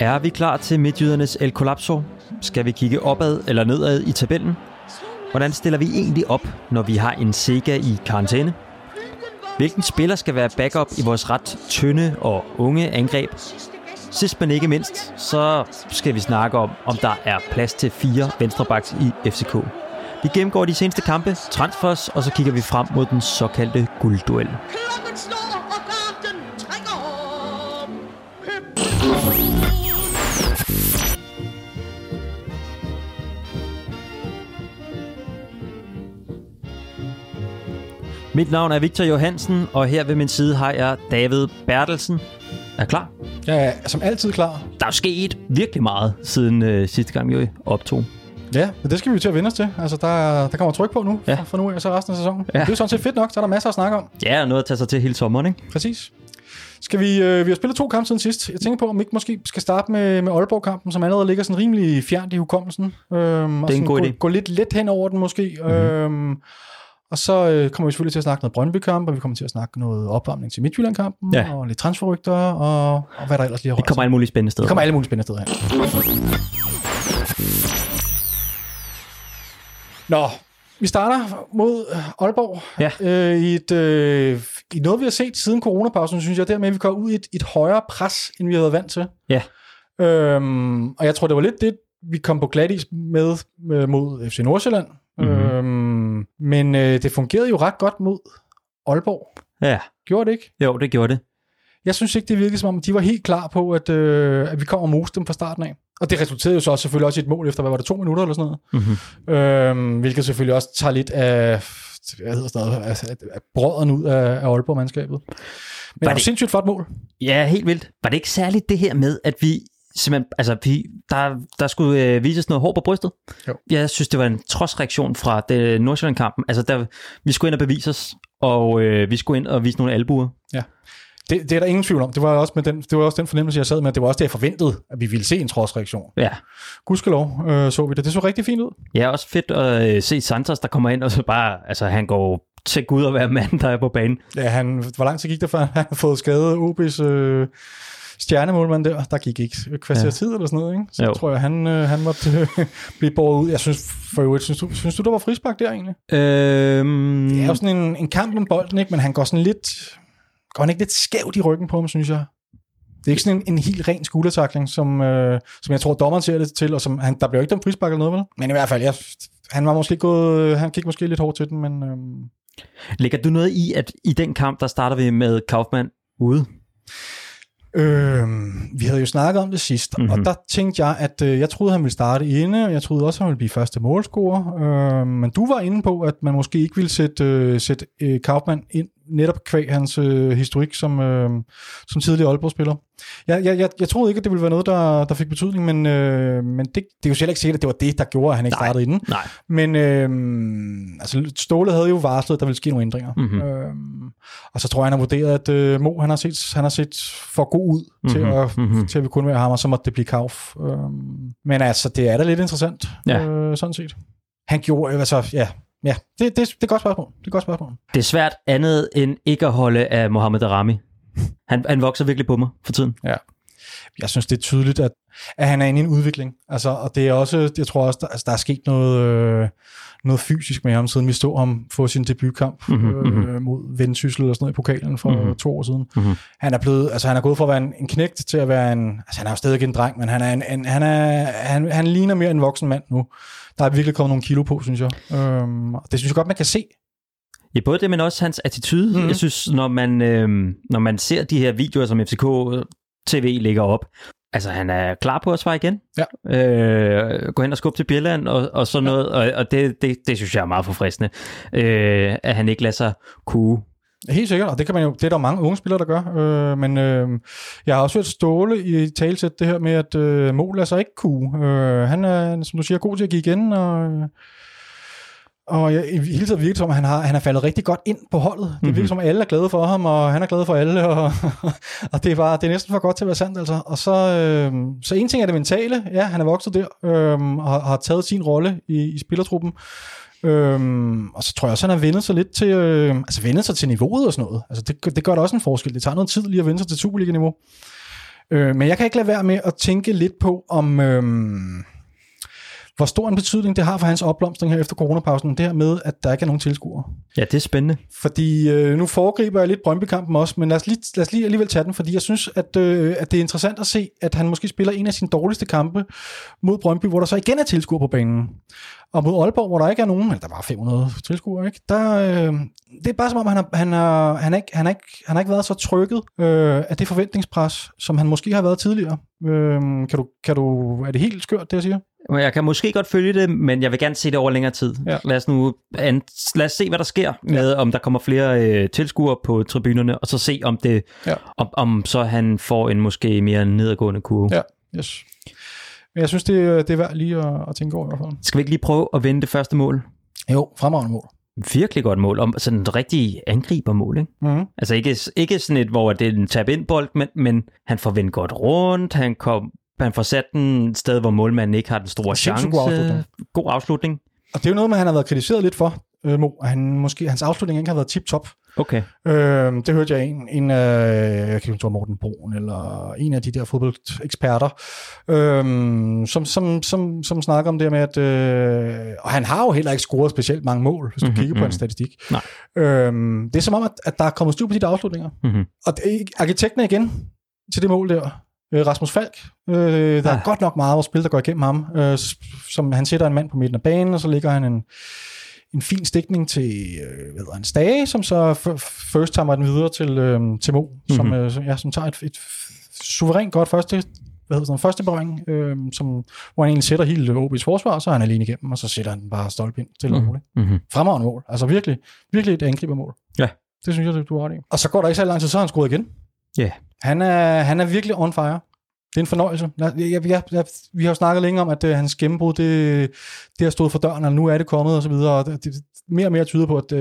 Er vi klar til midtjydernes El Collapso? Skal vi kigge opad eller nedad i tabellen? Hvordan stiller vi egentlig op, når vi har en Sega i karantæne? Hvilken spiller skal være backup i vores ret tynde og unge angreb? Sidst men ikke mindst, så skal vi snakke om, om der er plads til fire venstrebacks i FCK. Vi gennemgår de seneste kampe, transfers, og så kigger vi frem mod den såkaldte guldduel. Mit navn er Victor Johansen, og her ved min side har jeg David Bertelsen. Er klar? Er som altid klar. Der er sket virkelig meget siden øh, sidste gang, vi optog. Ja, men det skal vi jo til at vende os til. Altså, der, der kommer tryk på nu, Ja. ja. for nu af så resten af sæsonen. Ja. Ja. Det er sådan set fedt nok, så er der masser at snakke om. Ja, noget at tage sig til hele sommeren, ikke? Præcis. Skal vi, øh, vi har spillet to kampe siden sidst. Jeg tænker på, om vi ikke måske skal starte med, med Aalborg-kampen, som allerede ligger sådan rimelig fjernt i hukommelsen. Øhm, det en sådan god gå, idé. gå lidt let hen over den måske. Mm-hmm. Øhm, og så øh, kommer vi selvfølgelig til at snakke noget Brøndby-kamp, og vi kommer til at snakke noget opvarmning til Midtjylland-kampen, Ja. og lidt transferrygter, og, og hvad der ellers lige har Det kommer alle mulige spændende steder. det kommer alle mulige spændende steder hen. Nå, vi starter mod øh, Aalborg. Ja. Øh, i, et, øh, I noget, vi har set siden coronapausen, synes jeg, dermed, at vi kommer ud i et, et højere pres, end vi havde været vant til. Ja. Øhm, og jeg tror, det var lidt det, vi kom på glat is med øh, mod FC Nordsjælland. Mhm. Mm-hmm. Øhm, men øh, det fungerede jo ret godt mod Aalborg. Ja, Gjorde det ikke? jo, det gjorde det. Jeg synes ikke, det virkede som om, de var helt klar på, at, øh, at vi kommer og mose dem fra starten af. Og det resulterede jo så også selvfølgelig også i et mål efter, hvad var det, to minutter eller sådan noget? Mm-hmm. Øhm, hvilket selvfølgelig også tager lidt af, hvad hedder sådan noget, af, af, af brødren ud af, af Aalborg-mandskabet. Men var det- et sindssygt flot mål. Ja, helt vildt. Var det ikke særligt det her med, at vi simpelthen, altså vi, der, der skulle øh, vises noget hår på brystet? Jo. Jeg synes, det var en trodsreaktion fra det Nordsjælland-kampen. Altså, der, vi skulle ind og bevise os, og øh, vi skulle ind og vise nogle albuer. Det, det er der ingen tvivl om. Det var, også med den, det var også den fornemmelse, jeg sad med. Det var også det, jeg forventede, at vi ville se en trodsreaktion. Ja, Gudskelov øh, så vi det. Det så rigtig fint ud. ja også fedt at øh, se Santos, der kommer ind, og så bare, altså han går til Gud at være mand, der er på banen. Ja, han, hvor lang tid gik der, før han havde fået skadet OB's øh, stjernemålmål der? Der gik ikke kvarter Ja. tid eller sådan noget, ikke? Så Jo. tror jeg, han, øh, han måtte øh, blive båret ud. Jeg synes for øvrigt, synes du, synes du, der var frispark der egentlig? Øhm, Det er jo sådan en, en kamp om bolden, ikke? men han går sådan lidt, går han ikke lidt skævt i ryggen på ham, synes jeg. Det er ikke sådan en, en helt ren skuldertakling, som, øh, som jeg tror, dommeren ser det til, og som, han, der bliver jo ikke dem frispark eller noget, vel? Men i hvert fald, jeg, han var måske gået, han gik måske lidt hårdt til den, men øh, Lægger du noget i, at i den kamp, der starter vi med Kaufmann ude? Øh, vi havde jo snakket om det sidst, Mhm. mm-hmm. og der tænkte jeg, at øh, jeg troede, han ville starte inde, og jeg troede også, han ville blive første målscorer, øh, men du var inde på, at man måske ikke ville sætte, øh, sætte øh, Kaufmann ind, netop kvæg hans øh, historik som, øh, som tidligere Aalborg-spiller. Jeg, jeg, jeg, jeg troede ikke, at det ville være noget, der, der fik betydning, men, øh, men det, det er jo selv ikke sikkert, at det var det, der gjorde, at han ikke Nej. startede inden. Nej. Men øh, altså, Ståle havde jo varslet, at der ville ske nogle ændringer. Mhm. Mm-hmm. Øh, og så tror jeg, han har vurderet, at øh, Mo han har, set, han har set for god ud mm-hmm. til, Mhm, at, mhm. mm-hmm. til at vi kunne være ham, og så måtte det blive Kauf. Øh, men altså, det er da lidt interessant, Ja. øh, sådan set. Han gjorde, altså, ja, ja det, det, det er et godt spørgsmål. Det er et godt spørgsmål. Det er svært andet end ikke at holde af Mohamed Darami. Han, han vokser virkelig på mig for tiden. Jeg synes, det er tydeligt, at, at han er inde i en udvikling. Altså, og det er også, jeg tror også, der, altså, der er sket noget, øh, noget fysisk med ham, siden vi stod ham få sin debutkamp Mhm, mm-hmm, øh, mod Vendsyssel og sådan noget i pokalen for Mhm. mm-hmm. to år siden. Mhm. Han er blevet, altså han er gået fra at være en, en knægt til at være en, altså han er jo stadig en dreng, men han er en, en han, er, han, han ligner mere en voksen mand nu. Der er virkelig kommet nogle kilo på, synes jeg. Øhm, det synes jeg godt, man kan se. Ja, både det, men også hans attitude. Mm. Jeg synes, når man, øh, når man ser de her videoer, som FCK TV lægger op, altså han er klar på at svare igen. Ja. Øh, gå hen og skubbe til Bjelland og, og sådan noget, og, og det, det, det synes jeg er meget forfriskende, øh, at han ikke lader sig kue. Helt sikkert, og det kan man jo, det er der mange unge spillere, der gør. Øh, men øh, jeg har også hørt Ståle i talsæt det her med, at øh, Mål lader sig ikke kue. Øh, han er, som du siger, god til at give igen, og, og jeg, i hele tiden virker som, at han har, han har faldet rigtig godt ind på holdet. Det virker Mhm. som, at alle er glade for ham, og han er glad for alle, og, og det, er bare, det er næsten for godt til at være sandt. Altså. Og så, øh, så en ting er det mentale, ja, han er vokset der, øh, og har, har taget sin rolle i, i spillertruppen. Øhm, og så tror jeg også, han har vendet sig lidt til, øh, altså vendet sig til niveauet og sådan noget. Altså det, det gør da også en forskel. Det tager noget tid lige at vende sig til Superliga-niveau. Øh, men jeg kan ikke lade være med at tænke lidt på, om øh, hvor stor en betydning det har for hans opblomstring her efter coronapausen, det her med, at der ikke er nogen tilskuere. Ja, det er spændende. Fordi øh, nu foregriber jeg lidt Brøndby-kampen også, men lad os, lige, lad os lige alligevel tage den, fordi jeg synes, at, øh, at det er interessant at se, at han måske spiller en af sine dårligste kampe mod Brøndby, hvor der så igen er tilskuere på banen. Og mod Aalborg, hvor der ikke er nogen, eller der var 500 tilskuere, ikke? Der, øh, det er bare som om, han har, han har, han har, ikke, han har, ikke, han har ikke været så trykket øh, af det forventningspres, som han måske har været tidligere. Øh, kan du, kan du, er det helt skørt, det jeg siger? Jeg kan måske godt følge det, men jeg vil gerne se det over længere tid. Ja. Lad, os nu, lad os se, hvad der sker med, om der kommer flere øh, tilskuere på tribunerne, og så se, om det, Ja. om, om så han får en måske mere nedadgående kurve. Ja, yes. Men jeg synes, det, det er værd lige at, at tænke over i hvert fald. Skal vi ikke lige prøve at vinde det første mål? Jo, fremragende mål. Virkelig godt mål, om sådan et rigtig angribermål, ikke? Mm-hmm. Altså ikke, ikke sådan et, hvor det er en tab ind bold, men, men han får vendt godt rundt, han, kom, han får sat den et sted, hvor målmanden ikke har den store chance. god afslutning. God afslutning. Og det er jo noget, man han har været kritiseret lidt for, øh, Mo. Han, måske, hans afslutning ikke har været tip-top. Okay. Øh, det hørte jeg en, en af, jeg kan ikke Morten Brun, eller en af de der fodboldeksperter, øh, som, som, som, som snakker om det med, at øh, og han har jo heller ikke scoret specielt mange mål, hvis du Mhm, mm-hmm, kigger på mhm. hans statistik. Nej. Øh, det er som om, at, at der er kommet styr på de der afslutninger. Mm-hmm. Og det, arkitekten igen til det mål der. Øh, Rasmus Falk. Øh, der er Ah. godt nok meget vores spil, der går igennem ham. Øh, som han sætter en mand på midten af banen, og så ligger han en, en fin stikning til øh, hvad hedder han, Stage, som så first timer den videre til, øh, til Mo, mm-hmm. som, Mhm. øh, som- ja, som tager et, et suverænt godt første hvad hedder sådan, første berøring, øh, som, hvor han egentlig sætter hele OB's forsvar, og så er han alene igennem, og så sætter han den bare stolpe ind til mm. Mm-hmm. Fremragende mål. Altså virkelig, virkelig et angribermål. Ja. Det synes jeg, du har ret i. Og så går der ikke så lang tid, så har han skruet igen. Ja. Han er, han er virkelig on fire. Det er en fornøjelse. Jeg, jeg, jeg, jeg, vi har jo snakket længe om, at uh, hans gennembrud, det, det har stået for døren, og nu er det kommet, og så videre. Og det, det, mere og mere tyder på, at uh,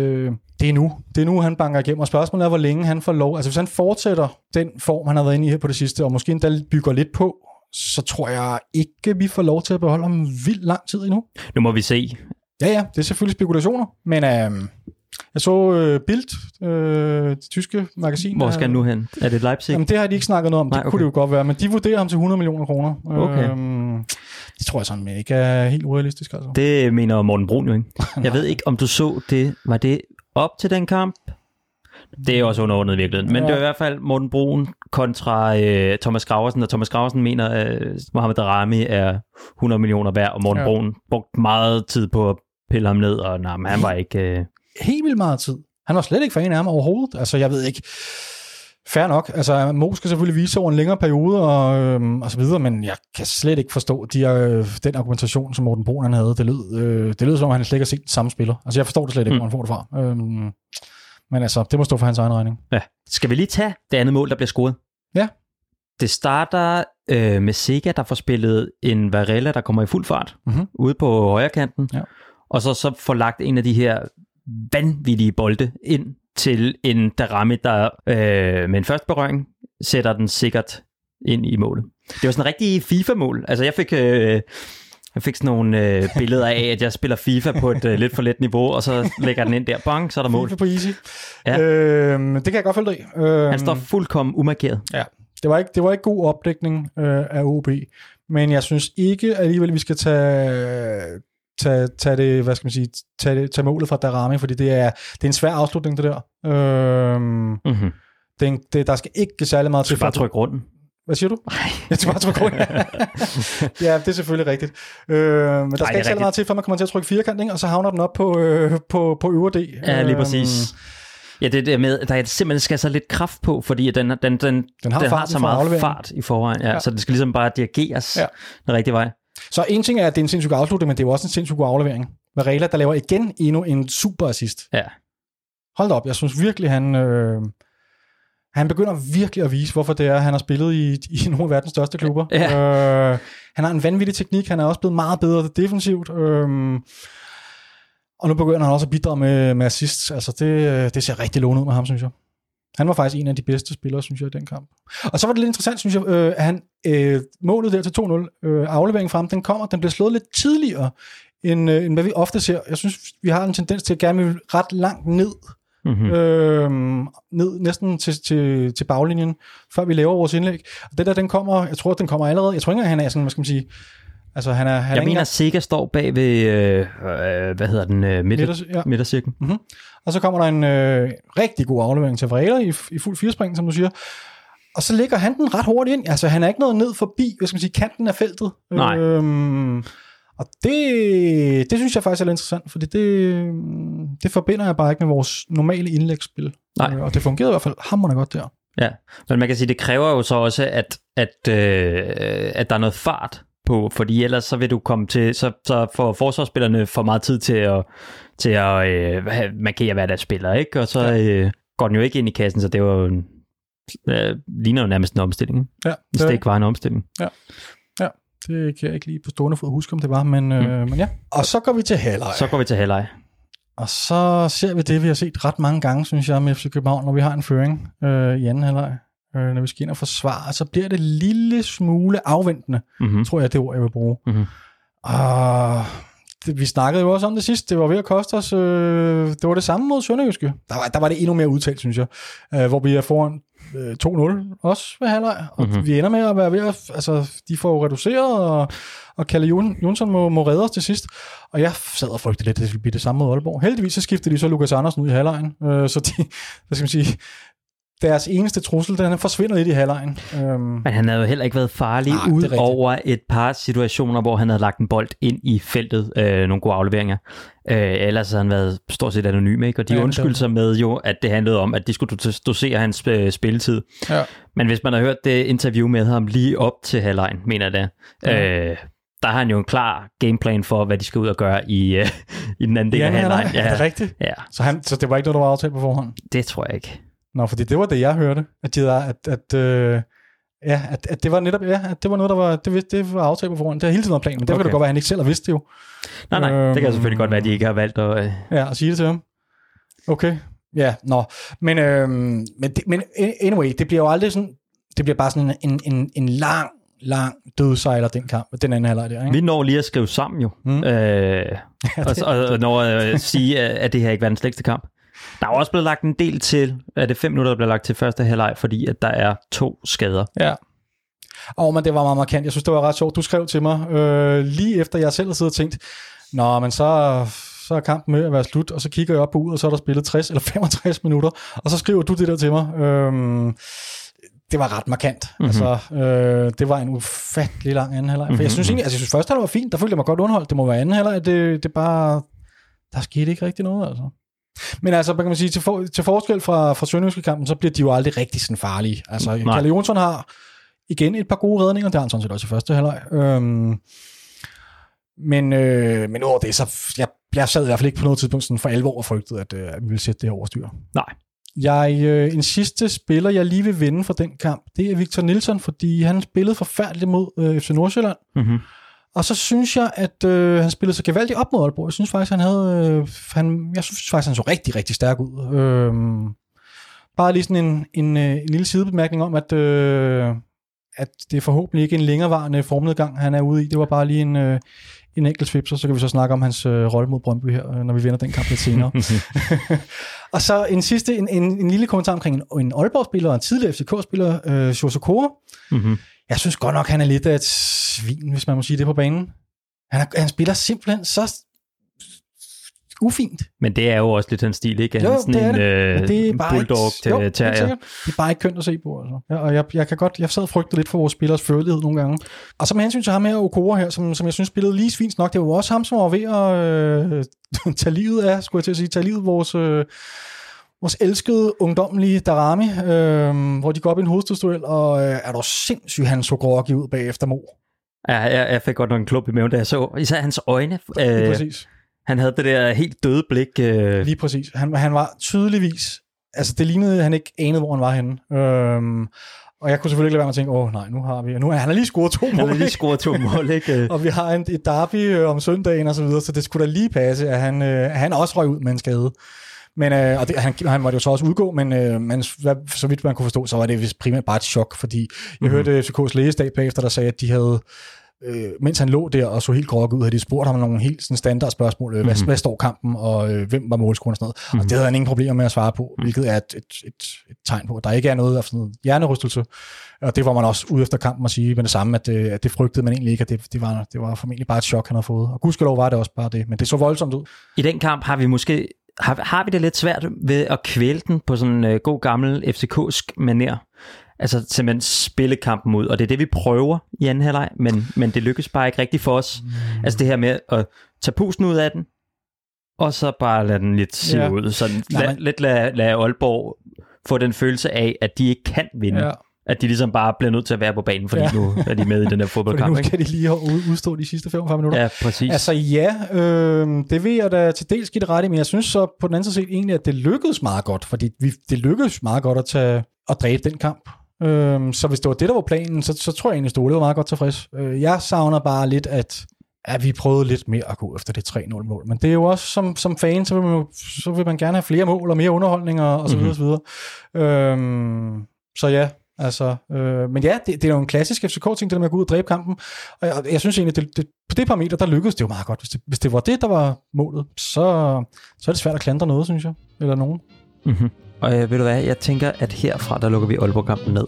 det er nu. Det er nu, han banker igennem. Og spørgsmålet er, hvor længe han får lov. Altså, hvis han fortsætter den form, han har været inde i her på det sidste, og måske endda bygger lidt på, så tror jeg ikke, vi får lov til at beholde ham vildt lang tid endnu. Nu må vi se. Ja, ja, det er selvfølgelig spekulationer, men øh, jeg så øh, Bild, øh, det tyske magasin. Hvor skal han nu hen? Er det Leipzig? Jamen, det har de ikke snakket noget om. Nej, det okay. kunne det jo godt være, men de vurderer ham til 100 millioner kroner. Okay. Øhm, det tror jeg sådan ikke er helt urealistisk. Altså. Det mener Morten Brun jo ikke. Jeg ved ikke, om du så det. Var det op til den kamp? Det er også underordnet i virkeligheden. Men Ja. det er i hvert fald Morten Brun kontra øh, Thomas Graversen, og Thomas Graversen mener, at øh, Mohamed Darami er 100 millioner værd, og Morten ja. Brun brugte meget tid på at pille ham ned, og nej, men han var ikke... Øh, Helt vildt meget tid. Han var slet ikke fan af ham overhovedet. Altså, jeg ved ikke. Fair nok. Altså, Mo skal selvfølgelig vise over en længere periode og, øhm, og så videre, men jeg kan slet ikke forstå de, øh, den argumentation, som Morten Brun han havde. Det lød, øh, det lød som om, han slet ikke har set den samme spiller. Altså, jeg forstår det slet ikke, Mm. hvor han får det fra. Øhm, men altså, det må stå for hans egen regning. ja. Skal vi lige tage det andet mål, der bliver scoret? Ja. Det starter øh, med Sega, der får spillet en Varela, der kommer i fuld fart Mhm. ude på højre kanten, Ja. og så, så får lagt en af de her vanvittige bolde ind til en Darami, der øh, med en første berøring sætter den sikkert ind i målet. Det var sådan en rigtig FIFA-mål. Altså jeg fik... Øh, jeg fik sådan nogle øh, billeder af, at jeg spiller FIFA på et øh, lidt for let niveau, og så lægger den ind der, bang, så er der mål. FIFA på easy. Ja. Øhm, det kan jeg godt følge dig. Øhm, Han står fuldkommen umarkeret. Ja, det var ikke, det var ikke god opdækning øh, af OB, men jeg synes ikke alligevel, vi skal tage, tage, tage det, hvad skal man sige, tage, det, tage målet fra Darami, fordi det er, det er en svær afslutning, det der. Øhm, Mm-hmm. det, det, der skal ikke særlig meget Du til. skal bare trykke rundt. Hvad siger du? Jeg skal bare trykke rundt. ja, det er selvfølgelig rigtigt. Øh, men der det skal ikke særlig meget til, før man kommer til at trykke firkant, ikke? og så havner den op på, øh, på, på øvre D. Ja, lige Øhm, præcis. Ja, det der med, der er simpelthen skal så lidt kraft på, fordi den, den, den, den, Den har den har så meget fart i forvejen, ja, Ja. så det skal ligesom bare dirigeres ja. den rigtige vej. Så en ting er, at det er en sindssyg afslutning, men det er jo også en sindssyg god aflevering. Varela, der laver igen endnu en super assist. Ja. Hold da op, jeg synes virkelig, han, øh, han begynder virkelig at vise, hvorfor det er, han har spillet i, i nogle af verdens største klubber. Ja. Øh, han har en vanvittig teknik, han er også blevet meget bedre defensivt. Øh, og nu begynder han også at bidrage med, med assists. Altså det, øh, det ser rigtig lovende ud med ham, synes jeg. Han var faktisk en af de bedste spillere, synes jeg, i den kamp. Og så var det lidt interessant, synes jeg, øh, at han, øh, målet der til 2-0, øh, afleveringen frem, den kommer, den bliver slået lidt tidligere, end, øh, end hvad vi ofte ser. Jeg synes, vi har en tendens til at gerne vil ret langt ned mm-hmm. øh, ned næsten til, til, til baglinjen, før vi laver vores indlæg. Og det der, den kommer, jeg tror, den kommer allerede, jeg tror ikke engang, han er sådan, hvad skal man sige, Altså, han er, han jeg er mener, engang... Sega står bag ved, øh, øh, hvad hedder den, øh, midter, Midters- ja. midtercirklen. Mm-hmm. Og så kommer der en øh, rigtig god aflevering til Vrela i, i fuld firespring, som du siger. Og så ligger han den ret hurtigt ind. Altså, han er ikke noget ned forbi, hvad skal man sige, kanten af feltet. Nej. Øhm, og det, det synes jeg faktisk er lidt interessant, fordi det, det forbinder jeg bare ikke med vores normale indlægsspil. Nej. Øh, Og det fungerede i hvert fald hammerende godt der. Ja, men man kan sige, det kræver jo så også, at, at, øh, at der er noget fart på, fordi ellers så vil du komme til, så, så får forsvarsspillerne for meget tid til at, til at øh, markere, hvad der er spiller, ikke? Og så Ja. øh, går den jo ikke ind i kassen, så det var jo en, øh, ligner jo nærmest en omstilling? Ja, hvis det ikke var en omstilling. det kan jeg ikke lige på stående fod huske, om det var, men, øh, men ja. Og så går vi til halvleg. Så går vi til halvleg. Og så ser vi det, vi har set ret mange gange, synes jeg, med FC København, når vi har en føring øh, i anden halvleg. Øh, når vi skal ind og forsvare, så bliver det en lille smule afventende, Mm-hmm. tror jeg, det ord, jeg vil bruge. Mhm. Og det, vi snakkede jo også om det sidst, det var ved at koste os, øh, det var det samme mod Sønderjyske. Der var, der var det endnu mere udtalt, synes jeg, øh, hvor vi er foran øh, 2-0 også ved halvleg, og Mhm. mm-hmm. vi ender med at være ved at, altså, de får jo reduceret, og, og Kalle Jon, Jonsson må, må redde os til sidst. Og jeg sad og frygtede lidt, at det ville blive det samme mod Aalborg. Heldigvis så skiftede de så Lukas Andersen ud i halvlejen, øh, så de, hvad skal man sige, deres eneste trussel, den forsvinder lidt i halvlejen. Øhm, Men han havde jo heller ikke været farlig er ud over et par situationer, hvor han havde lagt en bold ind i feltet, øh, nogle gode afleveringer. Øh, ellers havde han været stort set anonym, ikke? Og de Ja, undskyldte sig med jo, at det handlede om, at de skulle dos- dosere hans øh, spilletid. ja. Men hvis man har hørt det interview med ham lige op til halvlejen, mener jeg det, Ja. øh, der har han jo en klar gameplan for, hvad de skal ud og gøre i, øh, i den anden del Ja, af halvlejen. ja. Er det rigtigt? ja, Så, han, så det var ikke noget, der var aftalt på forhånd? det tror jeg ikke. Nå, fordi det var det, jeg hørte, at, de at, at, øh, ja, at, at det var netop, ja, at det var noget, der var, det, det var aftalt på forhånd. Det har hele tiden været planen, men det okay. kan Okay. det godt være, at han ikke selv har vidst det jo. Nej, nej, det kan Øhm. selvfølgelig godt være, at de ikke har valgt at... Øh, Ja, at sige det til ham. Okay, ja, nå. Men, øh, men, det, men anyway, det bliver jo aldrig sådan, det bliver bare sådan en, en, en lang, lang dødsejler, den kamp, den anden halvleg der, ikke? Vi når lige at skrive sammen jo, Mm. øh, og, og, og når at sige, at at det her ikke var den slægste kamp. Der er også blevet lagt en del til, at det fem minutter, der bliver lagt til første halvleg, fordi at der er to skader. Ja. Og men det var meget markant. Jeg synes, det var ret sjovt. Du skrev til mig, øh, lige efter jeg selv havde siddet og tænkt, Nå, men så, så er kampen med at være slut, og så kigger jeg op på uret, og så er der spillet 60 eller 65 minutter, og så skriver du det der til mig. Øhm, det var ret markant. Mm-hmm. Altså, øh, det var en ufattelig lang anden halvleg. Mm-hmm. For jeg synes egentlig, altså jeg synes første halvleg var fint, der følte jeg mig godt underholdt. Det må være anden halvleg, det, det er bare, der skete ikke rigtig noget, altså. Men altså, hvad kan man sige, til, for, til forskel fra, fra Sønderjyske kampen, så bliver de jo aldrig rigtig sådan farlige. Altså, Nej. Kalle Jonsson har igen et par gode redninger, det har han sådan set også i første halvleg. Øhm, men, øh, men udover det, så jeg, jeg sad i hvert fald ikke på noget tidspunkt sådan for alvor og frygtede, at, øh, at vi ville sætte det her over styr. Nej. Jeg, øh, en sidste spiller, jeg lige vil vinde for den kamp, det er Victor Nielsen, fordi han spillede forfærdeligt mod øh, FC Nordsjælland. Mm-hmm. Og så synes jeg, at øh, han spillede så gevaldigt op mod Aalborg. Jeg synes faktisk, han havde, øh, han, jeg synes faktisk, han så rigtig, rigtig stærk ud. Øh, bare lige sådan en, en, øh, en lille sidebemærkning om, at, øh, at det er forhåbentlig ikke en længerevarende formnedgang, han er ude i. Det var bare lige en, øh, en enkelt svip, så kan vi så snakke om hans øh, rolle mod Brøndby her, øh, når vi vinder den kamp lidt senere. og så en sidste, en, en, en lille kommentar omkring en, en Aalborg-spiller og en tidligere FCK-spiller, øh, Jose Kora. Mm-hmm. Jeg synes godt nok, han er lidt af et svin, hvis man må sige det på banen. Han, er, han spiller simpelthen så ufint. Men det er jo også lidt hans stil, ikke? Han Jo, sådan det er en det. øh, det er bare bulldog ikke, til jo. Det er bare ikke kønt at se på. Altså. Ja, og jeg, jeg, kan godt, jeg sad frygtede lidt for vores spillers førlighed nogle gange. Og så med hensyn til ham her, Okora her, som, som jeg synes spillede lige svins nok, det var jo også ham, som var ved at øh, tage livet af, skulle jeg til at sige, tage livet vores... Øh, vores elskede ungdomlige Darami, øh, hvor de går op i en hovedstødsduel, og øh, er du sindssygt, han så groggy ud bagefter Mo. Ja, jeg, jeg fik godt nok en klump i maven, da jeg så især hans øjne. Lige Øh, præcis. han havde det der helt døde blik. Øh, Lige præcis. Han, han var tydeligvis, altså det lignede, han ikke anede, hvor han var henne. Øhm, og jeg kunne selvfølgelig ikke lade være med at tænke, åh nej, nu har vi, nu er han har lige scoret to han mål, havde lige ikke? scoret to mål, ikke? og vi har en, et derby øh, om søndagen og så videre, så det skulle da lige passe, at han, øh, han også røg ud med en skade. Men, øh, og det, han, han måtte jo så også udgå, men, øh, men hvad, så vidt man kunne forstå, så var det vist primært bare et chok, fordi jeg mm-hmm. hørte FCK's lægestab bagefter, der sagde, at de havde øh, mens han lå der og så helt grogget ud, havde de spurgt ham nogle helt sådan standard spørgsmål. Øh, hvad, Mhm. hvad står kampen, og øh, hvem var målscoren og sådan noget. Og Mhm. det havde han ingen problemer med at svare på, Mhm. hvilket er et, et, et, et tegn på, at der ikke er noget af sådan noget hjernerystelse. Og det var man også ude efter kampen at sige med det samme, at, øh, at det frygtede man egentlig ikke, at det, det, var, det var formentlig bare et chok, han havde fået. Og gudskelov var det også bare det, men det så voldsomt ud. I den kamp har vi måske har, har vi det lidt svært ved at kvæle den på sådan en øh, god gammel FCK'sk maner. Altså simpelthen spille kampen ud, og det er det, vi prøver i anden halvleg, men, men det lykkes bare ikke rigtigt for os. Mm. Altså det her med at tage pusten ud af den, og så bare lade den lidt sive Ja. ud. Sådan Nej, la, men- lidt lade, lade Aalborg få den følelse af, at de ikke kan vinde. Ja. At de ligesom bare bliver nødt til at være på banen, fordi Ja. nu er de med i den her Fordi fodboldkamp. nu ikke? skal de lige udstå de sidste 45 minutter. Ja, præcis. Altså ja, øh, det vil jeg da til dels give det ret i, men jeg synes så på den anden side set egentlig, at det lykkedes meget godt, fordi vi, det lykkedes meget godt at, tage, at dræbe den kamp. Øh, så hvis det var det, der var planen, så, så tror jeg egentlig, Ståle var meget godt tilfreds. Øh, jeg savner bare lidt, at, at vi prøvede lidt mere at gå efter det 3-0-mål. Men det er jo også, som, som fan, så vil, man jo, så vil man gerne have flere mål og mere underholdning og, og så videre, Mhm. og så videre. Øh, så ja, altså, øh, men ja, det, det er jo en klassisk FCK-ting, det der med at gå ud og dræbe kampen. Og jeg, jeg synes egentlig, det, det, på det parameter, der lykkedes det jo meget godt. Hvis det, hvis det var det, der var målet, så, så er det svært at klandre noget, synes jeg. Eller nogen. Mm-hmm. Og øh, ved du hvad, jeg tænker, at herfra, der lukker vi Aalborg-kampen ned.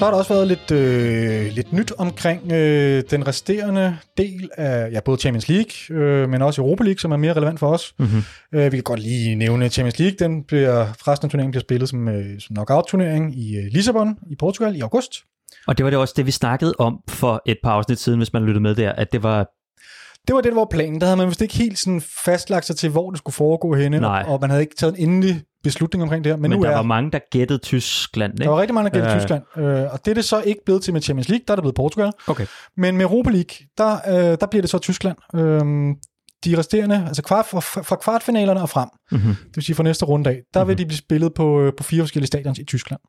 Så har der også været lidt, øh, lidt nyt omkring øh, den resterende del af ja, både Champions League, øh, men også Europa League, som er mere relevant for os. Mm-hmm. Øh, vi kan godt lige nævne Champions League. Den bliver, resten af turneringen bliver spillet som, øh, som knockout-turnering i øh, Lissabon i Portugal i august. Og det var det også det, vi snakkede om for et par afsnit siden, hvis man lyttede med der, at det var Det var det, der var planen. Der havde man vist ikke helt sådan fastlagt sig til, hvor det skulle foregå henne, Nej. og, man havde ikke taget en endelig beslutning omkring det her. Men, Men, nu der er var mange, der gættede Tyskland, der ikke? var rigtig mange, der gældte Ja. Tyskland. Øh, og det er det så ikke blevet til med Champions League, der er det blevet Portugal. Okay. Men med Europa League, der, øh, der bliver det så Tyskland. Øh, de resterende, altså kvart, fra, fra kvartfinalerne og frem, Mm-hmm. det vil sige fra næste runde af, der vil Mhm. de blive spillet på, øh, på fire forskellige stadions i Tyskland.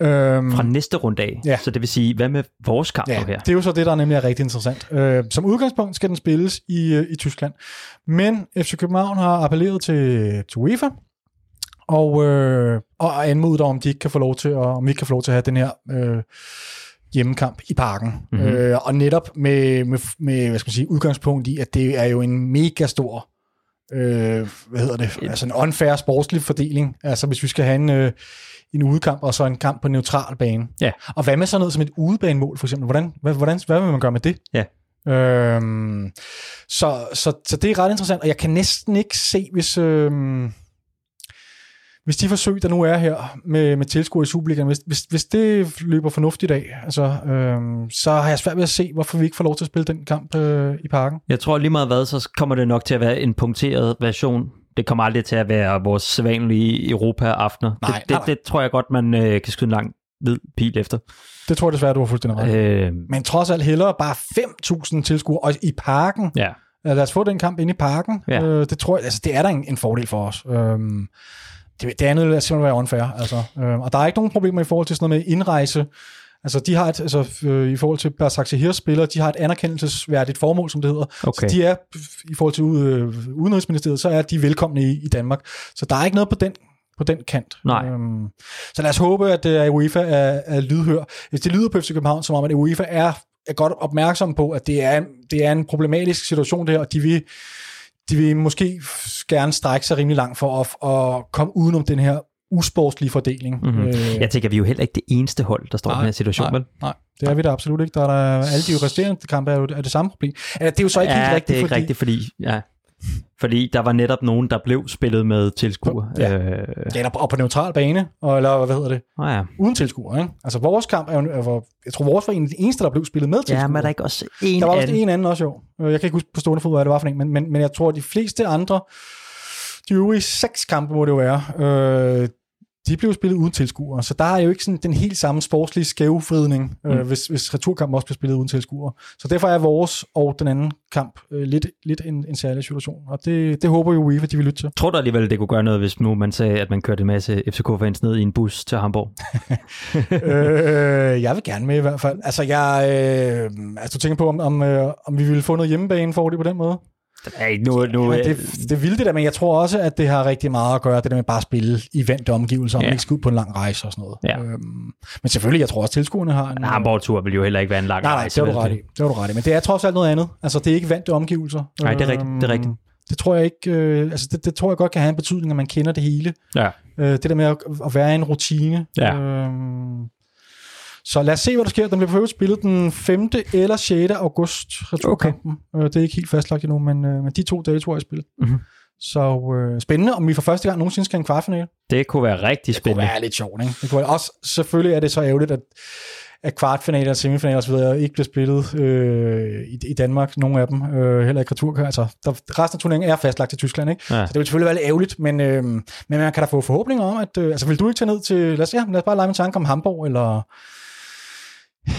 Øhm, Fra næste runde af. Ja. Så det vil sige, hvad med vores kamp Ja, her? det er jo så det, der nemlig er rigtig interessant. Øh, som udgangspunkt skal den spilles i, øh, i Tyskland. Men FC København har appelleret til, til UEFA, og, øh, og anmodet om, de ikke kan få lov til at, om vi ikke kan få lov til at have den her øh, hjemmekamp i parken. Mhm. Mm-hmm. Øh, og netop med, med, med hvad skal man sige, udgangspunkt i, at det er jo en mega stor øh, hvad hedder det, altså en unfair sportslig fordeling. Altså hvis vi skal have en, øh, en udekamp og så en kamp på neutral bane. Ja. Og hvad med sådan noget som et udebanemål for eksempel? Hvordan, hvad, hvordan, hvad vil man gøre med det? Ja. Øhm, så, så, så det er ret interessant, og jeg kan næsten ikke se, hvis, øhm, hvis de forsøg, der nu er her med, med tilskuere i Superligaen, hvis, hvis, hvis det løber fornuftigt af, altså, øhm, så har jeg svært ved at se, hvorfor vi ikke får lov til at spille den kamp øh, i parken. Jeg tror lige meget hvad, så kommer det nok til at være en punkteret version. Det kommer aldrig til at være vores sædvanlige Europa-aftener. Nej, det, det, nej, nej. det tror jeg godt, man øh, kan skyde en lang hvid pil efter. Det tror jeg desværre, du har fuldstændig ret. Øh. Øh, Men trods alt hellere bare 5.000 tilskuere, og i parken. ja. Lad os få den kamp ind i parken. Ja. Øh, det tror jeg, altså det er der en, en fordel for os. Øhm, det, det andet vil simpelthen være unfair. Altså, øhm, og der er ikke nogen problemer i forhold til sådan noget med indrejse. Altså, de har et, altså, øh, i forhold til Basak Shahir spillere, de har et anerkendelsesværdigt formål, som det hedder. Okay. Så de er, i forhold til øh, Udenrigsministeriet, så er de velkomne i, i Danmark. Så der er ikke noget på den på den kant. Nej. Øhm, så lad os håbe, at uh, UEFA er, er lydhør. Hvis det lyder på FC København, som om, at UEFA er, er godt opmærksom på, at det er, det er en problematisk situation det her, og de vil, de vil måske gerne strække sig rimelig langt for at, at komme udenom den her usportslige fordeling. Mm-hmm. Øh, Jeg tænker, vi er jo heller ikke det eneste hold, der står i den her situation, nej, vel? nej, det er vi da absolut ikke. Der er der, alle de resterende kampe er jo er det samme problem. Ja, det er jo så ikke ja, helt rigtigt, det er ikke fordi, rigtigt, fordi... Ja. Fordi der var netop nogen, der blev spillet med tilskuer. Ja. Øh, Ja, og på neutral bane, og, eller hvad hedder det? oh ja. Uden tilskuer, ikke? Altså vores kamp er jo, er, hvor- jeg tror vores var en af de eneste, der blev spillet med tilskuer. ja, men er der ikke også en Der var også anden? en anden også jo. Øh, Jeg kan ikke huske på stående fod, hvad det var for en, men, men, men jeg tror, at de fleste andre, de øvrige seks kampe må det jo være, øh, de blev spillet uden tilskuere. Så der er jo ikke sådan den helt samme sportslige skævfridning, øh, Mm. hvis, hvis returkampen også bliver spillet uden tilskuere. Så derfor er vores og den anden kamp øh, lidt, lidt en, en særlig situation. Og det, det håber jo UEFA, de vil lytte til. Tror du alligevel, det kunne gøre noget, hvis nu man sagde, at man kørte en masse FCK-fans ned i en bus til Hamburg? øh, jeg vil gerne med i hvert fald. Altså, jeg, øh, altså du tænker på, om, om, øh, om vi ville få noget hjemmebane for det på den måde? Er ikke nu, nu, Men det, det vil det der, men jeg tror også, at det har rigtig meget at gøre, det der med bare at spille i vante omgivelser, og Ja. ikke skal ud på en lang rejse og sådan noget. Ja. Øhm, men selvfølgelig, jeg tror også, tilskuerne har en... en Hamburg-tur vil jo heller ikke være en lang Nej, nej, rejse, det var du vel? ret i. Det var du ret i. Men det er trods alt noget andet. Altså, det er ikke vante omgivelser. Nej, det er rigtigt, det er rigtigt. Øhm, Det tror jeg ikke, øh, altså det, det, tror jeg godt kan have en betydning, at man kender det hele. Ja. Øh, det der med at, at være i en rutine. Ja. Øhm, så lad os se, hvad der sker. Den bliver prøvet spillet den 5. eller 6. august, returkampen. Okay. Øh, det er ikke helt fastlagt endnu, men, øh, men de to jeg er spillet. Mhm. Så øh, spændende, om vi for første gang nogensinde skal have en kvartfinale. Det kunne være rigtig Det kunne spændende. være lidt sjovt, ikke? Det kunne være, også, selvfølgelig er det så ærgerligt, at, at kvartfinaler, semifinaler osv. ikke bliver spillet øh, i, i Danmark, nogle af dem, øh, heller ikke retur. Altså, der, resten af turneringen er fastlagt til Tyskland, ikke? Ja. Så det vil selvfølgelig være lidt ærgerligt, men, øh, men man kan da få forhåbninger om, at, øh, altså vil du ikke tage ned til, lad os, ja, lad os bare lege med tanke om Hamburg, eller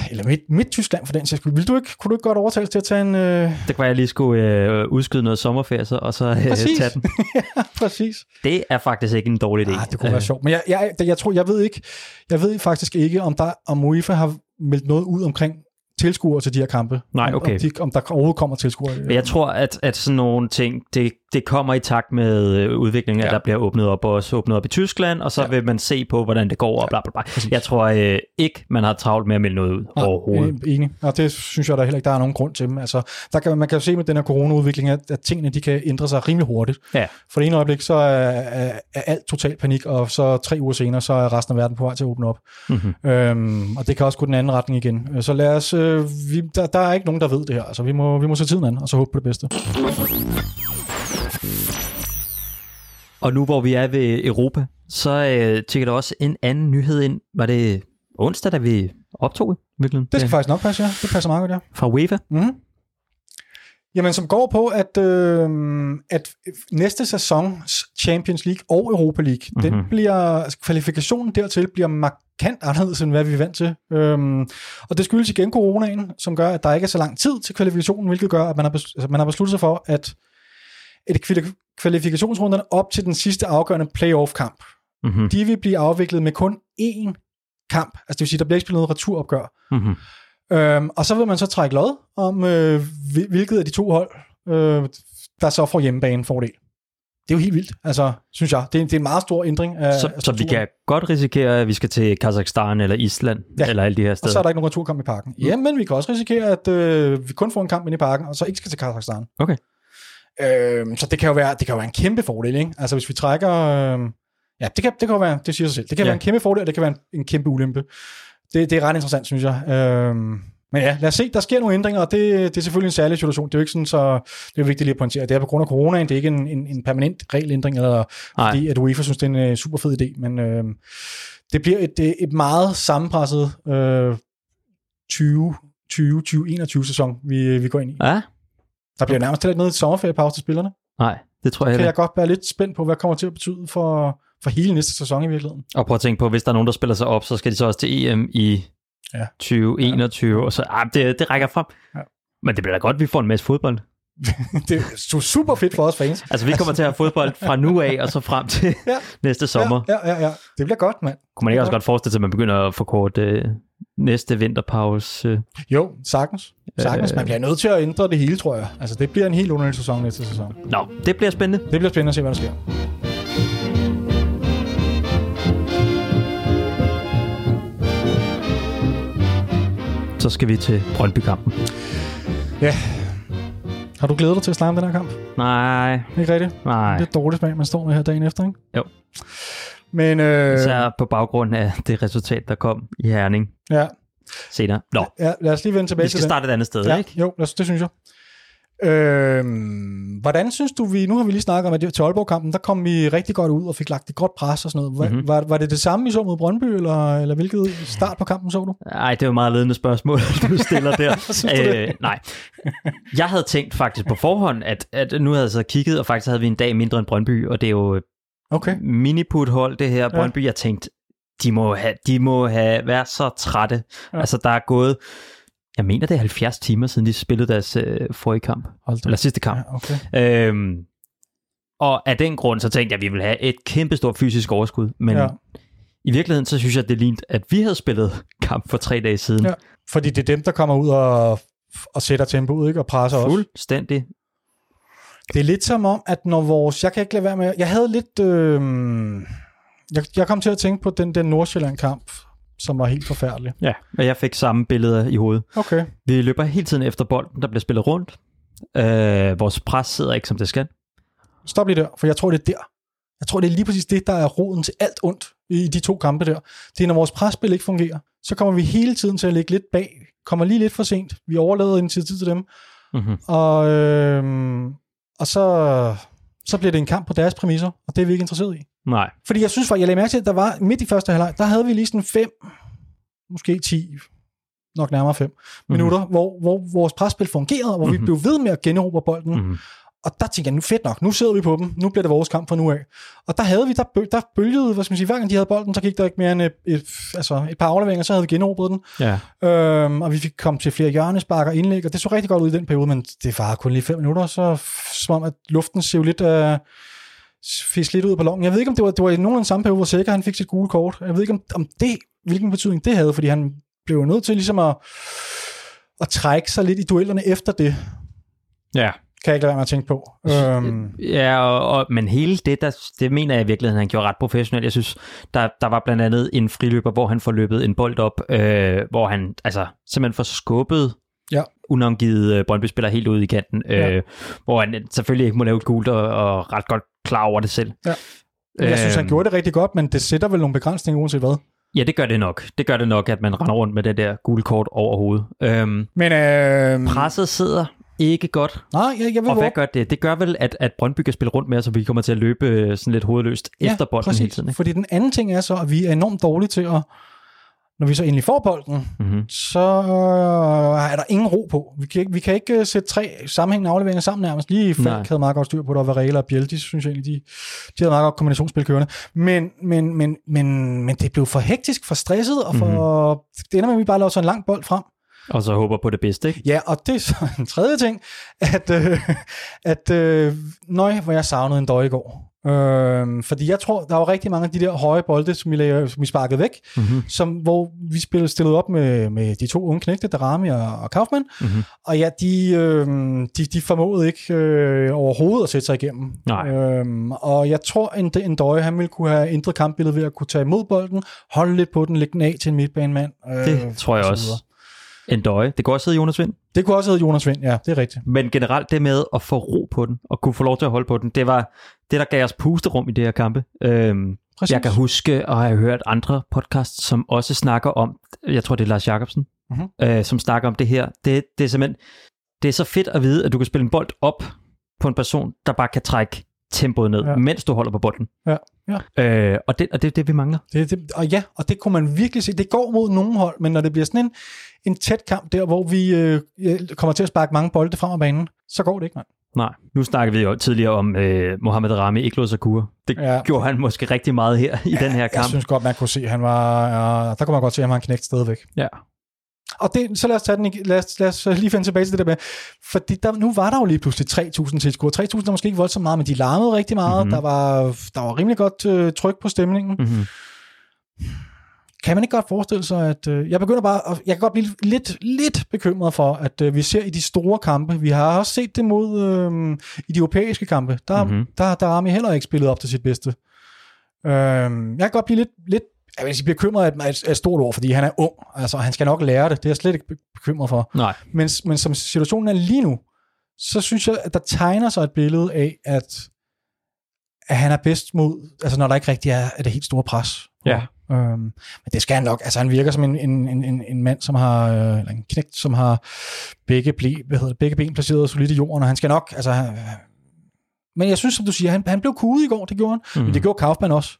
eller midt, midt Tyskland for den sags skyld. Vil du ikke, kunne du ikke godt overtales til at tage en... Øh, Det kunne jeg lige skulle øh, udskyde noget sommerferie, så, og så øh, Præcis. tage den. præcis. Det er faktisk ikke en dårlig idé. Ah, det kunne være sjovt. Men jeg, jeg, jeg, tror, jeg ved ikke, jeg ved faktisk ikke, om der om UEFA har meldt noget ud omkring tilskuere til de her kampe. Nej, Om- okay. Om, de, om der overhovedet kommer tilskuere. Men jeg tror, at, at sådan nogle ting, det, det kommer i takt med øh, udviklingen, at Ja. der bliver åbnet op, og også åbnet op i Tyskland, og så Ja. vil man se på, hvordan det går, og bla bla bla. Jeg tror øh, ikke, man har travlt med at melde noget ud Nej, overhovedet. øh, Enig. Og det synes jeg der heller ikke, der er nogen grund til. Altså, der kan, man kan jo se med den her coronaudvikling, at, at tingene de kan ændre sig rimelig hurtigt. Ja. For det ene øjeblik, så er, er, er alt total panik, og så tre uger senere, så er resten af verden på vej til at åbne op. Mm-hmm. Øhm, og det kan også gå den anden retning igen. Øh, Så lad os, øh, vi, der, der er ikke nogen, der ved det her. Altså, vi må, vi må se tiden an, og så håbe på det bedste. Og nu hvor vi er ved Europa, så øh, tjekker der også en anden nyhed ind. Var det onsdag, da vi optog i virkeligheden? Det skal Ja. faktisk nok passe, ja. Det passer meget godt, ja. Fra UEFA? Mm. Jamen, som går på, at, øh, at næste sæsons Champions League og Europa League, mm-hmm. den Mhm. bliver, altså, kvalifikationen dertil bliver markant anderledes, end hvad vi er vant til. Øhm, og det skyldes igen coronaen, som gør, at der ikke er så lang tid til kvalifikationen, hvilket gør, at man har, bes- altså, man har besluttet sig for, at et kvali- kvalifikationsrunderne op til den sidste afgørende playoff-kamp, Mm-hmm. de vil blive afviklet med kun én kamp. Altså det vil sige, der bliver ikke spillet noget returopgør. Mm-hmm. Øhm, og så vil man så trække lod om, øh, hvil- hvilket af de to hold, øh, der så får hjemmebane fordel. Det er jo helt vildt, altså, synes jeg. Det er, det er en meget stor ændring af Så, af så vi kan godt risikere, at vi skal til Kazakhstan eller Island, ja. Eller alle de her Og steder. så er der ikke nogen returkamp i parken. Mm. Jamen, vi kan også risikere, at øh, vi kun får en kamp ind i parken, og så ikke skal til Kazakhstan. Okay. Øhm, så det kan, jo være, det kan jo være en kæmpe fordel, ikke? Altså, hvis vi trækker... Øh, ja, det kan, det kan jo være, det siger sig selv. Det kan Ja. være en kæmpe fordel, og det kan være en, en kæmpe ulempe. Det, det er ret interessant, synes jeg. Øhm, men ja, lad os se, der sker nogle ændringer, og det, det er selvfølgelig en særlig situation. Det er jo ikke sådan, så det er vigtigt lige at pointere. Det er på grund af coronaen, det er ikke en, en, en permanent regelændring, eller Nej. fordi at UEFA synes, det er en øh, super fed idé, men øh, det bliver et, et, et meget sammenpresset øh, 20, 20, 21 sæson, vi, vi går ind i. Ja? Der bliver nærmest heller ikke noget sommerferiepause til spillerne. Nej, det tror jeg Kan heller jeg ikke. godt være lidt spændt på, hvad kommer til at betyde for, for hele næste sæson i virkeligheden. Og prøv at tænke på, hvis der er nogen, der spiller sig op, så skal de så også til EM i Ja. 2021, og så, ah, det, det rækker frem. Ja. Men det bliver da godt, at vi får en masse fodbold. det er su- super fedt for os fans. Altså, vi kommer til at have fodbold fra nu af, og så frem til Ja. næste sommer. Ja, ja, ja, ja. Det bliver godt, mand. Kunne man ikke også Ja. godt forestille sig, at man begynder at forkorte øh, næste vinterpause? Øh. Jo, sagtens. Sagtens. Øh. Man bliver nødt til at ændre det hele, tror jeg. Altså, det bliver en helt underlig sæson næste sæson. Nå, det bliver spændende. Det bliver spændende at se, hvad der sker. Så skal vi til Brøndby-kampen. Ja. Har du glædet dig til at snakke om den her kamp? Nej, Ikke rigtigt? nej. Det er dårligt smag, man står med her dagen efter, ikke? Jo. Men, øh, Især på baggrund af det resultat, der kom i Herning ja, senere. Nå, ja, lad os lige vende tilbage vi skal til starte et andet sted, Ja, ikke? jo, lad os, det synes jeg. Øhm, hvordan synes du, vi, nu har vi lige snakket om, at det- til Aalborg-kampen, der kom vi rigtig godt ud og fik lagt et godt pres og sådan noget. Var, Mhm. mm-hmm. var, var det det samme, vi så mod Brøndby, eller, eller hvilket start på kampen så du? Ej, det er jo meget ledende spørgsmål, du stiller der. Synes du det? øh, nej. Jeg havde tænkt faktisk på forhånd, at, at nu havde jeg så kigget, og faktisk havde vi en dag mindre end Brøndby, og det er jo Okay. miniput-hold, det her Brøndby. Jeg tænkte, de må have, de må have været så trætte. Ja. Ja. Altså, der er gået, jeg mener, det er 70 timer, siden de spillede deres øh, forrige kamp, Hold eller sidste kamp. Ja, okay. Øhm, og af den grund, så tænkte jeg, at vi ville have et kæmpestort fysisk overskud. Men Ja. i virkeligheden, så synes jeg, at det lignede, at vi havde spillet kamp for tre dage siden. Ja. Fordi det er dem, der kommer ud og, og sætter tempoet, ikke? Og presser også. Fuldstændig. Det er lidt som om, at når vores... Jeg kan ikke lade være med... Jeg havde lidt... Øh, jeg, jeg kom til at tænke på den, den Nordsjælland-kamp, som var helt forfærdelig. Ja, og jeg fik samme billeder i hovedet. Okay. Vi løber hele tiden efter bolden, der bliver spillet rundt. Øh, vores pres sidder ikke, som det skal. Stop lige der, for jeg tror, det er der. Jeg tror, det er lige præcis det, der er roden til alt ondt i de to kampe der. Det er, når vores presspil ikke fungerer, så kommer vi hele tiden til at ligge lidt bag. Kommer lige lidt for sent. Vi overlader initiativ til dem. Mm-hmm. Og, øh, og så, så bliver det en kamp på deres præmisser, og det er vi ikke interesseret i. Nej. Fordi jeg synes faktisk, jeg lagde mærke til, at der var midt i første halvleg, der havde vi lige sådan fem, måske 10, nok nærmere 5 mm-hmm. minutter, hvor, hvor vores presspil fungerede, og hvor mm-hmm. vi blev ved med at generobre bolden. Mm-hmm. Og der tænkte jeg, nu fedt nok, nu sidder vi på dem, nu bliver det vores kamp fra nu af. Og der havde vi, der, bø, der bølgede, hvad skal man sige, hver gang de havde bolden, så gik der ikke mere end et, et, altså et par afleveringer, så havde vi generobret den. Ja. Øhm, og vi fik komme til flere hjørnespark og indlæg, og det så rigtig godt ud i den periode, men det var kun lige fem minutter, så som om, at luften ser lidt... Øh, fisk lidt ud på longen. Jeg ved ikke, om det var, det var i nogenlunde samme periode, hvor Sækker han fik sit gule kort. Jeg ved ikke, om, om det, hvilken betydning det havde, fordi han blev nødt til ligesom at, at trække sig lidt i duellerne efter det. Ja. Kan jeg ikke lade være med at tænke på. Øhm, Ja, og, og, men hele det, der, det mener jeg i virkeligheden, han gjorde ret professionelt. Jeg synes, der, der var blandt andet en friløber, hvor han får løbet en bold op, øh, hvor han altså simpelthen får skubbet. Unangivet øh, Brøndby-spiller helt ud i kanten, øh, Ja. hvor han selvfølgelig ikke må lave et gult og, og ret godt klar over det selv. Ja. jeg synes, han Øhm, gjorde det rigtig godt, men det sætter vel nogle begrænsninger uanset hvad. Ja, det gør det nok. Det gør det nok, at man render rundt med det der gule kort over hovedet. Øhm, Men øh, presset sidder ikke godt. nej, jeg, jeg vil Og hvad våge- gør det? Det gør vel, at, at Brøndby kan spille rundt med, så vi kommer til at løbe øh, sådan lidt hovedløst ja, efter bolden præcis. hele tiden. Ikke? Fordi den anden ting er så, at vi er enormt dårlige til at, når vi så endelig får bolden, Mm-hmm. så øh, er der ingen ro på. Vi kan ikke, vi kan ikke øh, sætte tre sammenhængende afleveringer sammen nærmest. Lige. Falk havde meget godt styr på det, og Varela og Biel, de synes jeg egentlig, de, de havde meget godt kombinationsspil kørende. Men, men, men, men, men det blev for hektisk, for stresset, og for, Mhm. mm-hmm. det ender med, at vi bare laver så en lang bold frem. Og så håber på det bedste, ikke? Ja, og det er så en tredje ting, at, øh, at øh, nøj, hvor jeg savnede en døj i går. Øh, fordi jeg tror, der var rigtig mange af de der høje bolde, som vi, lagde, som vi sparkede væk, Mm-hmm. som, hvor vi spillede stillede op med, med de to unge knægte, Darami og, og Kaufmann. Mm-hmm. Og ja, de, øh, de, de formåede ikke øh, overhovedet at sætte sig igennem. Nej. Øhm, og jeg tror, en, en Døje, han ville kunne have ændret kampbilledet ved at kunne tage imod bolden, holde lidt på den, lægge den af til en midtbanemand. Øh, Det tror jeg og så også. En døje. Det går også hedde Jonas Vind. Det kunne også hedde Jonas Vind, ja, det er rigtigt. Men generelt det med at få ro på den, og kunne få lov til at holde på den, det var det, der gav os pusterum i det her kampe. Øhm, Præcis. jeg kan huske, og have hørt andre podcasts, som også snakker om, jeg tror det er Lars Jacobsen, Mhm. øh, som snakker om det her. Det, det er simpelthen, det er så fedt at vide, at du kan spille en bold op på en person, der bare kan trække tempoet ned, Ja. mens du holder på bolden. Ja, ja. Øh, og, det, og det det, vi mangler. Det, det, og ja, og det kunne man virkelig se. Det går mod nogen hold, men når det bliver sådan en, en tæt kamp der, hvor vi øh, kommer til at sparke mange bolde frem af banen, så går det ikke, mand. Nej, nu snakkede vi jo tidligere om øh, Mohamed Rami ikke lod sig kure. Det Ja. ja. gjorde han måske rigtig meget her i den her Jeg kamp. synes godt, man kunne se, han var, ja, der kunne man godt se, at han var en knægt stadigvæk. Ja. Og det, så lad os, tage den, lad, os, lad os lige finde tilbage til det der med, fordi der, nu var der jo lige pludselig 3.000 tilskuere. 3.000 er måske ikke voldsomt meget, men de larmede rigtig meget. Mhm. Mm-hmm. Der, var, der var rimelig godt øh, tryk på stemningen. Mm. Mm-hmm. Kan man ikke godt forestille sig, at... Øh, jeg begynder bare... At, jeg kan godt blive lidt, lidt bekymret for, at øh, vi ser i de store kampe, vi har også set det mod øh, i de europæiske kampe, der, Mhm. mm-hmm. der, der har Armi heller ikke spillet op til sit bedste. Øh, jeg kan godt blive lidt, lidt jeg vil sige, bekymret er et, er et- stort ord, fordi han er ung. Altså, han skal nok lære det. Det er jeg slet ikke be- bekymret for. Nej. Men, men som situationen er lige nu, så synes jeg, at der tegner sig et billede af, at, at han er bedst mod, altså når der ikke rigtig er, er det helt store pres. Ja. Øhm, men det skal han nok. Altså han virker som en, en, en, en, mand, som har, øh, eller en knægt, som har begge, ble, hvad hedder det, begge ben placeret solidt i jorden, og han skal nok, altså han, men jeg synes, som du siger, han, han blev kudet i går, det gjorde han. Mm. Mhm. Men det gjorde Kaufmann også.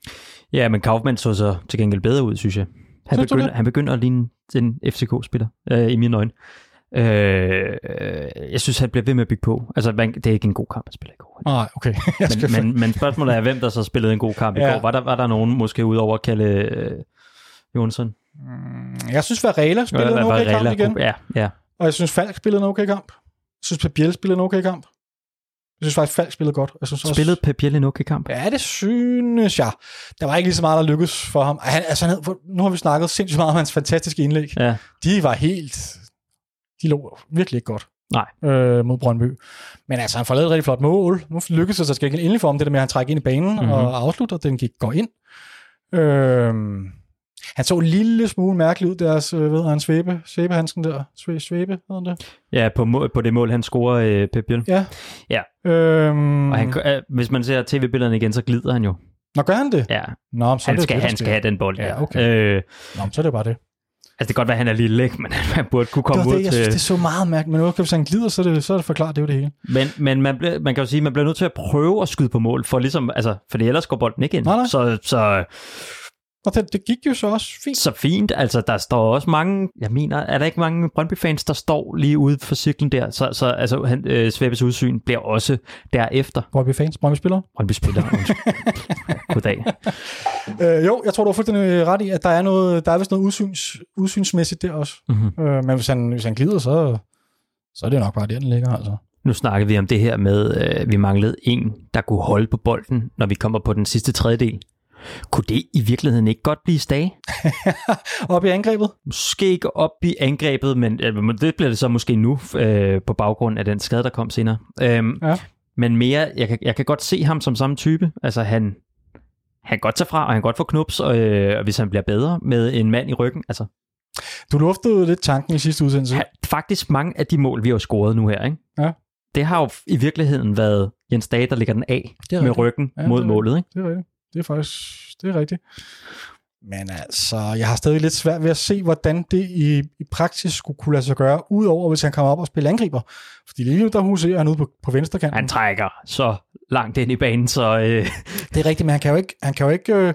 Ja, men Kaufmann så så til gengæld bedre ud, synes jeg. Han, Synes det? han begynder at ligne en FCK-spiller, øh, i mine øjne. Øh, jeg synes, han bliver ved med at bygge på. Altså, man, det er ikke en god kamp, at spille i går. Nej, okay. Men, men, men spørgsmålet er, hvem der så spillede en god kamp i Ja. går. Var der, var der nogen, måske udover at kalde øh, Jonsson? jeg synes, Varela spillede en okay kamp igen. Ja, ja. Og jeg synes, Falk spillede en okay kamp. Jeg synes, Pep Biel spillede en okay kamp. Jeg synes faktisk, Falk spillede godt. Jeg synes også, Spillede Pep Biel en okay kamp? Ja, det synes jeg. Der var ikke lige så meget, der lykkedes for ham. Han, altså, han havde, nu har vi snakket sindssygt meget om hans fantastiske indlæg. Ja. De var helt... De lå virkelig ikke godt. Nej. øh, mod Brøndby. Men altså, han får lavet et rigtig flot mål. Nu lykkedes det sig skal endelig for ham det der med, at han trækker ind i banen Mhm. mm-hmm. og afslutter, den gik, går ind. Øh, han så en lille smule mærkelig ud, deres, øh, ved han, svæbe, svæbehandsken der. Svæbe, svæbe, hedder det? Ja, på, må, på det mål, han scorer øh, Pep. Ja. Ja. Øhm, Og han, øh, hvis man ser tv-billederne igen, så glider han jo. Nå, gør han det? Ja, Nå, så han det skal, det, han skal have den bold. Ja, okay. Øh, Nå, så er det bare det. Altså, det kan godt være, at han er lille, ikke? men han burde kunne Det komme var ud det, jeg til... synes, det så meget mærkeligt. Men nu, hvis han glider, så er det, så er det forklaret, det er jo det hele. Men, men man, bliver, man kan jo sige, at man bliver nødt til at prøve at skyde på mål, for ligesom, altså, fordi ellers går bolden ikke ind. Nej, nej. Så, så, Og det, det gik jo så også fint. så fint. Altså, der står også mange, jeg mener, er der ikke mange Brøndby-fans, der står lige ude for cyklen der? Så, så altså, han, øh, Svæbes udsyn bliver også derefter. Brøndby fans, Brøndby spillere. Brøndby-spiller. Goddag. Øh, jo, jeg tror, du har fuldstændig ret i, at der er, noget, der er vist noget udsyns, udsynsmæssigt der også. Mm-hmm. Øh, men hvis han, hvis han glider, så, så er det nok bare der, den ligger, altså. Nu snakker vi om det her med, at øh, vi manglede en, der kunne holde på bolden, når vi kommer på den sidste tredjedel. Kunne det i virkeligheden ikke godt blive Stage? Op i angrebet. Måske ikke op i angrebet, men øh, det bliver det så måske nu, øh, på baggrund af den skade, der kom senere. Øhm, Ja. Men mere, jeg kan, jeg kan godt se ham som samme type. Altså han, han kan godt tage fra, og han kan godt få knups, og, øh, hvis han bliver bedre med en mand i ryggen. Altså, Du luftede lidt tanken i sidste udsendelse. han, faktisk mange af de mål, vi har scoret nu her, ikke? Ja. det har jo i virkeligheden været Jens Dage, der ligger den af med ryggen Ja, ja, mod målet. Ikke? Det er rigtigt. Det er faktisk det er rigtigt. Men altså, jeg har stadig lidt svært ved at se, hvordan det i, i praksis skulle kunne lade sig gøre, udover hvis han kommer op og spiller angriber. Fordi lige nu, der huserer han ude på, på venstre kanten. Han trækker så langt ind i banen, så øh, Det er rigtigt, men han kan jo ikke... Han kan jo ikke øh,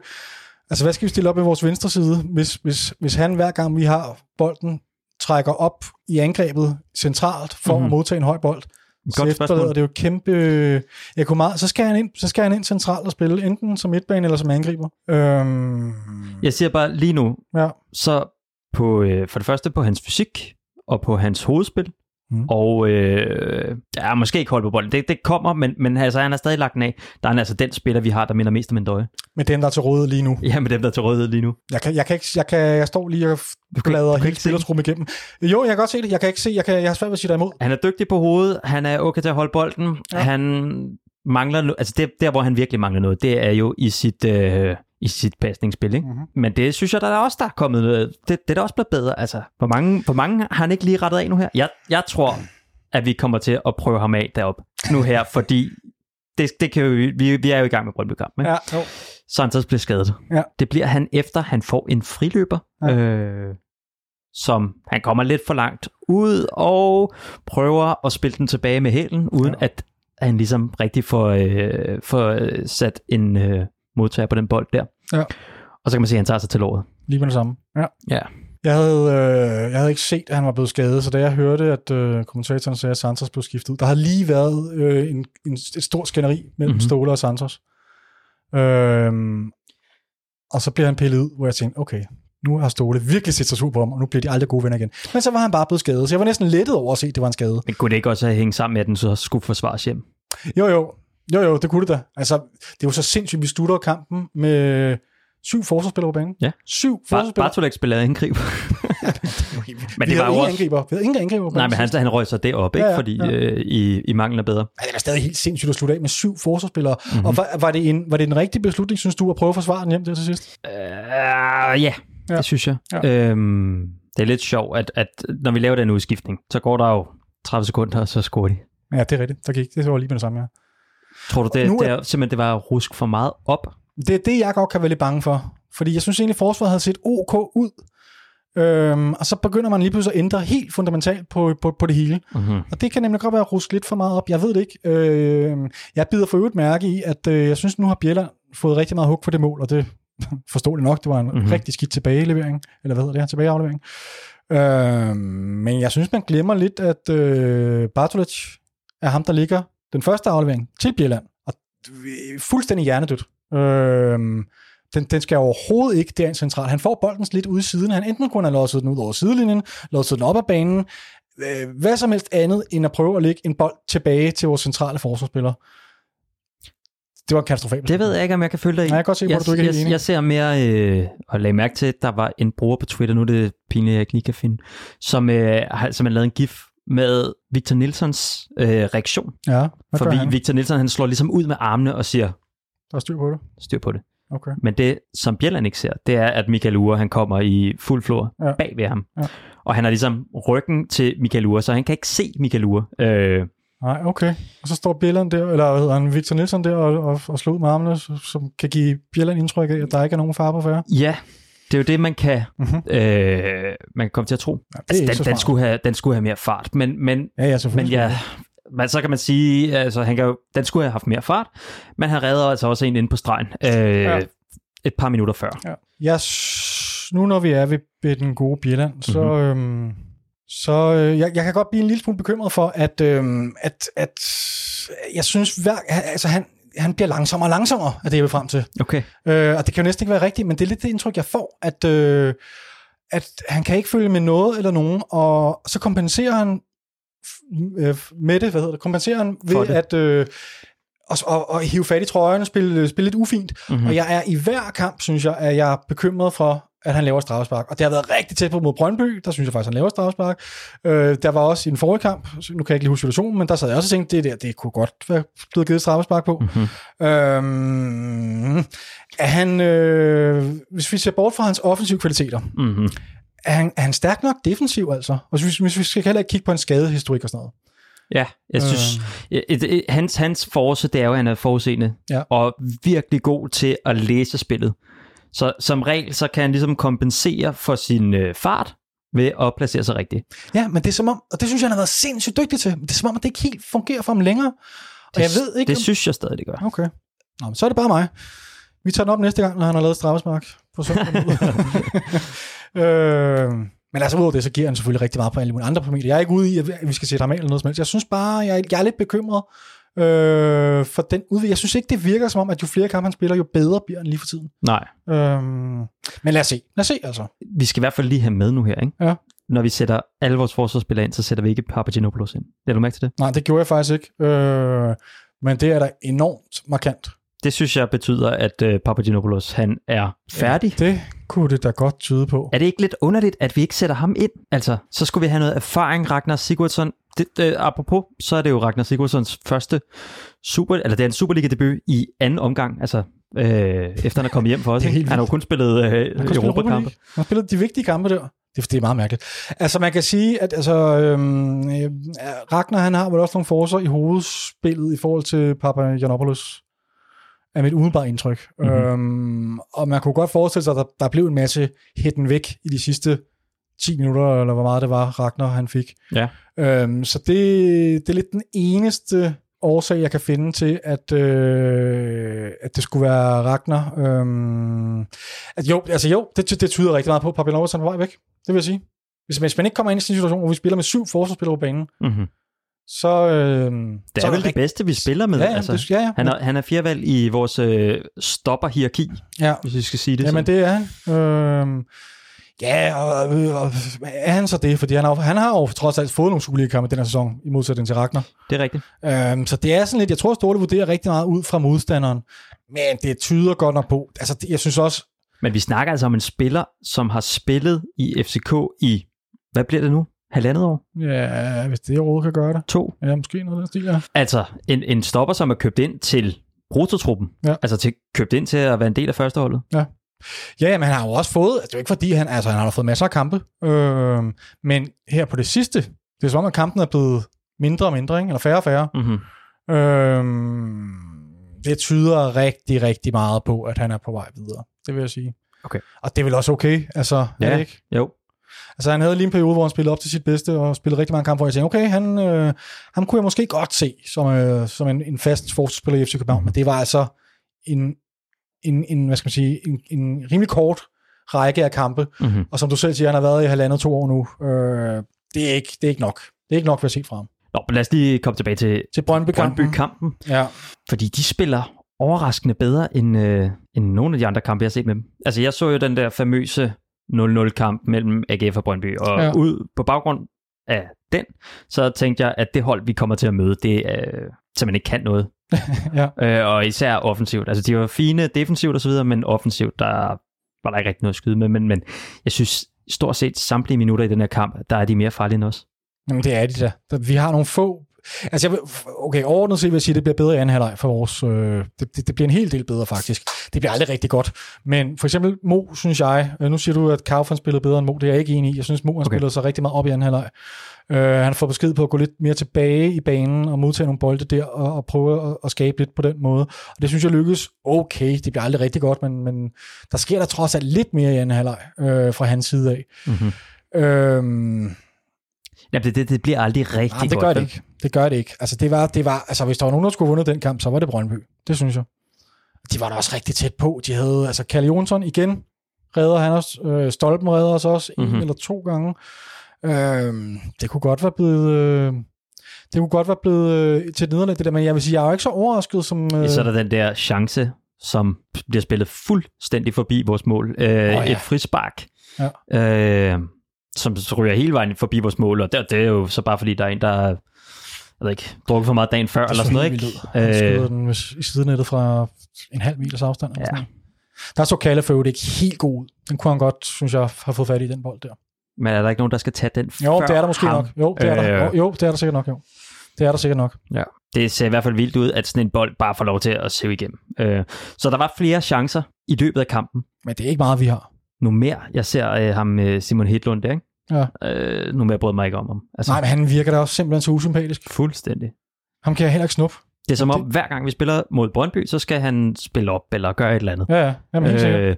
altså, hvad skal vi stille op med vores venstre side, hvis, hvis, hvis han hver gang vi har bolden, trækker op i angrebet centralt for mm-hmm. Mhm. at modtage en høj bold, Godt efterlader spørgsmål. det jo kæmpe... Jeg kunne meget, så, skal han ind, så skal han ind centralt og spille, enten som midtbane eller som angriber. Øhm, jeg siger bare lige nu, ja. så på, øh, for det første på hans fysik, og på hans hovedspil, Mm. og øh, ja, måske ikke holde på bolden. Det, det kommer, men, men altså, han er stadig lagt den af. Der er han altså den spiller, vi har, der minder mest om en døje. Med dem, der er til rådighed lige nu. Ja, med dem, der er til rådighed lige nu. Jeg, kan, jeg, kan ikke, jeg, kan, jeg står lige og bladrer hele spillertruppen igennem. Jo, jeg kan godt se det. Jeg kan ikke se, jeg, kan, jeg har svært ved at sige dig imod. Han er dygtig på hovedet, han er okay til at holde bolden, Ja. han mangler, altså det, der hvor han virkelig mangler noget, det er jo i sit, øh, i sit pasningsspil, ikke? Mhm. Men det synes jeg, der er også der er kommet noget, det, det er da også blevet bedre, altså hvor mange, hvor mange har han ikke lige rettet af nu her? Jeg, jeg tror, at vi kommer til at prøve ham af derop nu her, fordi det, det kan jo, vi, vi er jo i gang med Brøndby-kampen, ikke? Ja, jo. Santos bliver skadet. Ja. Det bliver han efter, han får en friløber, Ja. øh, som han kommer lidt for langt ud og prøver at spille den tilbage med hælen, uden Ja. ja. at han ligesom rigtig får, øh, får øh, sat en øh, modtager på den bold der. Ja. Og så kan man se, at han tager sig til låret. Lige med det samme. Ja. Ja. Jeg havde, øh, jeg havde ikke set, at han var blevet skadet, så da jeg hørte, at øh, kommentatoren sagde, at Santos blev skiftet ud, der har lige været øh, en, en, et stort skænderi mellem mm-hmm. Mhm. Ståle og Santos. Øhm, og så bliver han pillet ud, hvor jeg tænkte, okay, nu har Ståle virkelig set sig sur på ham, og nu bliver de aldrig gode venner igen. Men så var han bare blevet skadet, så jeg var næsten lettet over at se, at det var en skade. Men kunne det ikke også have hængt sammen med, at den så skulle forsvares hjem? Jo, jo. Jo, jo, det kunne det da. Altså, det jo så sindssygt, vi slutter kampen med syv forsvarsspillere på banen. Ja. Syv forsvarsspillere. Bartolek spillede angriber. men det var jo også... angriber. Vi havde ingen angriber på Nej, men han, han røg sig det op, ikke? Ja, Ja, fordi ja. Øh, I, I mangler bedre. Ja, det var stadig helt sindssygt at slutte af med syv forsvarsspillere. Mhm. Mm-hmm. Og var, var, det en, var det en rigtig beslutning, synes du, at prøve at forsvare den hjem der til sidst? Uh, ja, Ja. ja, det synes jeg. Ja. Øhm, det er lidt sjovt, at, at når vi laver den udskiftning, så går der jo 30 sekunder, og så scorer de. Ja, det er rigtigt. Der gik, det var lige med det samme, ja. Tror du, det, Nu er- det er, simpelthen det var rusk for meget op? Det er det, jeg godt kan være lidt bange for. Fordi jeg synes egentlig, at forsvaret havde set ok ud. Øhm, og så begynder man lige pludselig at ændre helt fundamentalt på, på, på det hele. Mm-hmm. Og det kan nemlig godt være at ruske lidt for meget op. Jeg ved det ikke. Øh, jeg bider for øvrigt mærke i, at øh, jeg synes, nu har Bjelland fået rigtig meget hug for det mål, og det forståeligt nok, det var en mm-hmm. Mhm. rigtig skidt tilbagelevering, eller hvad hedder det her, tilbageaflevering. Øh, men jeg synes, man glemmer lidt, at øh, Bartolic er ham, der ligger den første aflevering til Bjelland, og øh, fuldstændig hjernedødt. Øh, den, den skal overhovedet ikke derind centralt. Han får bolden lidt ude i siden. Han enten kunne have losset den ud over sidelinjen, losset den op ad banen, øh, hvad som helst andet, end at prøve at lægge en bold tilbage til vores centrale forsvarsspiller. Det var en katastrofabel. Det ved jeg ikke, om jeg kan følge dig i. Nej, jeg kan godt se jeg, at du ikke er jeg, enig. jeg ser mere, øh, og lagde mærke til, at der var en bruger på Twitter, nu er det pinligt, jeg ikke lige kan finde, som, øh, har, som har lavet en gif, med Victor Nilsons øh, reaktion. Ja, hvad For gør vi, han? Victor Nilsson han slår ligesom ud med armene og siger, Der er styr på det. styr på det. Okay. Men det, som Bjelland ikke ser, det er, at Michael Ure, han kommer i fuld flor Ja. bag ved ham. Ja. Og han har ligesom ryggen til Michael Ure, så han kan ikke se Michael Ure. Øh, Nej, okay. Og så står Bjelland der, eller hvad hedder han, Victor Nielsen der, og, og, og slår ud med armene, som kan give Bjelland indtryk af, at der ikke er nogen far på færre. ja, det er jo det, man kan, Mhm. øh, man kan komme til at tro. Ja, Altså, den, den, skulle have, den skulle have mere fart, men, men, Ja, ja, men ja, men så kan man sige, altså, han kan jo, den skulle have haft mere fart, men han redder altså også en inde på stregen øh, Ja. et par minutter før. Ja. Jeg, nu når vi er ved, den gode Bjelland, så, Mhm. øhm, så øh, jeg, jeg kan godt blive en lille smule bekymret for, at, øhm, at, at jeg synes, hver, altså han, han bliver langsommere og langsommere, er det jeg vil frem til. Okay. Øh, og det kan jo næsten ikke være rigtigt, men det er lidt det indtryk, jeg får, at, øh, at han kan ikke følge med noget eller nogen, og så kompenserer han øh, med det, hvad hedder det, kompenserer han ved at øh, og, og, og hive fat i trøjerne, spille, spille lidt ufint. Mhm. Mm. Og jeg er i hver kamp, synes jeg, at jeg er bekymret for, at han laver straffespark. Og det har været rigtig tæt på mod Brøndby, der synes jeg faktisk, han laver straffespark. Øh, der var også i den forrige kamp, nu kan jeg ikke lige huske situationen, men der sad jeg også og tænkte, det der, det kunne godt være blevet givet straffespark på. Mhm. Øhm, er han, øh, hvis vi ser bort fra hans offensive kvaliteter, Mm-hmm. er han, er han stærk nok defensiv altså? Og hvis, hvis vi skal heller ikke kigge på en skadehistorik og sådan noget. Ja, jeg synes, øh. et, et, hans, hans force, det er jo, at han er forudseende, Ja. og virkelig god til at læse spillet. Så som regel, så kan han ligesom kompensere for sin øh, fart ved at placere sig rigtigt. Ja, men det er som om, og det synes jeg, han har været sindssygt dygtig til, det er som om, at det ikke helt fungerer for ham længere. Og Det, jeg ved ikke... Det om- synes jeg stadig, det gør. Okay. Nå, men så er det bare mig. Vi tager den op næste gang, når han har lavet straffespark på søndag. øh, men altså udover det, så giver han selvfølgelig rigtig meget på alle mulige andre parametre. Jeg er ikke ude i, at vi skal sætte ham af eller noget som helst. Jeg synes bare, jeg, jeg er lidt bekymret øh, for den udvikling. Jeg synes ikke, det virker som om, at jo flere kampe han spiller, jo bedre bliver han lige for tiden. Nej, Øh, men lad os se. Lad os se, altså. vi skal i hvert fald lige have med nu her, ikke? Ja. Når vi sætter alle vores forsvarsspillere ind, så sætter vi ikke Papagenopoulos ind. Er du mærke til det? Nej, det gjorde jeg faktisk ikke. Øh, men det er da enormt markant. Det synes jeg betyder, at øh, Papagenopoulos, han er færdig. Det kunne det da godt tyde på. Er det ikke lidt underligt, at vi ikke sætter ham ind? Altså, så skulle vi have noget erfaring, Ragnar Sigurdsson. Det, øh, apropos, så er det jo Ragnar Sigurdssons første super, eller det er en Superliga-debut i anden omgang, altså øh, efter han er kommet hjem for os. Det Han har jo kun spillet øh, Europakampe. Han har spillet de vigtige kampe der. Det, det er meget mærkeligt. Altså, man kan sige, at altså, øhm, øh, Ragnar, han har vel også nogle forser i hovedspillet i forhold til Papa Janopoulos er mit umiddelbare indtryk. Mhm. Mm-hmm. Øhm, og man kunne godt forestille sig, at der, der blev en masse hætten væk i de sidste 10 minutter, eller hvor meget det var, Ragnar han fik. Ja. Øhm, så det, det er lidt den eneste årsag, jeg kan finde til, at, øh, at det skulle være Ragnar. Øhm, at jo, altså jo, det, det tyder rigtig meget på, at Papinovas er på vej væk. Det vil jeg sige. Hvis, hvis man ikke kommer ind i en situation, hvor vi spiller med syv forsvarsspillere på banen, Mm-hmm. så... Øh, Det så er vel det rigtig- bedste, vi spiller med. Ja, ja, altså. det, ja, ja. Han er, han er fjervalg i vores øh, stopper-hierarki, ja. hvis vi skal sige det Jamen, sådan. det er han. Øhm, ja, og, og, er han så det? Fordi han har, han har jo trods alt fået nogle Superliga-kampe den her sæson, i modsætning til Ragnar. det er rigtigt. Øhm, så det er sådan lidt, jeg tror, Ståle vurderer rigtig meget ud fra modstanderen. Men det tyder godt nok på, altså det, jeg synes også, Men vi snakker altså om en spiller, som har spillet i FCK i, hvad bliver det nu? Halvandet år? ja, hvis det råd kan gøre det, To? ja, måske noget af den stil, ja. Altså, en, en stopper, som er købt ind til prototruppen. Ja. Altså til, købt ind til at være en del af førsteholdet. Ja, ja, men han har jo også fået, det er jo ikke fordi, han, altså han har fået masser af kampe, øhm, men her på det sidste, det er som om, at kampen er blevet mindre og mindre, ikke? eller færre og færre. Mm-hmm. Øhm, det tyder rigtig, rigtig meget på, at han er på vej videre. Det vil jeg sige. Okay. Og det er vel også okay, altså, ja. er det ikke? Jo. Altså, han havde lige en periode, hvor han spillede op til sit bedste, og spillede rigtig mange kampe, hvor jeg tænkte, okay, han, øh, ham kunne jeg måske godt se som, øh, som en, en fast forsvarsspiller i FC København, men det var altså en, en, en hvad skal man sige, en, en rimelig kort række af kampe, Mm-hmm. og som du selv siger, han har været i halvandet to år nu. Øh, det, er ikke, det er ikke nok. Det er ikke nok, jeg har set fra ham. Nå, men lad os lige komme tilbage til Til Brøndby-kampen. Brøndby-kampen. Ja. Fordi de spiller overraskende bedre end, øh, end nogle af de andre kampe, jeg har set med dem. Altså, jeg så jo den der famøse 0-0-kamp mellem AGF og Brøndby, og Ja. ud på baggrund af den, så tænkte jeg, at det hold, vi kommer til at møde, det er øh, simpelthen ikke kan noget. ja. Øh, og især offensivt. Altså, de var fine defensivt og så videre, men offensivt, der var der ikke rigtig noget at skyde med. Men, men jeg synes, stort set samtlige minutter i den her kamp, der er de mere farlige end os. Jamen, det er de da. Der- Vi har nogle få... Altså, jeg vil, okay, overordnet set vil jeg sige, at det bliver bedre i anden halvleg for vores... Øh, det, det, det, bliver en hel del bedre, faktisk. Det bliver aldrig rigtig godt. Men for eksempel Mo, synes jeg... Øh, nu siger du, at Kaufmann spillede bedre end Mo. Det er jeg ikke enig i. Jeg synes, Mo har Okay. spillet sig rigtig meget op i anden halvleg. Øh, han får besked på at gå lidt mere tilbage i banen og modtage nogle bolde der og, og prøve at, at skabe lidt på den måde. Og det synes jeg lykkes okay. Det bliver aldrig rigtig godt, men, men der sker der trods alt lidt mere i anden halvleg øh, fra hans side af. Mm-hmm. Øhm, Ja, det, det, det bliver aldrig rigtig Nej, det godt. gør det ikke. Det gør det ikke. Altså, det var, det var, altså, hvis der var nogen, der skulle vundet den kamp, så var det Brøndby. Det synes jeg. De var da også rigtig tæt på. De havde, altså, Kalle Jonsson igen redder han også. Øh, Stolpen redder os også en Mhm. eller to gange. Øh, det kunne godt være blevet... Øh, det kunne godt være blevet øh, til nederlag, det der, men jeg vil sige, jeg er jo ikke så overrasket som... Øh, Så er der den der chance, som bliver spillet fuldstændig forbi vores mål. Øh, oh, ja. Et frispark, Ja. øh, som så ryger hele vejen forbi vores mål, og det, det er jo så bare fordi, der er en, der jeg ved ikke, drukket for meget dagen før, eller så sådan noget, ikke? Han skyder Øh, den med- i sidenettet fra en halv meters afstand. eller Ja. sådan. Der så Kalle for ikke helt god ud. Den kunne han godt, synes jeg, have fået fat i den bold der. men er der ikke nogen, der skal tage den Jo, før det er der måske ham? nok. Jo, det er der. Øh. Jo, Jo, det er der sikkert nok, jo. Det er der sikkert nok. Ja. Det ser i hvert fald vildt ud, at sådan en bold bare får lov til at se igennem. Øh, så der var flere chancer i løbet af kampen. Men det er ikke meget, vi har. Nu mere. Jeg ser øh, ham øh, Simon Hedlund der, ikke? Ja. Øh, nu mere jeg mig ikke om ham. Altså, Nej, men han virker da også simpelthen så usympatisk. fuldstændig. Ham kan jeg heller ikke snuppe. Det er som om, Det- hver gang vi spiller mod Brøndby, så skal han spille op eller gøre et eller andet. Ja, ja. Jamen, helt. Øh,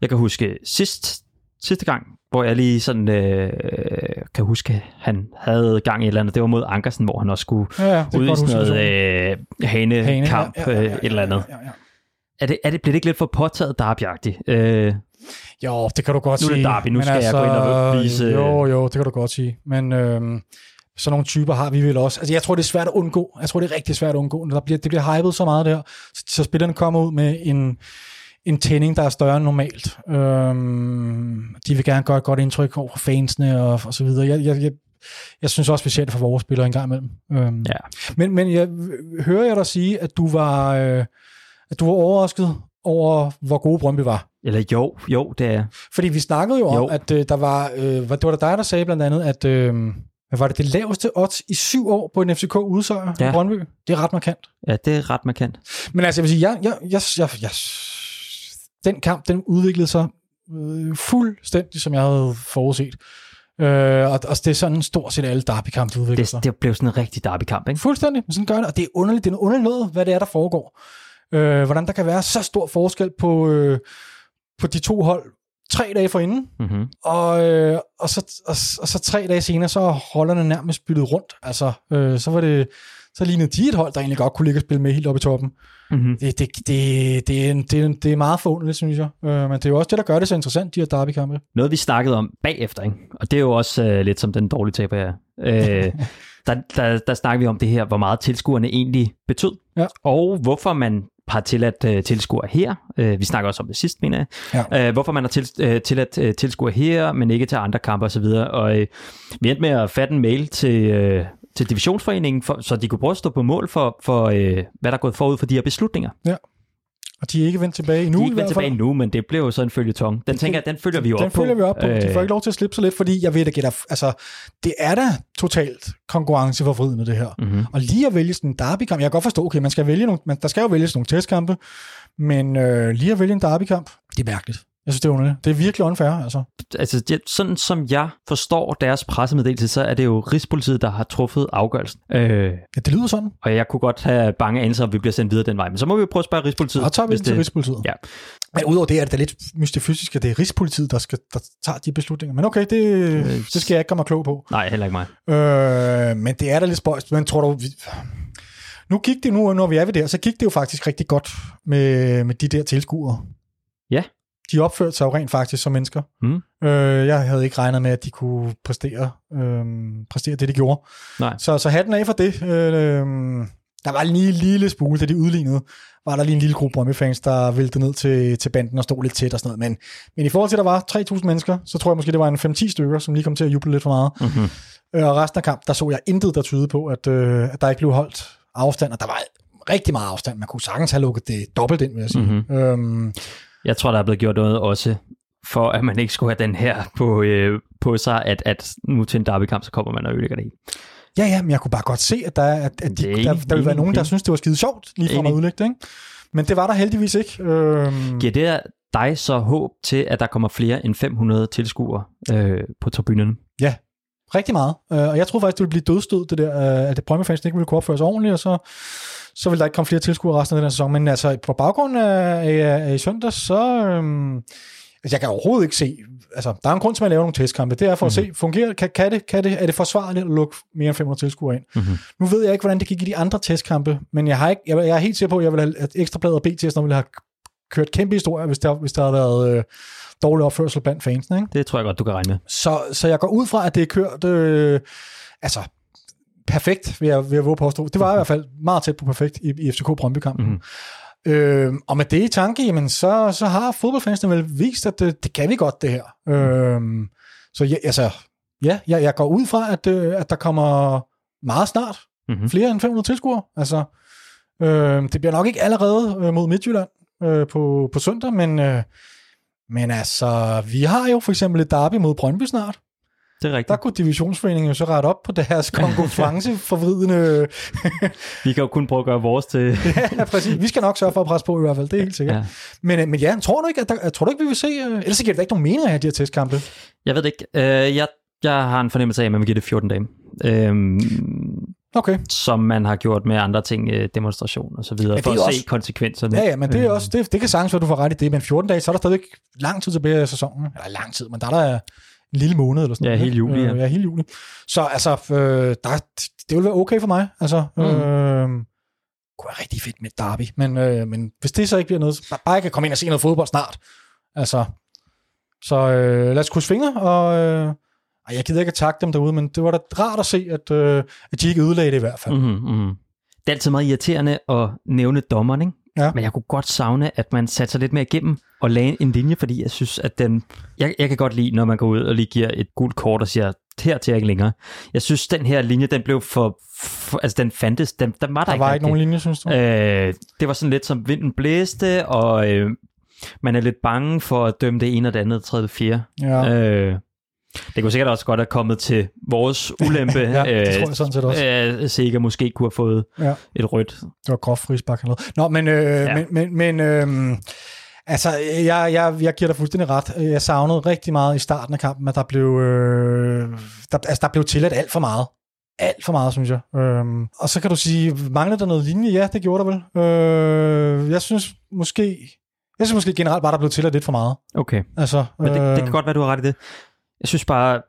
jeg kan huske sidst, sidste gang, hvor jeg lige sådan øh, kan huske, han havde gang i et eller andet. Det var mod Ankersen, hvor han også skulle Ja, ja. Ud i sådan noget øh, hanekamp, ja, ja, ja, ja, et eller andet. Ja, ja, ja. Er det, er det, bliver det ikke lidt for påtaget derbyagtigt? Øh, Jo, det kan du godt Nu er det sige. derby, nu skal jeg gå ind og vise- Jo, jo, det kan du godt sige. Men øhm, sådan nogle typer har vi vel også. Altså, jeg tror, det er svært at undgå. Jeg tror, det er rigtig svært at undgå. Der bliver, det bliver hypet så meget der, så, så spillerne kommer ud med en, en tænding, der er større end normalt. Øhm, de vil gerne gøre et godt indtryk over fansene og, og så videre. Jeg, jeg, jeg, jeg synes også, vi ser det for vores spillere en gang imellem. Øhm, Ja. Men, men jeg hører jeg dig sige, at du var, øh, at du var overrasket over, hvor gode Brøndby var. eller jo, jo, det er Fordi vi snakkede jo, Jo. om, at øh, der var, øh, det var der dig, der sagde blandt andet, at øh, hvad var det, det laveste odds i syv år på en FCK udsejr ja. I Brøndby? Det er ret markant. Ja, det er ret markant. Men altså, jeg vil sige, jeg, jeg, jeg, jeg, jeg, den kamp, den udviklede sig øh, fuldstændig, som jeg havde forudset. Øh, og, og det er sådan stort set alle derbykampe udvikler sig. Det, det blev sådan en rigtig derbykamp, ikke? Fuldstændig, sådan gør det, og det er underligt, det er noget underligt noget, hvad det er, der foregår. Øh, hvordan der kan være så stor forskel på, øh, på de to hold tre dage forinden, Mm-hmm. og, øh, og, så, og, og så tre dage senere, så er holderne nærmest byttet rundt. Altså, øh, så var det, så lignede de et hold, der egentlig godt kunne ligge og spille med helt oppe i toppen. Mm-hmm. Det, det, det, det, er, en- det, er, det er meget forunderligt, synes jeg. Øh, men det er jo også det, der gør det så interessant, de her derbykampe. Noget, vi snakkede om bagefter, ikke? og det er jo også øh, lidt som den dårlige taber, jeg er. øh, der, der, der snakker vi om det her, hvor meget tilskuerne egentlig betød, Ja. og hvorfor man har tilladt øh, tilskuere her. Øh, vi snakker også om det sidst, mener jeg. Ja. Øh, hvorfor man har til, øh, tilladt øh, tilskuere her, men ikke til andre kampe osv. Og øh, vi endte med at fatte en mail til, øh, til divisionsforeningen, for, så de kunne prøve at stå på mål for, for øh, hvad der er gået forud for de her beslutninger. Og de er ikke vendt tilbage endnu. Nu, de er ikke vendt tilbage nu, men det blev jo så en følgetong. Den tænker jeg, den følger vi jo den op på. følger vi op på. De får Øh, ikke lov til at slippe så lidt, fordi jeg ved, at gætter, altså, det er da totalt konkurrenceforvridende, det her. Mm-hmm. Og lige at vælge sådan en derbykamp, jeg kan godt forstå, okay, man skal vælge nogle, man, der skal jo vælges nogle testkampe, men øh, lige at vælge en derbykamp, det er mærkeligt. Jeg synes, det er underligt. Det er virkelig unfair, altså. altså, det, sådan som jeg forstår deres pressemeddelelse, så er det jo Rigspolitiet, der har truffet afgørelsen. Øh, Ja, det lyder sådan. og jeg kunne godt have bange anelser, om vi bliver sendt videre den vej. Men så må vi jo prøve at spørge Rigspolitiet. Og tager vi den til det- Rigspolitiet. Ja. Men udover det er det da lidt mystifysisk, at det er Rigspolitiet, der, skal, der tager de beslutninger. Men okay, det, det skal jeg ikke komme klog på. Nej, heller ikke mig. Øh, men det er da lidt spøjst. Men tror du... Vi... Nu gik det nu, når vi er ved det, så gik det jo faktisk rigtig godt med, med de der tilskuere. Ja. De opførte sig jo rent faktisk som mennesker. Mm. Øh, jeg havde ikke regnet med, at de kunne præstere, øh, præstere det, de gjorde. Nej. Så, så hatten af for det. Øh, der var lige en lille smule, da de udlignede, var der lige en lille gruppe Brøndby-fans, der væltede ned til, til banden og stod lidt tæt og sådan noget. Men, men i forhold til, at der var 3.000 mennesker, så tror jeg måske, det var en 5-10 stykker, som lige kom til at juble lidt for meget. Mm-hmm. Og resten af kampen, der så jeg intet, der tyder på, at, øh, at der ikke blev holdt afstand, og der var rigtig meget afstand. Man kunne sagtens have lukket det dobbelt ind, vil jeg sige. Mhm. Mm-hmm. Øhm, Jeg tror, der er blevet gjort noget også for at man ikke skulle have den her på, øh, på sig, at, at nu til en derbykamp, så kommer man og ødelægger det hele. Ja, ja, men jeg kunne bare godt se, at der, at, at de, er der, enig, der ville være nogen, der synes det var skide sjovt, lige fra at udlægge det, ikke? Men det var der heldigvis ikke. Øhm, Giver det dig så håb til, at der kommer flere end 500 tilskuere øh, på tribunerne? rigtig meget. Øh, og jeg troede faktisk, det ville blive dødstød, det der, øh, at Brøndby fans ikke ville kunne opføre sig ordentligt, og så, så ville der ikke komme flere tilskuere resten af den her sæson. Men altså, på baggrund af, af, af i søndag, så... Øhm, altså, jeg kan overhovedet ikke se... Altså, der er en grund til, at man laver nogle testkampe. Det er for mm-hmm. at se, fungerer, kan, kan, det, kan det, er det forsvarligt at lukke mere end 500 tilskuere ind? Mm-hmm. Nu ved jeg ikke, hvordan det gik i de andre testkampe, men jeg, har ikke, jeg, jeg er helt sikker på, at jeg vil have, at Ekstrabladet og BT ville have kørt kæmpe historier, hvis der, hvis der havde været øh, dårlig opførsel blandt fansene. Ikke? Det tror jeg godt, du kan regne med. Så, så jeg går ud fra, at det er kørt øh, altså perfekt, vil jeg, vil jeg våge påstå. Det var i hvert fald meget tæt på perfekt i, i FCK Brøndby-kampen. Mm-hmm. Øh, og med det i tanke, jamen, så, så har fodboldfansene vel vist, at det, det kan vi godt, det her. Øh, så ja, altså, ja, jeg, jeg går ud fra, at, øh, at der kommer meget snart Mm-hmm. flere end 500 tilskuere. Altså, øh, det bliver nok ikke allerede øh, mod Midtjylland øh, på, på søndag, men, øh, men altså, vi har jo for eksempel et derby mod Brøndby snart. Det er rigtigt. Der kunne divisionsforeningen jo så rette op på deres konkurrenceforvridende... Vi kan jo kun prøve at gøre vores til... ja, præcis. Vi skal nok sørge for at presse på i hvert fald, det er helt sikkert. Ja. Men, øh, men ja, tror du ikke, at der, tror du ikke, vi vil se... Øh, ellers giver det da ikke nogen mening at have de her testkampe. Jeg ved det ikke. Øh, jeg, jeg har en fornemmelse af, at man vil give det 14 dage. Øhm, Okay. som man har gjort med andre ting, demonstration og så videre, for at også- se konsekvenserne. Ja, ja, men det, er Øh, også, det, det kan sagtens være, du får ret i det, men 14 dage, så er der stadigvæk lang tid tilbage af sæsonen. Eller lang tid, men der er der en lille måned eller sådan Ja, noget. hele juli, ja. Øh, ja, hele juli. Så altså, øh, der, det vil være okay for mig. Altså, Mm. øh, kunne være rigtig fedt med derby, men, øh, men hvis det så ikke bliver noget, så bare- jeg kan komme ind og se noget fodbold snart. Altså, så øh, lad os krydse fingre, og øh, ej, jeg gider ikke at takke dem derude, men det var da rart at se, at, øh, at de ikke ødelagde det i hvert fald. Mm. Mm-hmm, mm-hmm. Det er altid meget irriterende at nævne dommeren, ikke? Ja. Men jeg kunne godt savne, at man satte sig lidt mere igennem og lagde en linje, fordi jeg synes, at den... Jeg, jeg kan godt lide, når man går ud og lige giver et gult kort og siger, her til ikke længere. Jeg synes, den her linje, den blev for... for altså, den fandtes. Den, den var der, Der var ikke nogen linje, synes du? Øh, det var sådan lidt som vinden blæste, og øh, man er lidt bange for at dømme det ene og det andet, det tredje fjerde. ja. Øh, det kunne sikkert også godt have kommet til vores ulempe. Ja, det tror jeg sådan set også. Øh, Sega måske kunne have fået Ja. et rødt. Det var groft frisbak eller noget. Nå, men, øh, ja. men, men, men øh, altså, jeg, jeg, jeg giver dig fuldstændig ret. Jeg savnede rigtig meget i starten af kampen, at der blev, øh, der, altså, der blev tilladt alt for meget. Alt for meget, synes jeg. Øhm, og så kan du sige, manglede der noget linje? Ja, det gjorde der vel. Øh, jeg synes måske, jeg synes måske generelt bare, der blev tilladt lidt for meget. Okay, Altså, men det, det kan øh, godt være, du har ret i det. Jeg synes bare,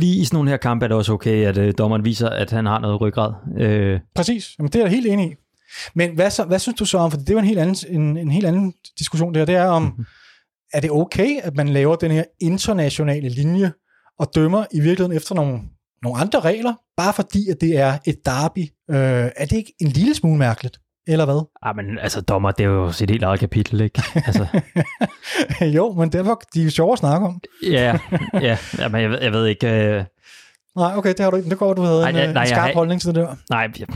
lige i sådan nogle her kampe er det også okay, at øh, dommeren viser, at han har noget ryggrad. Øh, Præcis, Jamen, det er jeg helt enig i. Men hvad, så, hvad synes du så om, for det er jo en helt anden, en, en helt anden diskussion det her, det er om, Mhm. er det okay, at man laver den her internationale linje, og dømmer i virkeligheden efter nogle, nogle andre regler, bare fordi, at det er et derby? Øh, er det ikke en lille smule mærkeligt? Eller hvad? ah, men altså, dommer, det er jo sit helt eget kapitel, ikke? Altså, jo, men derfor, de er jo sjove at snakke om. ja, ja, men jeg, ved- jeg ved ikke... Øh, Nej, okay, det har du ikke. Det går, du havde Nej, en, nej, øh, nej, en jeg skarp har- holdning til det der. nej, jeg,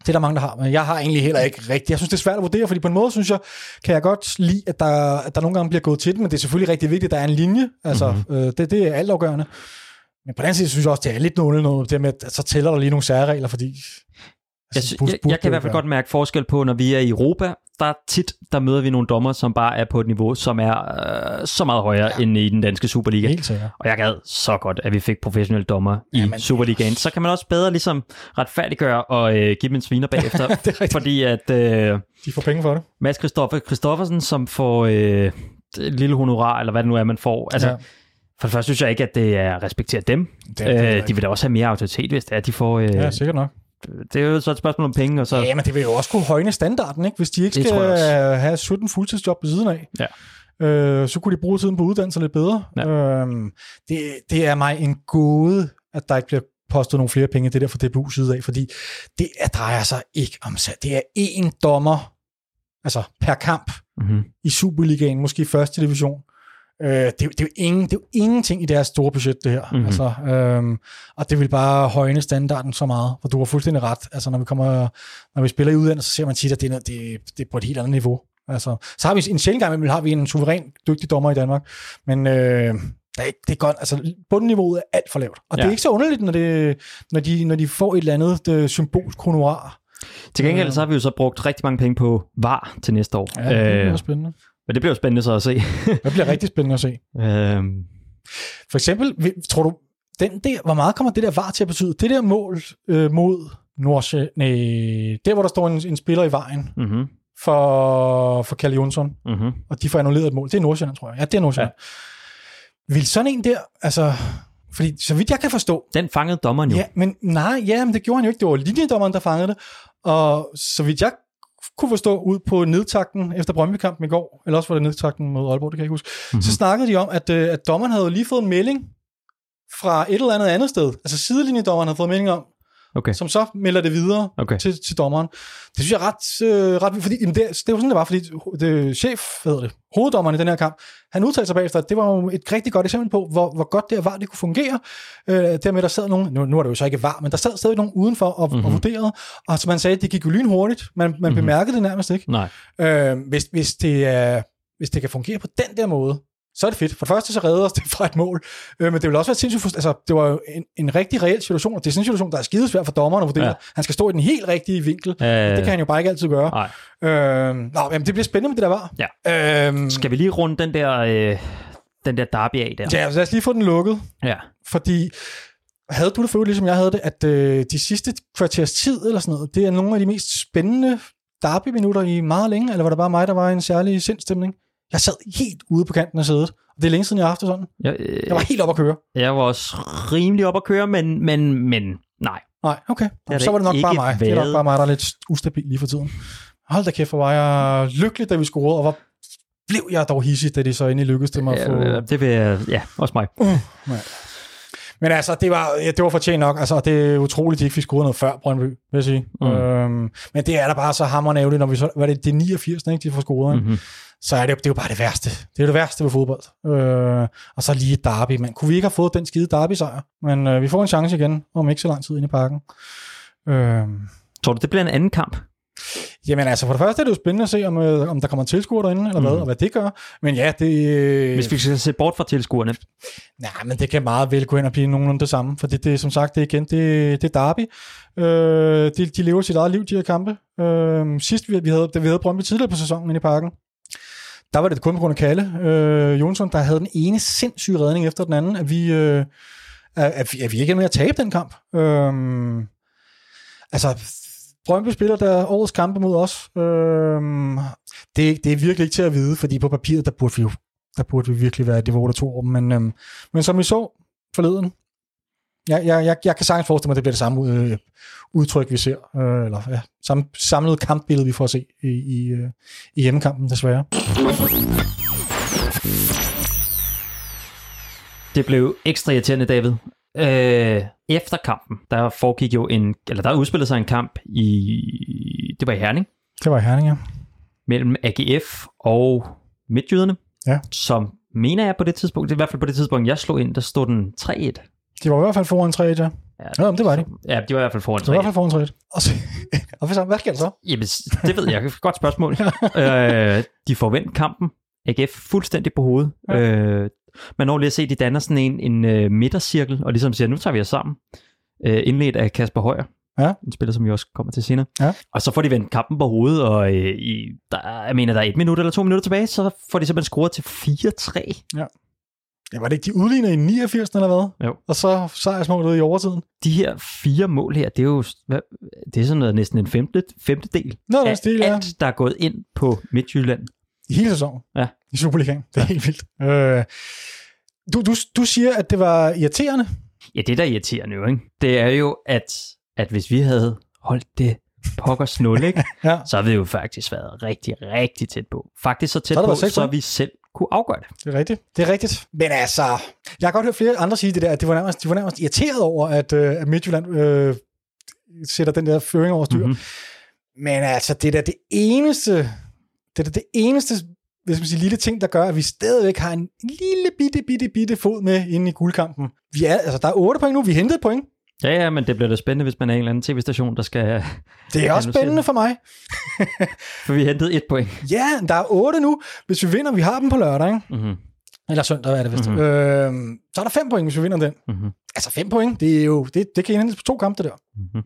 Det er der mange, der har, men jeg har egentlig heller ikke rigtigt. Jeg synes, det er svært at vurdere, fordi på en måde synes jeg, kan jeg godt lide, at der, at der nogle gange bliver gået til den, men det er selvfølgelig rigtig vigtigt, at der er en linje. Altså, Mhm. mm-hmm. øh, det, det er altafgørende. Men på den anden side synes jeg også, det er lidt noget, noget det med, at så tæller der lige nogle særregler, fordi... Jeg, altså, bus- jeg, jeg kan i det hvert fald godt mærke forskel på, når vi er i Europa, der er tit, der møder vi nogle dommer, som bare er på et niveau, som er øh, så meget højere ja. end i den danske Superliga. Helt sikkert. Og jeg gad så godt, at vi fik professionelle dommer i Jamen, Superligaen. Så kan man også bedre ligesom retfærdiggøre og øh, give dem en sviner bagefter. Det fordi at øh, De får penge for det. Mads Christoffer Christoffersen, som får øh, et lille honorar, eller hvad det nu er, man får. Altså, Ja. For det første synes jeg ikke, at det er at respektere dem. Det det øh, de vil da også have mere autoritet, hvis det er, at de får... Øh, Ja, sikkert nok. Det er jo så et spørgsmål om penge, og så... Ja, men det vil jo også kunne højne standarden, ikke? Hvis de ikke Det skal have 17 fuldtidsjob ved siden af. Ja. Øh, så kunne de bruge tiden på uddannelse lidt bedre. Ja. Øhm, det, det er mig en gåde, at der ikke bliver postet nogle flere penge det der for DBU side af, fordi det er, drejer sig ikke om salg. Det er én dommer altså per kamp Mm-hmm. i Superligaen, måske i første division. Øh, det, er, det, er jo ingen, det er jo ingenting i deres store budget, det her. Mhm. Mm-hmm. Altså, øhm, og det vil bare højne standarden så meget, for du har fuldstændig ret. Altså, når vi, kommer, når vi spiller i udlandet, så ser man tit, at det er, noget- det, det er på et helt andet niveau. Altså, så har vi en sjældent gang, imellem har vi en suveræn dygtig dommer i Danmark, men øh, det, er, ikke- det er godt, altså bundniveauet er alt for lavt. Og ja. det er ikke så underligt, når, det, når, de, når de får et eller andet øh, symbolsk honorar. Til gengæld så har vi jo så brugt rigtig mange penge på VAR til næste år. Ja, det bliver øh, spændende. Men det bliver jo spændende så at se. Det bliver rigtig spændende at se. øh, For eksempel, tror du, den der, hvor meget kommer det der var til at betyde? Det der mål øh, mod Nordsjæ, nej, der hvor der står en, en spiller i vejen mm-hmm, for, for Kalle Jonsson, mm-hmm. og de får annulleret et mål. Det er Nordsjælland, tror jeg. Ja, det er Nordsjælland. Ja. Vil sådan en der, altså, fordi så vidt jeg kan forstå, Den fangede dommeren jo. ja, men nej, ja, men det gjorde han jo ikke. Det var linjedommeren, der fangede det. Og så vidt jeg kunne forstå ud på nedtakten efter Brøndby-kampen i går, eller også var det nedtakten mod Aalborg, det kan jeg ikke huske, mm-hmm. så snakkede de om, at, øh, at dommeren havde lige fået en melding fra et eller andet andet sted. Altså sidelinjedommeren havde fået en melding om, Okay. som så melder det videre Okay. til, til dommeren. Det synes jeg er ret, øh, ret fordi jamen det, det var sådan, det var, fordi det, chef, hvad hedder det, hoveddommeren i den her kamp, han udtalte sig bagefter, at det var jo et rigtig godt eksempel på, hvor, hvor godt det var, det kunne fungere. Øh, dermed der sad nogen, nu, nu er det jo så ikke var, men der sad stadig nogen udenfor og, mm-hmm. og vurderede, og som man sagde, det gik jo lynhurtigt, man, man mm-hmm. bemærkede det nærmest ikke. Nej. Øh, hvis, hvis, det er, hvis det kan fungere på den der måde, så er det fedt. For det første, så redder os det fra et mål. Øh, men det vil også være sindssygt... Altså, det var jo en, en rigtig reel situation, og det er sådan en situation, der er skidesvær for dommeren at vurdere. Ja. Ja. Han skal stå i den helt rigtige vinkel. Øh, Det kan han jo bare ikke altid gøre. Nej. Øh, nå, jamen, det bliver spændende med det der var. Ja. Øh, Skal vi lige runde den der, øh, den der derby af der? ja, så lad os lige få den lukket. ja. Fordi havde du det for ligesom jeg havde det, at øh, de sidste kvarters tid eller sådan noget, det er nogle af de mest spændende derby-minutter i meget længe, eller var det bare mig, der var i en særlig sindstemning? Jeg sad helt ude på kanten af sædet, det er længe siden, jeg har haft det sådan. Jeg, øh, Jeg var helt op at køre. jeg var også rimelig op at køre, men, men, men nej. Nej, okay. har så var det nok bare mig. Det er nok været. bare mig, der er lidt ustabil lige for tiden. Hold da kæft, hvor var jeg lykkelig, da vi scorede, og hvor blev jeg dog hissig, da det så endelig lykkedes det mig at få... Øh, det vil ja, også mig. Men altså, det var, ja, det var fortjent nok. Altså, det er utroligt, at de ikke fik scoret noget før, Brøndby, vil jeg sige. Mm. Øhm, men det er da bare så hammerende ærgerligt, når vi så... Hvad er det, det er 89, ikke, de får scoret? Mm-hmm. Så er det, jo- det er jo bare det værste. Det er det værste ved fodbold. Øh, og så lige derby, man. Kunne vi ikke have fået den skide derby-sejr? Men øh, vi får en chance igen, om ikke så lang tid ind i parken. Øh, Tror du, det bliver en anden kamp? Jamen altså, for det første er det jo spændende at se, om, øh, om der kommer tilskuere derinde, eller hvad, Mm. og hvad det gør. Men ja, det... Øh, Hvis vi skal se bort fra tilskuerne. Nej, men det kan meget vel gå ind og blive nogenlunde det samme, for det, det er som sagt, det er igen, det, det er derby. Øh, de, de lever sit eget liv, de her kampe. Øh, sidst vi, vi havde, da vi havde Brøndby tidligere på sæsonen inde i parken, der var det kun på grund af Kalle øh, Jonsson, der havde den ene sindssyge redning efter den anden, at vi, øh, at, at vi, at vi ikke er med at tabe den kamp. Øh, altså, Brøndby spiller der årets kampe mod os. Øh, det, det er virkelig ikke til at vide, fordi på papiret, der burde vi jo der burde vi virkelig være det niveau, der tog om. Men, øhm, men som vi så forleden, jeg, jeg, jeg, jeg kan sagtens forestille mig, at det bliver det samme øh, udtryk, vi ser. Øh, eller ja, samme samlede kampbillede, vi får at se i, i, øh, i hjemmekampen, desværre. Det blev ekstra irriterende, David. Øh, efter kampen, der foregik jo en, eller der udspillede sig en kamp i, det var i Herning, Det var i Herning, ja. mellem AGF og Midtjyderne, Ja. som mener jeg på det tidspunkt, det er i hvert fald på det tidspunkt, jeg slog ind, der stod den 3-1. De var i hvert fald foran 3 ja. Ja, men det var de. Ja, de var i hvert fald foran De var i hvert 3 fald foran 3 Og, så, og hvad, så, hvad sker der så? Jamen, det ved jeg. Godt spørgsmål. øh, de får vendt kampen. AGF fuldstændig på hovedet. Ja. Øh, man når lige at se, at de danner sådan en, en uh, midtercirkel, og ligesom siger, nu tager vi os sammen. Øh, indledt af Kasper Højer. Ja. En spiller, som vi også kommer til senere. Ja. Og så får de vendt kampen på hovedet, og øh, i, der, jeg mener, der er et minut eller to minutter tilbage, så får de simpelthen scoret til 4-3. Ja, var det ikke de udligner i 89 eller hvad? Jo. Og så sejrsmålet i overtiden. De her fire mål her, det er jo hvad, det er sådan noget, næsten en femte, femtedel Nå, er af stil, ja. alt, der er gået ind på Midtjylland. I hele sæsonen. Ja. I Superligaen. Det er helt vildt. Øh, du, du, du siger, at det var irriterende. Ja, det der er irriterende jo, ikke? det er jo, at, at hvis vi havde holdt det pokkers nul, ikke? Ja. så havde vi jo faktisk været rigtig, rigtig tæt på. Faktisk så tæt Så har på, så vi selv kunne afgøre det. Det er rigtigt. Det er rigtigt. Men altså, jeg har godt hørt flere andre sige det der, at de var nærmest, de var nærmest irriteret over, at, øh, at Midtjylland øh, sætter den der føring over styr. Mhm. Mm-hmm. Men altså, det er da det eneste, det er da det eneste, hvis man siger, lille ting, der gør, at vi stadigvæk har en lille bitte, bitte, bitte fod med inde i guldkampen. Vi er, altså, der er 8 point nu, vi hentede point. Ja, ja, men det bliver da spændende, hvis man er en eller anden tv-station, der skal... Det er også spændende for mig. For vi hentede et point. Ja, der er otte nu. Hvis vi vinder, vi har dem på lørdag, ikke? Mm-hmm. Eller søndag, er det vist. Mhm. Mm-hmm. Øhm, så er der fem point, hvis vi vinder den. Mm-hmm. Altså fem point, det er jo, det, det kan indhentes på to kampe, det der. Mm-hmm.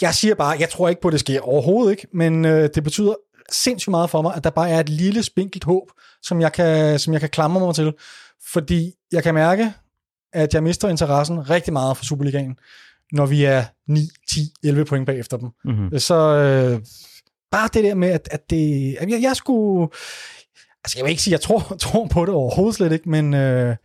Jeg siger bare, jeg tror ikke på, at det sker overhovedet ikke, men øh, det betyder sindssygt meget for mig, at der bare er et lille spinkelt håb, som jeg kan, som jeg kan klamre mig til. Fordi jeg kan mærke, at jeg mister interessen rigtig meget for Superligaen, når vi er 9, 10, 11 point bagefter dem. Mm-hmm. Så øh, bare det der med, at, at det... at Jeg, jeg skulle... Altså, jeg vil ikke sige, at jeg tror, tror på det overhovedet slet ikke, men... Øh,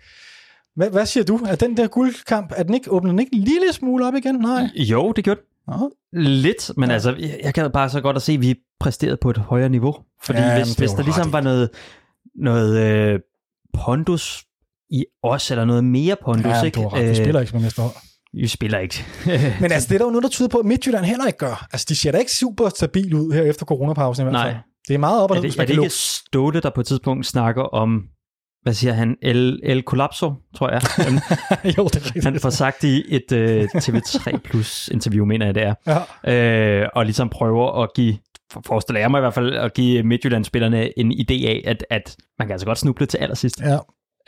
hvad, hvad siger du? Er den der guldkamp, er den ikke, åbner den ikke en lille smule op igen? Nej. Jo, det gjorde det. Nå. Lidt, men Ja. ja. altså, jeg, jeg gad bare så godt at se, at vi præsterede på et højere niveau. Fordi Ja, ja, hvis, det hvis der ligesom ret var noget, noget øh, pondus i os, eller noget mere pondus, Ja, ikke? du har ret. Vi spiller ikke som mesterhold. Vi spiller ikke. Men altså, det er der jo noget, der tyder på, at Midtjylland heller ikke gør. Altså, de ser da ikke super stabil ud her efter coronapausen i hvert fald. Nej. Det er meget op og er ned, det, hvis er det ikke Ståle, der på et tidspunkt snakker om, hvad siger han, El, El Collapso, tror jeg. Jo, det er rigtigt. han får sagt i et øh, TV3 Plus interview, mener jeg det er. Ja. øh, og ligesom prøver at give, for- forestiller jeg mig i hvert fald, at give Midtjylland-spillerne en idé af, at, at man kan altså godt snuble til allersidst. ja.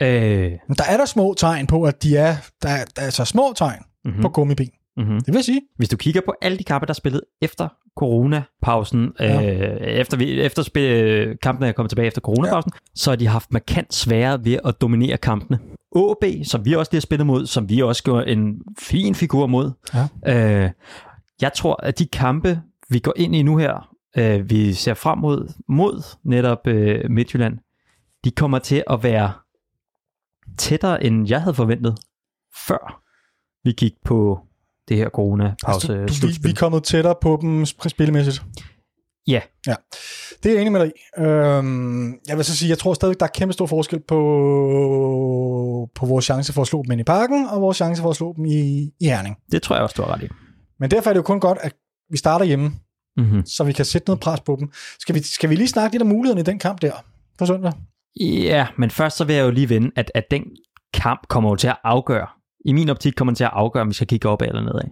Øh, Men der er der små tegn på, at de er, der, er- der er så små tegn mm-hmm, på gummiben. mm-hmm. Det vil sige. Hvis du kigger på alle de kampe, der er spillet efter coronapausen, Ja. ja. øh, efter, vi, efter spil, kampene er kommet tilbage efter coronapausen, ja. så har de haft markant sværere ved at dominere kampene. OB, som vi også lige har spillet mod, som vi også gjorde en fin figur mod. Ja. Øh, jeg tror, at de kampe, vi går ind i nu her, øh, vi ser frem mod, mod netop øh, Midtjylland, de kommer til at være tættere, end jeg havde forventet, før vi gik på det her corona-pause Altså, du, vi, vi er kommet tættere på dem sp- spillemæssigt. Ja. ja. Det er jeg enig med dig i. Øhm, jeg vil så sige, jeg tror stadig, der er kæmpe stor forskel på, på vores chance for at slå dem ind i parken, og vores chance for at slå dem i, i Herning. Det tror jeg også, du har ret i. Men derfor er det jo kun godt, at vi starter hjemme, Mm-hmm. så vi kan sætte noget pres på dem. Skal vi, skal vi lige snakke lidt om mulighederne i den kamp der på søndag? Ja, men først så vil jeg jo lige vende, at, at den kamp kommer jo til at afgøre. I min optik kommer den til at afgøre, om vi skal kigge opad eller nedad.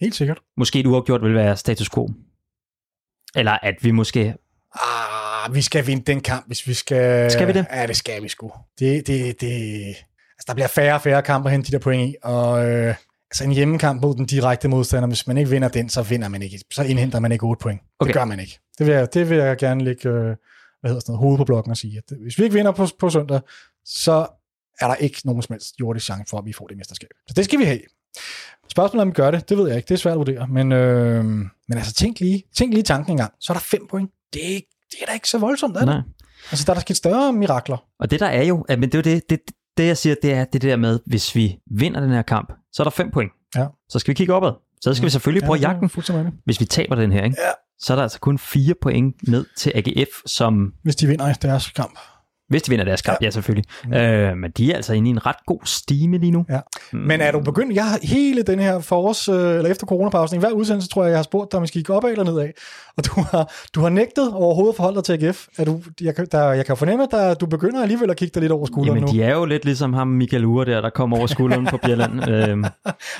Helt sikkert. Måske et uafgjort vil være status quo. Eller at vi måske... Ah, vi skal vinde den kamp, hvis vi skal... Skal vi det? Ja, det skal vi sgu. Det, det, det... Altså, der bliver færre og færre kampe at hente de der point i, og øh, altså en hjemmekamp mod den direkte modstander, hvis man ikke vinder den, så vinder man ikke. Så indhenter man ikke 8 point. Okay. Det gør man ikke. Det vil jeg, det vil jeg gerne lægge øh, hvad hedder sådan noget, hovedet på blokken og sige. At hvis vi ikke vinder på, på søndag, så er der ikke nogen som helst jordisk chance for, at vi får det mesterskab. Så det skal vi have. Spørgsmålet om vi gør det, det ved jeg ikke. Det er svært at vurdere. Men, øh, men altså, tænk lige, tænk lige tanken engang. Så er der fem point. Det er, ikke- det er da ikke så voldsomt, er det? Nej. Altså, der er der sket større mirakler. Og det der er jo, at, men det er jo det, det, det jeg siger, det er det der med, hvis vi vinder den her kamp, så er der fem point. Ja. Så skal vi kigge opad. Så skal vi selvfølgelig prøve at jagte den. Fuldstændig. Hvis vi taber den her, ikke? Ja. så er der altså kun fire point ned til AGF, som Hvis de vinder deres kamp. Hvis de vinder deres kamp, ja, ja selvfølgelig. Mm. Øh, men de er altså inde i en ret god stime lige nu. Ja. Mm. Men er du begyndt, jeg har hele den her forårs, øh, eller efter coronapausen, i hver udsendelse tror jeg, jeg har spurgt dig, om vi skal gik opad eller nedad. Og du har, du har nægtet overhovedet at forholde dig til AGF. Er du, jeg, kan- der, jeg kan fornemme, at der, du begynder alligevel at kigge dig lidt over skulderen Jamen, nu, de er jo lidt ligesom ham Michael Ure der, der kommer over skulderen på Bjelland, øh,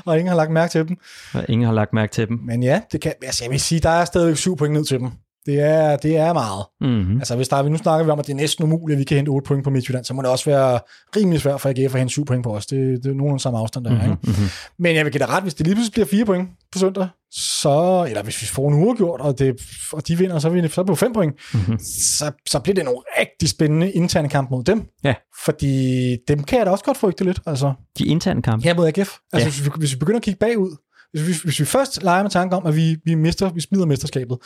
og ingen har lagt mærke til dem. og ingen har lagt mærke til dem. Men ja, det kan, altså jeg vil sige, der er stadig syv point ned til dem. Det er, det er meget. Mm-hmm. Altså hvis der, er- nu snakker vi om, at det er næsten umuligt, at vi kan hente 8 point på Midtjylland, så må det også være rimelig svært for AGF at hente 7 point på os. Det, det er nogenlunde samme afstand, der er. Ikke? Mm-hmm. Men jeg vil give dig ret, hvis det lige pludselig bliver 4 point på søndag, så, eller hvis vi får en uafgjort, og, det, og de vinder, så er vi så på 5 point, Mm-hmm. så, så bliver det nogle rigtig spændende interne kamp mod dem. Ja. Fordi dem kan jeg da også godt frygte lidt. Altså, De interne kampe. ja, mod AGF. Altså, Ja. hvis, vi, hvis vi begynder at kigge bagud, hvis vi, hvis vi først leger med tanke om, at vi, vi, mister, vi smider mesterskabet,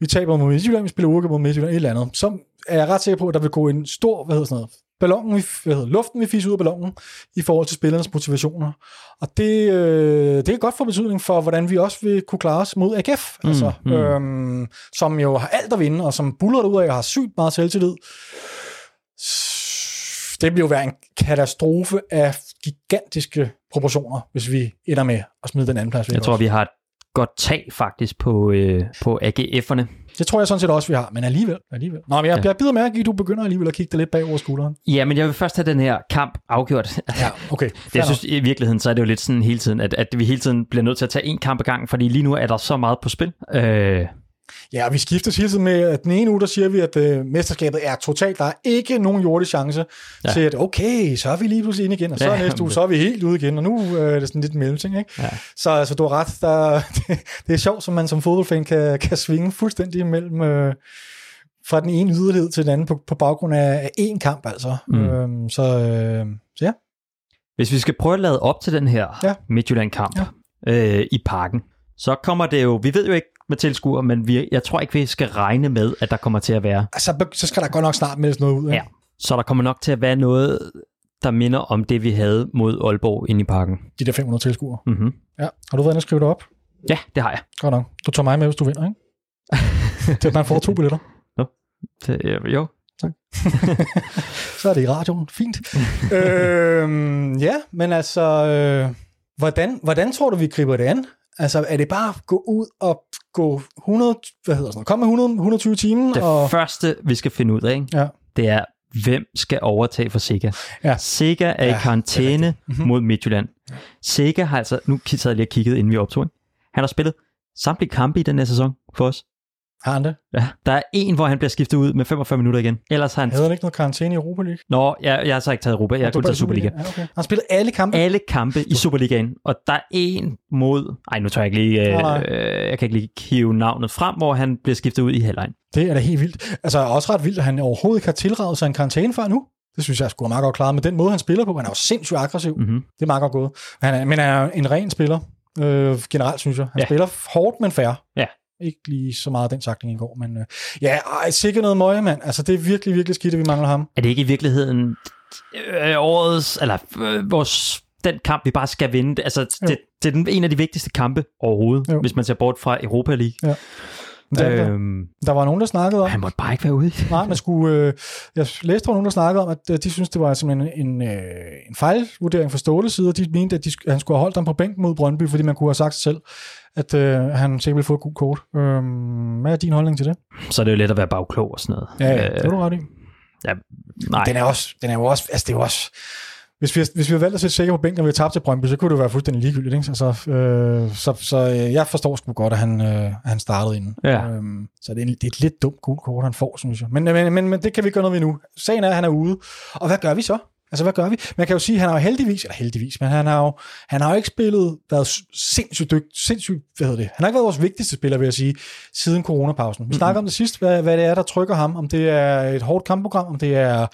vi taber mod Midtjylland, vi spiller uafgjort mod Midtjylland, et eller andet, så er jeg ret sikker på, at der vil gå en stor, hvad hedder sådan noget, ballonen, vi- hvad hedder, luften vi fiser ud af ballonen i forhold til spillernes motivationer. Og det, øh, det er godt for betydning for, hvordan vi også vil kunne klare os mod AGF, mm, altså, mm. Øhm, som jo har alt at vinde, og som buller ud af og har sygt meget selvtillid. Det vil jo være en katastrofe af gigantiske proportioner, hvis vi ender med at smide den anden plads. Jeg tror, også. vi har et godt tag faktisk på, øh, på AGF'erne. Det tror jeg sådan set også, vi har, men alligevel. alligevel. Nå, men jeg, Ja. ja. jeg bider mærke i, at du begynder alligevel at kigge dig lidt bag over skulderen. Ja, men jeg vil først have den her kamp afgjort. Ja, okay. Det, jeg synes, i virkeligheden, så er det jo lidt sådan hele tiden, at, at vi hele tiden bliver nødt til at tage en kamp ad gangen, fordi lige nu er der så meget på spil. Øh, Ja, vi skifter hele tiden med, at den ene uge, der siger vi, at øh, mesterskabet er totalt. Der er ikke nogen jordisk chance Ja. til, at okay, så er vi lige pludselig inde igen, og så Ja, næste uge, så er vi helt ude igen, og nu øh, er det sådan lidt en mellemting, ikke? Ja. Så altså, du har ret. Der, det, det er sjovt, som man som fodboldfan kan, kan svinge fuldstændig mellem øh, fra den ene yderlighed til den anden på, på baggrund af, én kamp, altså. Mm. Øhm, så, øh, så ja, hvis vi skal prøve at lade op til den her Ja. Midtjylland-kamp ja. øh, i parken, så kommer det jo, vi ved jo ikke med tilskuere, men vi, jeg tror ikke, vi skal regne med, at der kommer til at være, altså, be- så skal der godt nok snart meldes noget ud, ikke? Ja. så der kommer nok til at være noget, der minder om det, vi havde mod Aalborg inde i parken. De der 500 tilskuere. Mm-hmm. Ja. Har du været inde og skrive det op? Ja, det har jeg. Godt nok. Du tager mig med, hvis du vinder, ikke? Til at man får to billetter. Det, øh, jo. Så er det i radioen. Fint. øhm, ja, men altså, øh, hvordan, hvordan tror du, vi griber det an? Altså, er det bare at gå ud og gå 100, hvad hedder sådan noget, kom med 100, 120 timer? Det og, første, vi skal finde ud af, ikke? Ja. det er, hvem skal overtage for Sega? Ja. Sega er Ja, i karantæne Mhm. mod Midtjylland. Sega har altså, nu sad jeg lige og kiggede, inden vi optog, ikke? han har spillet samtlige kampe i den her sæson for os. Har han det? Ja. Der er en, hvor han bliver skiftet ud med 45 minutter igen. Ellers har han... Havde han ikke noget karantæne i Europa League? Nå, jeg, jeg har så ikke taget Europa, jeg har kun taget Superliga. Ja, okay. Han har spillet alle kampe. Alle kampe i Superligaen, og der er en mod... Ej, nu tør jeg ikke lige... Øh, øh, jeg kan ikke lige hive navnet frem, hvor han bliver skiftet ud i halvlejen. Det er da helt vildt. Altså, også ret vildt, at han overhovedet ikke har tilraget sig en karantæne før nu. Det synes jeg skulle meget godt klaret med den måde, han spiller på. Han er jo sindssygt aggressiv. Mm. Mm-hmm. Det er meget godt gået. Han er, men han er en ren spiller, øh, generelt synes jeg. Han ja. spiller hårdt, men fair. Ja. Ikke lige så meget den takling i går, men øh, ja, ej, sikkert noget møje, mand. Altså, det er virkelig, virkelig skidt, at vi mangler ham. Er det ikke i virkeligheden øh, årets, eller øh, vores, den kamp, vi bare skal vinde? Altså, det, det er den, en af de vigtigste kampe overhovedet, Jo. hvis man ser bort fra Europa League. Der, øh, Øhm, der var nogen, der snakkede om, han måtte bare ikke være ude nej, man skulle, øh, jeg læste, var nogen, der snakkede om, at øh, de synes det var simpelthen en, øh, en fejlvurdering fra Ståles side, og de mente, at, de, at han skulle have holdt ham på bænken mod Brøndby, fordi man kunne have sagt sig selv, at øh, han sikkert ville få et gult kort. Øh, hvad er din holdning til det? Så er det jo let at være bagklog og sådan noget. Ja, ja det er du ret i. ja, nej, Den er, også, den er jo også, altså det er jo også, hvis vi, hvis vi har valgt at sætte sikker på bænken, og vi har tabt til Brøndby, så kunne det være fuldstændig ligegyldigt. Ikke? Altså, øh, så så øh, jeg forstår sgu godt, at han, øh, han startede inden. Ja. Øhm, så det er, en, det er et lidt dumt gult kort, han får, synes jeg. Men, men, men, men det kan vi gøre noget ved nu. Sagen er, at han er ude. Og hvad gør vi så? Altså, hvad gør vi? Man kan jo sige, at han har jo heldigvis, eller heldigvis, men han har jo, han har jo ikke spillet, været sindssygt dygtig, sindssygt, hvad hedder det? Han har ikke været vores vigtigste spiller, vil jeg sige, siden coronapausen. Vi mm-hmm. snakker om det sidst, hvad, hvad det er, der trykker ham, om det er et hårdt kampprogram, om det er,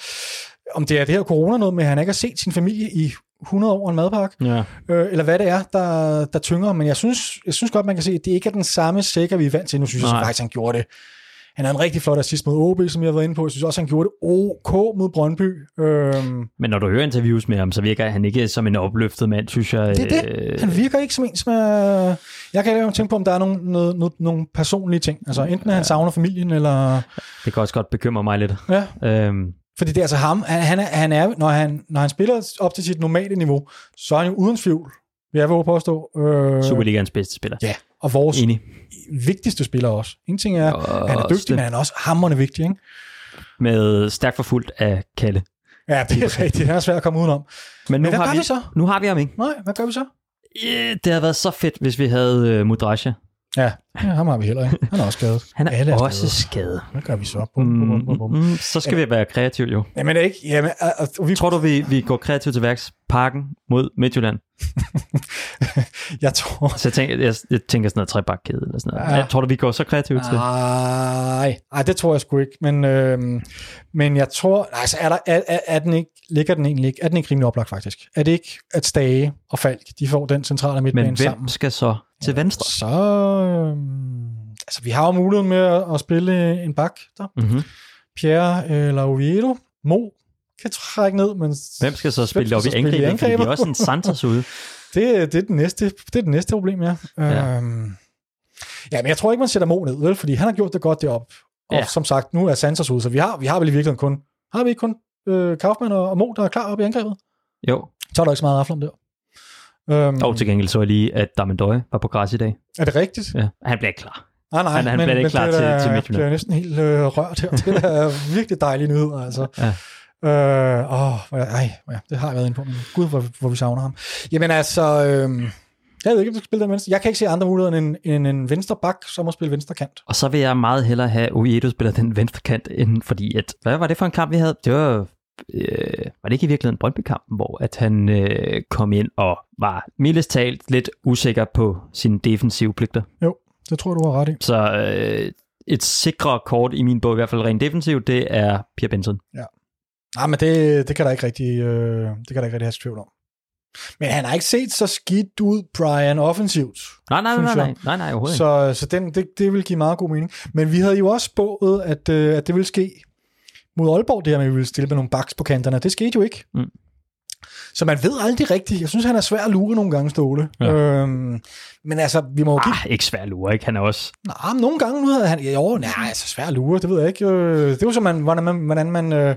om det er det her corona noget med, at han ikke har set sin familie i 100 år en madpark, ja. øh, eller hvad det er, der, der tynger. Men jeg synes, jeg synes godt, man kan se, at det ikke er den samme sikker, vi er vant til. Nu synes jeg Nej. så faktisk, han gjorde det. Han havde en rigtig flot assist mod OB, som jeg har været inde på. Jeg synes også, han gjorde det OK mod Brøndby. Øhm, Men når du hører interviews med ham, så virker han ikke som en opløftet mand, synes jeg. det er det. Øh, Han virker ikke som en, som er... Jeg kan jo tænke på, om der er nogle, noget, noget, nogle personlige ting. Altså enten at han savner familien, eller... det kan også godt bekymre mig lidt. Ja, Øhm, fordi det er altså ham. Han, han, er, han er, når han, når han spiller op til sit normale niveau, så er han jo uden tvivl, vil jeg vil påstå. Øh, Superligaens bedste spiller. Ja, og vores Enig. vigtigste spiller også. En ting er, Og han er dygtig, også men han er også hammerende vigtig, ikke? Med stærkt forfulgt af Kalle. Ja, det er rigtigt. Han er svært at komme udenom. Men nu, Men hvad har gør vi, vi så? nu har vi ham ikke. Nej, hvad gør vi så? Yeah, det havde været så fedt, hvis vi havde uh, Mudrasja. Ja, ja, ham har vi heller ikke. Han er også skadet. Han er, Alle er også skadet. skadet. Hvad gør vi så? Bum, bum, bum, bum. Mm, mm, så skal vi være kreative jo. Jamen ikke. Jamen, og, vi, Tror du, vi, vi går kreativt til værks? Parken mod Midtjylland. jeg tror... Så jeg tænker, jeg, jeg tænker sådan noget trebakkæde eller sådan noget. Ja. Jeg tror du, vi går så kreativt til? Nej, nej, det tror jeg sgu ikke. Men, øhm, men jeg tror, altså er, der, er, er, er den ikke, ligger den egentlig ikke, er den ikke rimelig oplagt faktisk? Er det ikke, at Stage og Falk, de får den centrale midtbane Men hvem sammen? skal så til venstre? Så, øhm, altså vi har jo muligheden med at, at spille en bak der. Mm-hmm. Pierre eller Oviedo. Mo kan trække ned, men Hvem skal så spille op i angrebet? Fordi angrebet? de er også en Santos ude. det, det, er den næste, det er det næste problem, ja. Ja. Øhm, ja, men jeg tror ikke, man sætter Mo ned, vel? Fordi han har gjort det godt deroppe. Og Ja. som sagt, nu er Santos ude, så vi har, vi har vel i virkeligheden kun, har vi ikke kun øh, Kaufmann og, og Mo, der er klar op i angrebet? Jo. Så er der ikke så meget aflom der. Øhm, Og til gengæld så jeg lige, at Damendøje var på græs i dag. Er det rigtigt? Ja. Han bliver ikke klar. Nej, nej, Han- han men, bliver ikke klar det til- til Jeg Midtjylland. bliver næsten helt øh, rørt her. Det er virkelig dejlige nyheder, altså. Ja. Øh, åh, jeg- ej, ja, det har jeg været inde på, men gud, hvor, hvor vi savner ham. Jamen altså, øh, jeg ved ikke, om du skal spille den venstre. Jeg kan ikke se andre muligheder end en, en venstre bak, som må spille venstre kant. Og så vil jeg meget hellere have Oviedo spiller den venstre kant, end fordi at, hvad var det for en kamp, vi havde? Det var, øh, var det ikke i virkeligheden Brøndby-kampen, hvor at han øh, kom ind og var mildest talt lidt usikker på sine defensive pligter. Det tror du har ret i. Så øh, et sikre kort i min bog, i hvert fald rent defensivt, det er Pierre Benson. Nej, men det, det kan der ikke rigtig, øh, det kan der ikke rigtig have tvivl om. Men han har ikke set så skidt ud, Brian, offensivt. Nej, nej, nej, nej, nej, nej, overhovedet. Så, så den, det, det vil give meget god mening. Men vi havde jo også spået, at, øh, at det ville ske mod Aalborg, det her med, at vi ville stille med nogle baks på kanterne. Det skete jo ikke. Mm. Så man ved aldrig rigtigt. Jeg synes, han er svær at lure nogle gange, Ståle. Ja. Øhm, men altså, vi må jo give... Ah, ikke svær lure, ikke? Han er også... Nej, men nogle gange nu havde han... Jo, nej, altså svær at lure, det ved jeg ikke. Øh, Det er jo så, man, hvordan man... Hvordan man øh,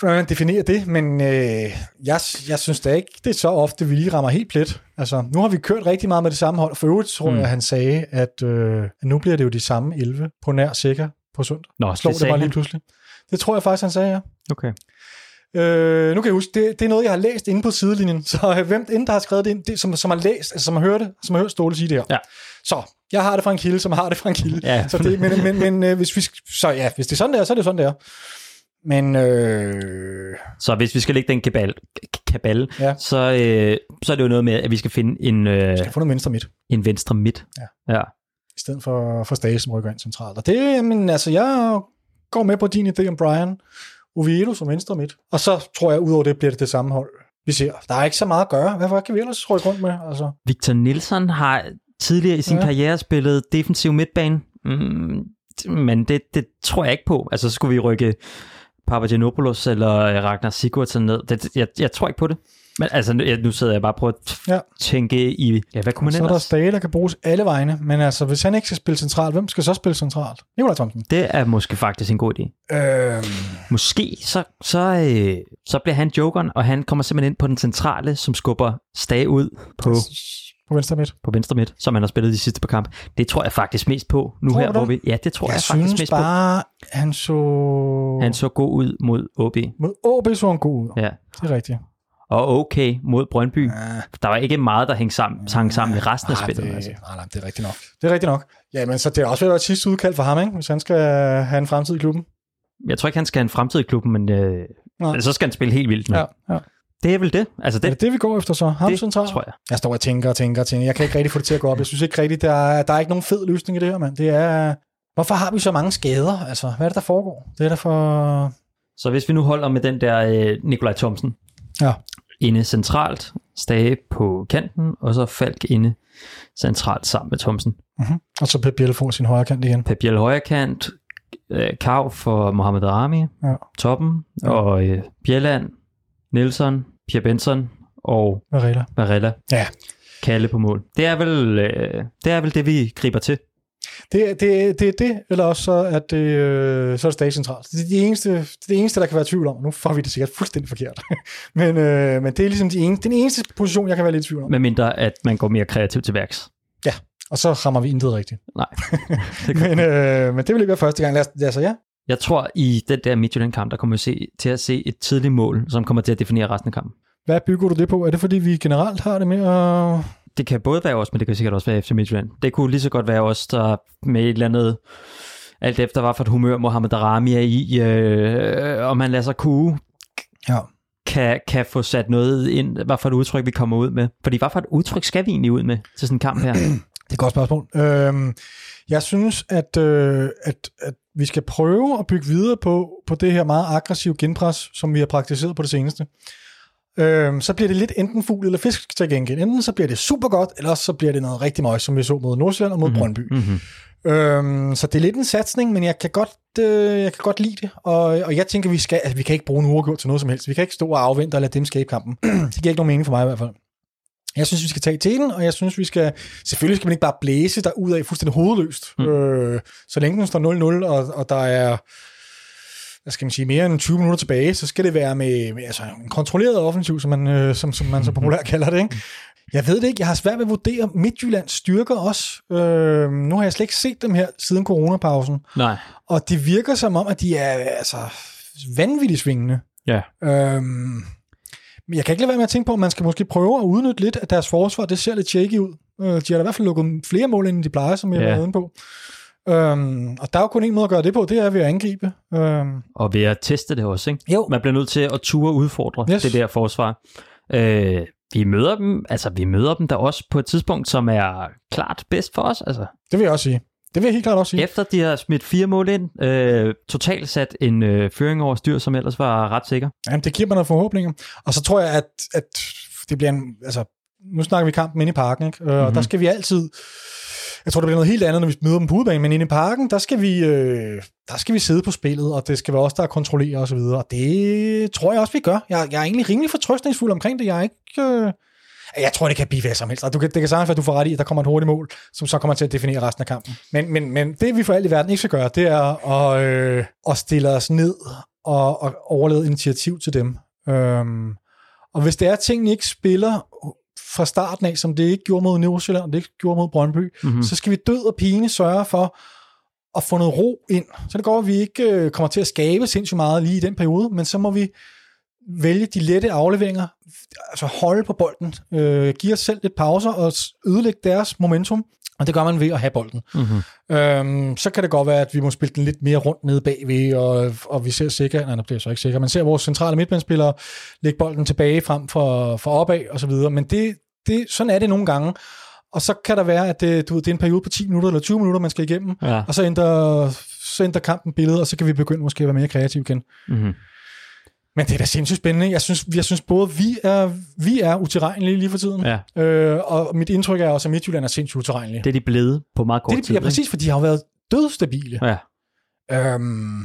hvordan man definerer det, men øh, jeg, jeg synes da ikke, det er så ofte, vi lige rammer helt plet. Altså, nu har vi kørt rigtig meget med det samme hold. For øvrigt tror Mm. jeg, han sagde, at, øh, at nu bliver det jo de samme 11 på nær sikker på søndag. Nå, Slår det, sagde bare lige pludselig. Det tror jeg faktisk, han sagde, ja. Okay. Øh, nu kan jeg huske, det, det er noget, jeg har læst inde på sidelinjen. Så øh, hvem inden der har skrevet det ind, det, som, som har læst, altså som har hørt det, som har hørt Ståle sige det her. Ja. Så, jeg har det fra en kilde, som har det fra en kilde. Ja. Så det, men men, men øh, hvis, vi, så ja, hvis det er sådan der, så er det sådan der. Men øh, Så hvis vi skal lægge den kabal, kabal Ja. så, øh, så er det jo noget med, at vi skal finde en, øh, jeg får noget venstre midt, en venstre midt. Ja. ja. I stedet for, for Stage, som rykker ind centralt. Og det, men altså, jeg går med på din idé om Brian Oviedo som venstre midt. Og så tror jeg, udover det, bliver det det samme hold, vi ser. Der er ikke så meget at gøre. Hvad kan vi ellers rykke rundt med? Altså, Victor Nielsen har tidligere i sin Ja. karriere spillet defensiv midtbane, mm, men det, det tror jeg ikke på. Altså, så skulle vi rykke Papagenopoulos eller Ragnar Sigurdsson ned. Det, jeg, jeg tror ikke på det. Men altså, nu, sidder jeg bare på at t- Ja. tænke i, ja, hvad kunne man så er der ellers? Stage, der kan bruges alle vegne. Men altså, hvis han ikke skal spille centralt, hvem skal så spille centralt? Nikolaj Thomsen. Det er måske faktisk en god idé. Øhm, Måske så, så, øh, så bliver han jokeren, og han kommer simpelthen ind på den centrale, som skubber Stage ud på, på venstre midt. på venstre midt, som han har spillet de sidste par kampe. Det tror jeg faktisk mest på nu Tror her, hvor vi... Ja, det tror jeg, Jeg, faktisk mest bare, han så... på. Han så god ud mod OB. Mod OB så han god ud. Ja. Det er rigtigt. Og okay mod Brøndby. Ja. Der var ikke meget, der hang sammen, hang sammen i resten af Nej, spillet. Det, Altså. nej, nej, det er rigtigt nok. Det er rigtigt nok. Ja, men så det er også ved at være et sidste udkald for ham, ikke? hvis han skal have en fremtid i klubben. Jeg tror ikke, han skal have en fremtid i klubben, men øh, Nej. så skal han spille helt vildt nu. Ja, ja. Det Det er vel det. Altså er det, det det, vi går efter så? Ham det tror jeg. Jeg står og tænker og tænker og tænker. Jeg kan ikke rigtig få det til at gå op. Jeg synes ikke rigtigt, der er, der er ikke nogen fed løsning i det her, mand. Det er... Hvorfor har vi så mange skader? Altså, hvad er det, der foregår? Det er der for... Så hvis vi nu holder med den der øh, Nikolaj Thomsen Ja. Inde centralt, Stage på kanten, og så Falk inde centralt sammen med Thomsen. Mm-hmm. Og så Pep Biel får sin højre kant igen. Pep Biel højre kant, øh, Kav for Mohamed Rami, Ja. toppen, Ja. og øh, Bjelland, Nielsen, Pierre Benson og Varela. Varela. Ja. Kalle på mål. Det er vel, øh, det, er vel det, vi griber til. Det, det, det er det, eller også så er det, øh, så er det stage centralt. Det er det eneste, det, er det eneste, der kan være tvivl om. Nu får vi det sikkert fuldstændig forkert. men, øh, men det er ligesom de eneste, den eneste position, jeg kan være lidt i tvivl om. Med mindre, at man går mere kreativt til værks. Og så rammer vi intet rigtigt. Nej. det Men, øh, men det vil ikke være første gang. Lad os, altså ja. Jeg tror, i den der Midtjylland-kamp, der kommer vi se, til at se et tidligt mål, som kommer til at definere resten af kampen. Hvad bygger du det på? Er det fordi, vi generelt har det med at... Det kan både være os, men det kan sikkert også være efter Midtjylland. Det kunne lige så godt være os, der med et eller andet, alt efter hvad for et humør Mohamed Darami er i, øh, om han lader sig kue, Ja. kan, kan få sat noget ind, hvad for et udtryk vi kommer ud med. Fordi hvad for et udtryk skal vi egentlig ud med til sådan en kamp her? Det er et godt spørgsmål. Øhm, jeg synes, at, øh, at, at vi skal prøve at bygge videre på, på det her meget aggressive genpres, som vi har praktiseret på det seneste. Øhm, så bliver det lidt enten fugl eller fisk til gengæld. Enten så bliver det super godt, eller så bliver det noget rigtig møg, som vi så mod Nordsjælland og mod mm-hmm. Brøndby. Mm-hmm. Øhm, så det er lidt en satsning, men jeg kan godt, øh, jeg kan godt lide det. Og, og jeg tænker, vi skal, altså, vi kan ikke bruge en uafgjort til noget som helst. Vi kan ikke stå og afvente og lade dem skabe kampen. det giver ikke nogen mening for mig i hvert fald. Jeg synes, vi skal tage teten, og jeg synes, vi skal... Selvfølgelig skal man ikke bare blæse der ud af fuldstændig hovedløst. Mm. Øh, så længe den står 0-0, og, og der er hvad skal man sige, mere end 20 minutter tilbage, så skal det være med, med altså, en kontrolleret offensiv, som man, øh, som, som man så populært kalder det. Ikke? Jeg ved det ikke. Jeg har svært ved at vurdere Midtjyllands styrker også. Øh, nu har jeg slet ikke set dem her siden coronapausen. Nej. Og det virker som om, at de er altså, vanvittigt svingende. Ja. Øhm, men jeg kan ikke lade være med at tænke på, at man skal måske prøve at udnytte lidt af deres forsvar. Det ser lidt shaky ud. Øh, de har da i hvert fald lukket flere mål, end de plejer, som jeg Ja. har været inde på. Øhm, og der er jo kun en måde at gøre det på, det er ved at angribe. Øhm, Og ved at teste det også, ikke? jo, Man bliver nødt til at ture udfordre Yes. det der forsvar. Øh, vi møder dem, altså vi møder dem der også på et tidspunkt, som er klart bedst for os. Altså, det vil jeg også sige. Det vil jeg helt klart også sige. efter de har smidt fire mål ind, øh, totalt sat en øh, føring over styr, som ellers var ret sikker. Jamen, det giver mig nogle forhåbninger. Og så tror jeg, at, at det bliver en... Altså, nu snakker vi kampen inde i parken, ikke? Mm-hmm. og der skal vi altid... Jeg tror, det bliver noget helt andet, når vi møder dem på udebane, men inde i parken, der skal vi, øh, der skal vi sidde på spillet, og det skal være os, der kontrollerer og så videre. Og det tror jeg også, vi gør. Jeg, jeg er egentlig rimelig fortrøstningsfuld omkring det. Jeg er ikke... Øh, jeg tror, det kan blive hvad som helst. Og du kan, det kan sagtens være, at du får ret i, at der kommer et hurtigt mål, som så kommer til at definere resten af kampen. Men, men, men det, vi for alt i verden ikke skal gøre, det er at, øh, at stille os ned og, og overlade initiativ til dem. Øhm, og hvis det er, at tingene ikke spiller fra starten af, som det ikke gjorde mod Nordsjælland, det ikke gjorde mod Brøndby, Mhm. mm-hmm. så skal vi død og pine sørge for at få noget ro ind. Så det går, at vi ikke øh, kommer til at skabe sindssygt meget lige i den periode, men så må vi vælge de lette afleveringer, altså holde på bolden, øh, give os selv lidt pauser og ødelægge deres momentum, og det gør man ved at have bolden. Mm-hmm. Øhm, så kan det godt være, at vi må spille den lidt mere rundt nede bagved, og, og vi ser sikkert, nej, det bliver så ikke sikkert, men ser vores centrale midtbanespillere lægge bolden tilbage frem for, for opad og så videre. Men det, det, sådan er det nogle gange. Og så kan der være, at det, du ved, det er en periode på 10 minutter eller 20 minutter, man skal igennem, Ja. og så ændrer, så ændrer kampen billedet, og så kan vi begynde måske at være mere kreative igen. Mm-hmm. Men det er da sindssygt spændende. Jeg synes, jeg synes både, vi er, vi er utilregnelige lige for tiden, Ja. øh, og mit indtryk er også, at Midtjylland er sindssygt utilregnelige. Det er de blevet på meget kort det, tid. ja, præcis, for de har jo været dødstabile. Ja. Øhm,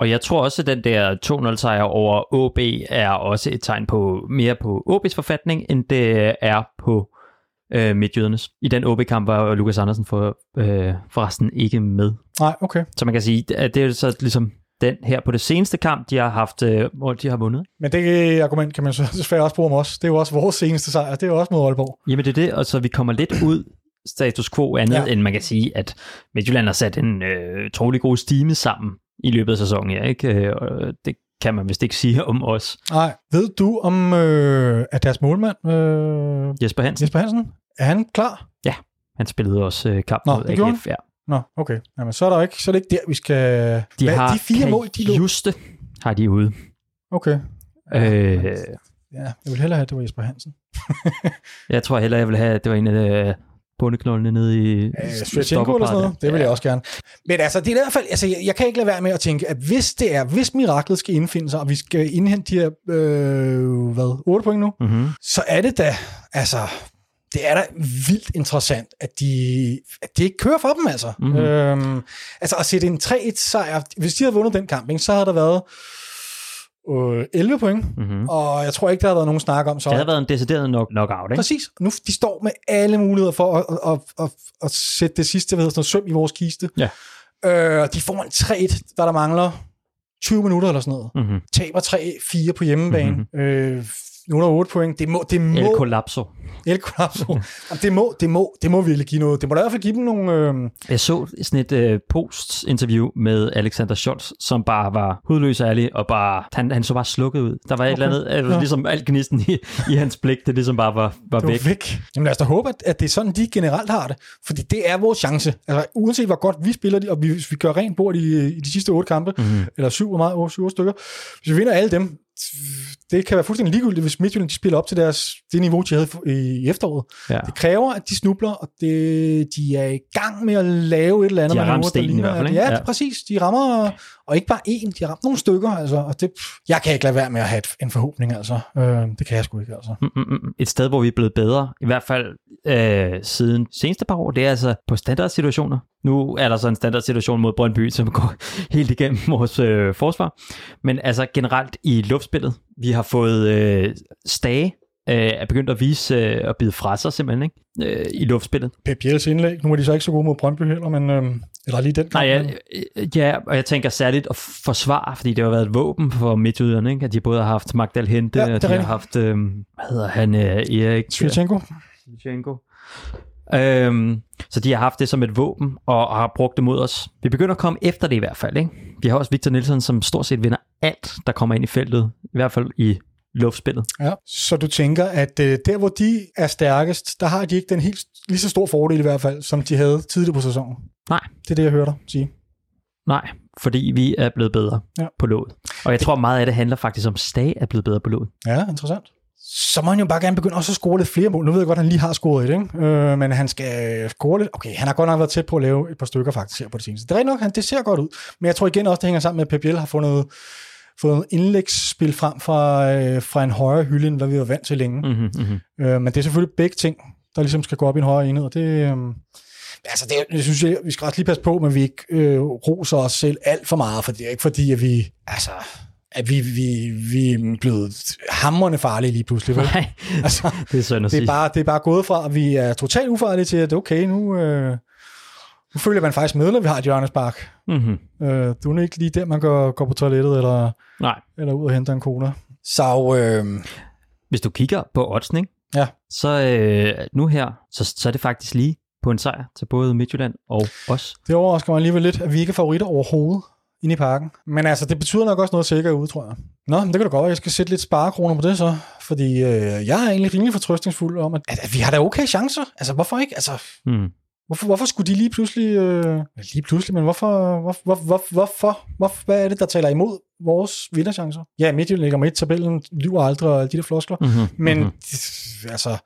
Og jeg tror også, at den der 2-0 sejr over OB er også et tegn på mere på OB's forfatning, end det er på øh, Midtjydernes. I den OB-kamp var Lukas Andersen for, øh, forresten ikke med. nej, okay. Så man kan sige, at det er så ligesom den her på det seneste kamp, de har haft, øh, hvor de har vundet. Men det argument kan man så desværre også bruge om os. Det er jo også vores seneste sejr. Det er jo også mod Aalborg. Jamen det er det, og så vi kommer lidt ud status quo andet, ja. end man kan sige, at Midtjylland har sat en øh, trolig god stime sammen i løbet af sæsonen, ja, ikke? Øh, og det kan man vist ikke sige om os. Nej. Ved du om, øh, at deres målmand, øh, Jesper Hansen, Jesper Hansen, er han klar? han spillede også øh, kamp Nå, mod AGF. Ja. Nå, okay. Jamen, så er, der ikke, så er det ikke der, vi skal... De Hvad, har de fire mål, de lå... Juste har de ude. Okay. Øh, Ja, jeg vil hellere have, at det var Jesper Hansen. jeg tror hellere, jeg vil have, at det var en af øh, bundeknoldene nede i Øh, eller sådan noget. Det vil jeg også gerne. Men altså, det er i hvert fald, altså, jeg, jeg kan ikke lade være med at tænke, at hvis det er, hvis miraklet skal indfinde sig, og vi skal indhente de her, øh, hvad, 8 point nu, Mm-hmm. så er det da, altså, det er da vildt interessant, at de, at det ikke kører for dem, altså. Mhm. Mm-hmm. Øhm, altså, at sætte en 3-1 sejr, hvis de havde vundet den kamp, ikke, så havde der været øh, 11 point, Mm-hmm. og jeg tror ikke, der har været nogen snak om, så... Det havde været en decideret knock- knockout, ikke? Præcis. Nu de står med alle muligheder for at, at, at, at, at sætte det sidste hvad hedder, sådan søm i vores kiste. Ja. Øh, de får en 3-1, der der mangler 20 minutter eller sådan noget. Mm-hmm. Taber 3-4 på hjemmebane. Mhm. Mm-hmm. Øh, nu er der 8 point. Det må, det må, El Collapso. El Collapso. Jamen, det må, det må, det må virkelig give noget. Det må da i hvert fald give dem nogle... Øh, Jeg så sådan et øh, post-interview med Alexander Scholz, som bare var hudløs og ærlig, og bare, han, han så bare slukket ud. Der var et Okay. eller andet, øh, Ja. ligesom alt gnisten i, i hans blik, det ligesom bare var, var det var væk. væk. Jamen lad os da håbe, at, at det er sådan, de generelt har det. Fordi det er vores chance. Altså, uanset hvor godt vi spiller, og vi, hvis vi gør rent bord i, i de sidste otte kampe, Mm-hmm. eller syv, meget, syv otte stykker. Hvis vi vinder alle dem, det kan være fuldstændig ligegyldigt, hvis Midtjylland de spiller op til deres, det niveau, de havde i efteråret. Ja. Det kræver, at de snubler, og det, de er i gang med at lave et eller andet. De har ramt stenen i hvert fald, ikke? Ja, Ja. ja, præcis. De rammer, og ikke bare én, de har ramt nogle stykker. Altså, og det, jeg kan ikke lade være med at have en forhåbning, altså. Øh, det kan jeg sgu ikke, altså. Mm, mm, mm, et sted, hvor vi er blevet bedre, i hvert fald øh, siden seneste par år, det er altså på standardsituationer. Nu er der så en standardsituation mod Brøndby, som går helt igennem vores øh, forsvar. Men altså generelt i luftspillet, vi har fået øh, Stage øh, er begyndt at vise øh, at bide fra sig simpelthen ikke? Øh, i luftspillet. Pep Biels indlæg. Nu er de så ikke så gode mod Brøndby heller, men... Øh, eller lige den kamp. Nej, ja, øh, ja, og jeg tænker særligt at forsvare, fordi det har været et våben for midtjyderne, ikke? at de både har haft Magdal Hente, Ja, og de har rigtigt. haft, øh, hvad hedder han, øh, Erik Svirchenko. Svirchenko. Øhm, så de har haft det som et våben, og, og har brugt det mod os. Vi begynder at komme efter det i hvert fald. Ikke? Vi har også Victor Nielsen, som stort set vinder alt, der kommer ind i feltet. I hvert fald i luftspillet. Ja. Så du tænker, at øh, der hvor de er stærkest, der har de ikke den helt lige så stor fordel i hvert fald, som de havde tidligere på sæsonen. Nej. Det er det, jeg hørte dig sige. Nej, fordi vi er blevet bedre Ja. på låget. Og jeg tror meget af det handler faktisk om, at Stage er blevet bedre på låget. Ja, interessant. Så må han jo bare gerne begynde også at score lidt flere mål. Nu ved jeg godt, at han lige har scoret et, ikke? Øh, men han skal score lidt. Okay, han har godt nok været tæt på at lave et par stykker faktisk her på det seneste. Det er nok, han, det ser godt ud. Men jeg tror igen også, det hænger sammen med, at Pep Biel har fundet, fået noget indlægsspil frem fra, øh, fra en højere hylde, end hvad vi var vant til længe. Mm-hmm, mm-hmm. Øh, men det er selvfølgelig begge ting, der ligesom skal gå op i en højere enhed, og det... Øh, altså, det, jeg synes jeg, vi skal også lige passe på, men vi ikke øh, roser os selv alt for meget, for det er ikke fordi, at vi... Altså, at vi, vi, vi er blevet hamrende farlige lige pludselig. Vel? Nej, Altså, det er synd at det, er sige. bare, det er bare gået fra, at vi er totalt ufarlige til, at okay, nu, øh, nu føler man faktisk med, når vi har et hjørnespark. Mm-hmm. Øh, du er ikke lige der, man går, går på toilettet, eller, Nej, eller ud og henter en cola. Så øh, hvis du kigger på oddsen, ikke? Ja. så øh, nu her, så, så er det faktisk lige på en sejr til både Midtjylland og os. det overrasker mig alligevel lidt, at vi ikke er favoritter overhovedet inde i parken. Men altså, det betyder nok også noget sikkert ude, tror jeg. Nå, men det kan da godt være, jeg skal sætte lidt sparekroner på det så. Fordi øh, jeg er egentlig rimelig fortrøstningsfuld om, at, at, at vi har da okay chancer. Altså, hvorfor ikke? Altså, Mm. Hvorfor, hvorfor skulle de lige pludselig... Øh, lige pludselig, men hvorfor, hvor, hvor, hvor, hvorfor, hvor, hvad er det, der taler imod vores vinderchancer? Ja, Midtjylland ligger med i tabellen, lyver aldrig og alle de der floskler. Mm-hmm. Men mm-hmm. altså,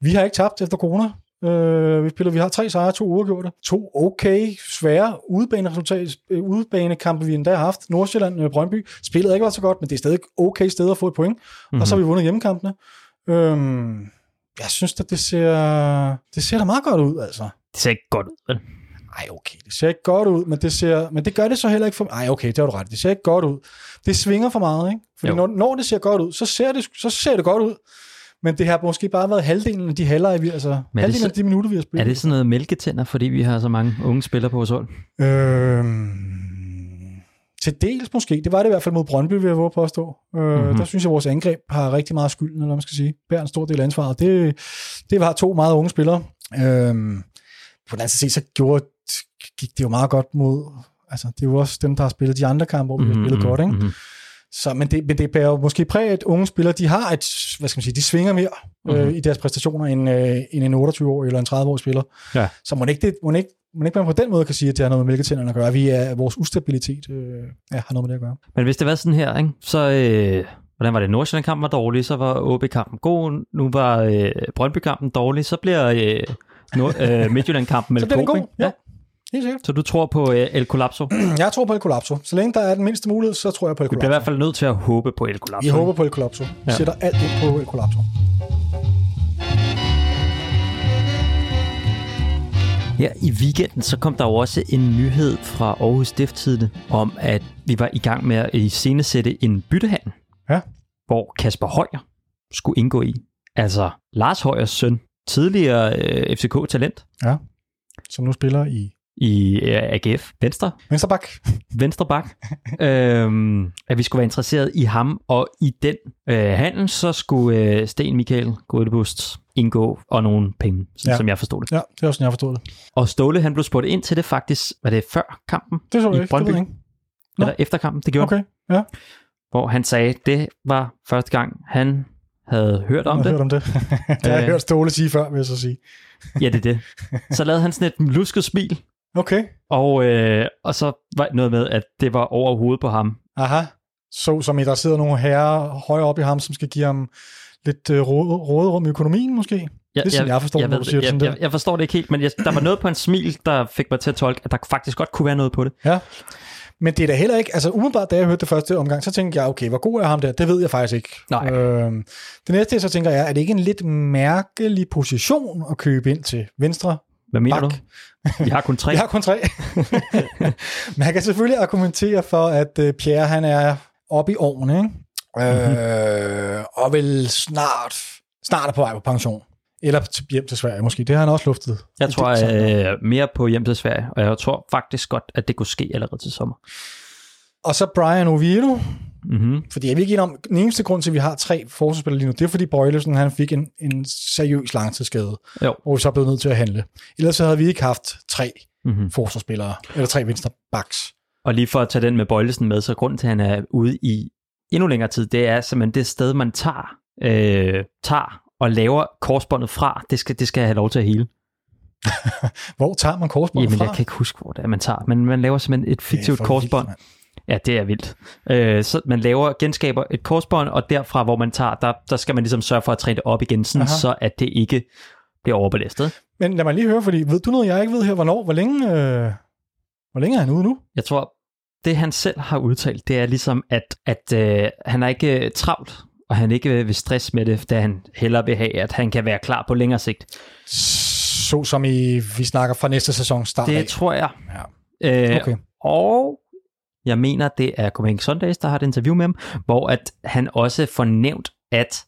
vi har ikke tabt efter corona. Øh, vi, spiller, vi har tre sejre, to uafgjorte. To okay, svære udebane-resultat, øh, udebanekampe, vi endda har haft. Nordsjælland, øh, Brøndby. Spillet ikke været så godt, men det er stadig okay sted at få et point. Mm-hmm. Og så har vi vundet hjemmekampene. Øhm, jeg synes, at det ser, det ser da meget godt ud, altså. Det ser ikke godt ud, vel? Ej, okay, det ser ikke godt ud, men det, ser, men det gør det så heller ikke for... Ej, okay, det har du ret. Det ser ikke godt ud. Det svinger for meget, ikke? Fordi Jo. når, når det ser godt ud, så ser det, så ser det godt ud. Men det har måske bare været halvdelen af de halvleje, vi, altså det halvdelen så- af de minutter, vi har spillet. Er det sådan noget mælketænder, fordi vi har så mange unge spillere på vores hold? Øhm, til dels måske. Det var det i hvert fald mod Brøndby, vil jeg våge påstå. Øh, Mhm. mm-hmm. Der synes jeg, at vores angreb har rigtig meget skylden, eller man skal sige. Bærer en stor del af ansvaret. Det, det var to meget unge spillere. Øhm, på den anden side, så gjorde, gik det jo meget godt mod... Altså, det er jo også dem, der har spillet de andre kampe, hvor vi har Mhm, spillet godt, ikke? mhm. Så, men, det, men det bærer jo måske præg, at unge spillere, de har et, hvad skal man sige, de svinger mere mm-hmm. øh, Mhm. i deres præstationer, end, øh, end en 28-årig eller en 30-årig spiller. Ja. Så må ikke, det, må ikke, må ikke man på den måde kan sige, at det har noget med mælketænderne at gøre. Vi er, vores ustabilitet øh, ja, har noget med det at gøre. Men hvis det var sådan her, ikke? så øh, hvordan var det? Nordsjælland-kampen var dårlig, så var OB-kampen god, nu var øh, Brøndby-kampen dårlig, så bliver øh, Nord- øh, Midtjylland-kampen Så bliver den god, ikke? ja. Helt sikkert. Så du tror på øh, El Collapso? Jeg tror på El Collapso. Så længe der er den mindste mulighed, så tror jeg på El Vi bliver i hvert fald nødt til at håbe på El Collapso. Vi håber på El Collapso. Vi Ja. sætter alt ind på El Collapso. Her i weekenden, så kom der jo også en nyhed fra Aarhus Stifttidende om, at vi var i gang med at iscenesætte en byttehandel, Ja. hvor Kasper Højer skulle indgå i. Altså Lars Højers søn, tidligere øh, FCK-talent Som nu spiller i i øh, AGF, Venstre, Vensterbak. venstre bak, øhm, at vi skulle være interesseret i ham, og i den øh, handel, så skulle øh, Sten Michael Godebust indgå, og nogle penge, sådan, Ja. ja. som jeg forstod det. Ja, det er også sådan, jeg forstået det. Og Ståle, han blev spurgt ind til det faktisk, var det før kampen? Det så I jeg ikke. Det Brøndby? ved jeg ikke. Nå. Eller efter kampen, det gjorde Okay, ja. Hvor han sagde, det var første gang, han havde hørt om jeg det. hørt om det. det har jeg Øh. hørt Ståle sige før, vil jeg så sige. Ja, det er det. Så lavede han sådan et lusket smil, Okay, og, øh, og så var noget med, at det var over hovedet på ham. aha. Så som i, der sidder nogle herrer højere op i ham, som skal give ham lidt øh, råd, råderum i økonomien, måske? Jeg, Det er sådan, jeg forstår, jeg, når du siger det jeg, sådan jeg, der. jeg forstår det ikke helt, men jeg, der var noget på en smil, der fik mig til at tolke, at der faktisk godt kunne være noget på det. Ja. Men det er da heller ikke, altså umiddelbart, da jeg hørte det første omgang, så tænkte jeg, okay, hvor god er ham der? Det ved jeg faktisk ikke. Nej. Øhm, det næste, jeg så tænker, er, er det ikke en lidt mærkelig position at købe ind til venstre? Hvad mener Bak. du? Vi har kun tre. Jeg har kun tre. Men han kan selvfølgelig argumentere for, at øh, Pierre, han er oppe i årene, ikke? Mhm. Øh, og vil snart snart er på vej på pension. Eller til- hjem til Sverige måske. Det har han også luftet. Jeg tror øh, mere på hjem til Sverige, og jeg tror faktisk godt, at det kunne ske allerede til sommer. Og så Brian Oviedo, Mm-hmm. fordi jeg vil ikke om, den eneste grund til, at vi har tre forsvarsspillere lige nu, det er fordi Bøjlesen, han fik en, en seriøs langtidsskade, Jo. hvor vi så blev nødt til at handle. Ellers så havde vi ikke haft tre Mm-hmm. forsvarsspillere, eller tre venstre backs. Og lige for at tage den med Bøjlesen med, så grunden til, at han er ude i endnu længere tid, det er simpelthen det sted, man tager, øh, tager og laver korsbåndet fra. Det skal, det skal have lov til at hele. Hvor tager man korsbåndet Jamen, fra? jeg kan ikke huske, hvor det er, man tager. Men man laver simpelthen et fiktivt korsbånd. vildt. Ja, det er vildt. Øh, så man laver, genskaber et korsbånd, og derfra, hvor man tager, der, der skal man ligesom sørge for at træne det op igen, sådan, Aha. så at det ikke bliver overbelastet. Men lad mig lige høre, fordi ved du noget, jeg ikke ved her? Hvornår? Hvor længe, øh, hvor længe er han ude nu? Jeg tror, det han selv har udtalt, det er ligesom, at, at øh, han er ikke øh, travlt, og han ikke vil stress med det, da han hellere vil have, at han kan være klar på længere sigt. Så som i, vi snakker fra næste sæson start Det af. tror jeg. Ja. Øh, Okay. Og jeg mener, det er Copenhagen Sundays, der har et interview med ham, hvor at han også får nævnt, at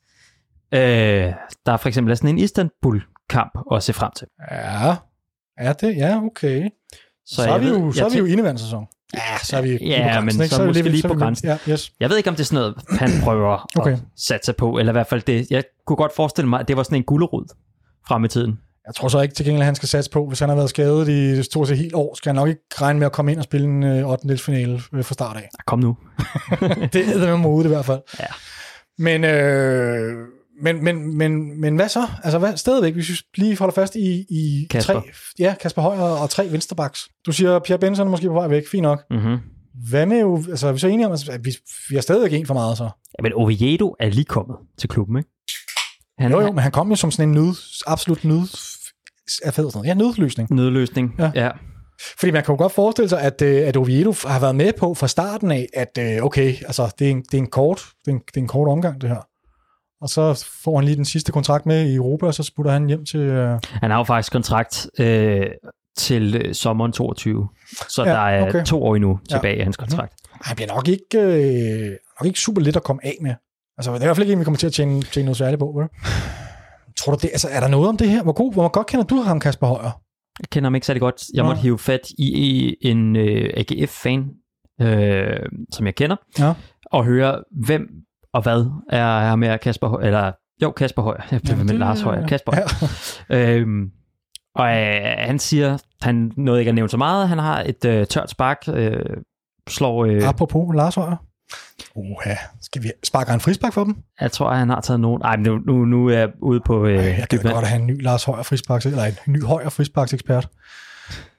øh, der for eksempel er sådan en Istanbul-kamp at se frem til. Ja, er det? Ja, okay. Så, så er vi ved- jo, så er vi jo indeværende sæson. Ja, så er vi lige Ja, på grænsen, men ikke? så er vi lige så er på grænsen. Ja, yes. Jeg ved ikke, om det er sådan noget, han prøver Okay. at satse på, eller i hvert fald det. Jeg kunne godt forestille mig, at det var sådan en gulderod frem i tiden. Jeg tror så ikke til gengæld, at han skal satse på, hvis han har været skadet i stort set helt år, skal han nok ikke regne med at komme ind og spille en øh, 8. finale øh, fra start af. Kom nu. det er med modet i hvert fald. Ja. Men, øh, men, men, men, men hvad så? Altså hvad, stadigvæk, hvis vi lige holder fast i, i Kasper. tre, ja, Kasper Højer og tre vensterbacks. Du siger, Pierre Benson er måske på vej væk, fint nok. Mm-hmm. Hvad med jo, altså er vi så enige om, at vi, vi har stadigvæk en for meget så? Ja, men Oviedo er lige kommet til klubben, ikke? Han Jo jo, men han kom jo som sådan en nød, absolut nød, er fedt sådan. Ja, nødløsning. Nødløsning. Ja. ja. Fordi man kan jo godt forestille sig, at, øh, at Oviedo har været med på fra starten af, at øh, okay, altså det er en, det er en kort, det er en, det er en kort omgang det her. Og så får han lige den sidste kontrakt med i Europa, og så sputter han hjem til... Øh, Han har jo faktisk kontrakt øh, til øh, sommeren 22, så Ja, ja, der er okay. to år endnu Ja. tilbage i hans kontrakt. han bliver nok ikke, øh, nok ikke super let at komme af med. Altså, det er i hvert fald ikke en, vi kommer til at tjene, tjene noget særligt på, vel? Tror du det? Altså, er der noget om det her? Hvor, god, hvor godt kender du ham, Kasper Højer? Jeg kender ham ikke særlig godt. Jeg Nå. måtte hive fat i, i en øh, AGF-fan, øh, som jeg kender, Ja. og høre, hvem og hvad er her med Kasper Højer, eller jo, Kasper Højer, jeg Jamen, med det- Lars Højer, Kasper Højer. Ja. Øhm, og øh, han siger, han nåede ikke at nævne så meget, han har et øh, tørt spark, øh, slår, øh, Apropos Lars Højer. Uha, skal vi sparke en frispark for dem? jeg tror, han har taget nogen, ej, men nu, nu, nu er jeg ude på øh, Øh, jeg kan godt have en ny Lars Højer frisparks, eller en ny Højer frisparksekspert.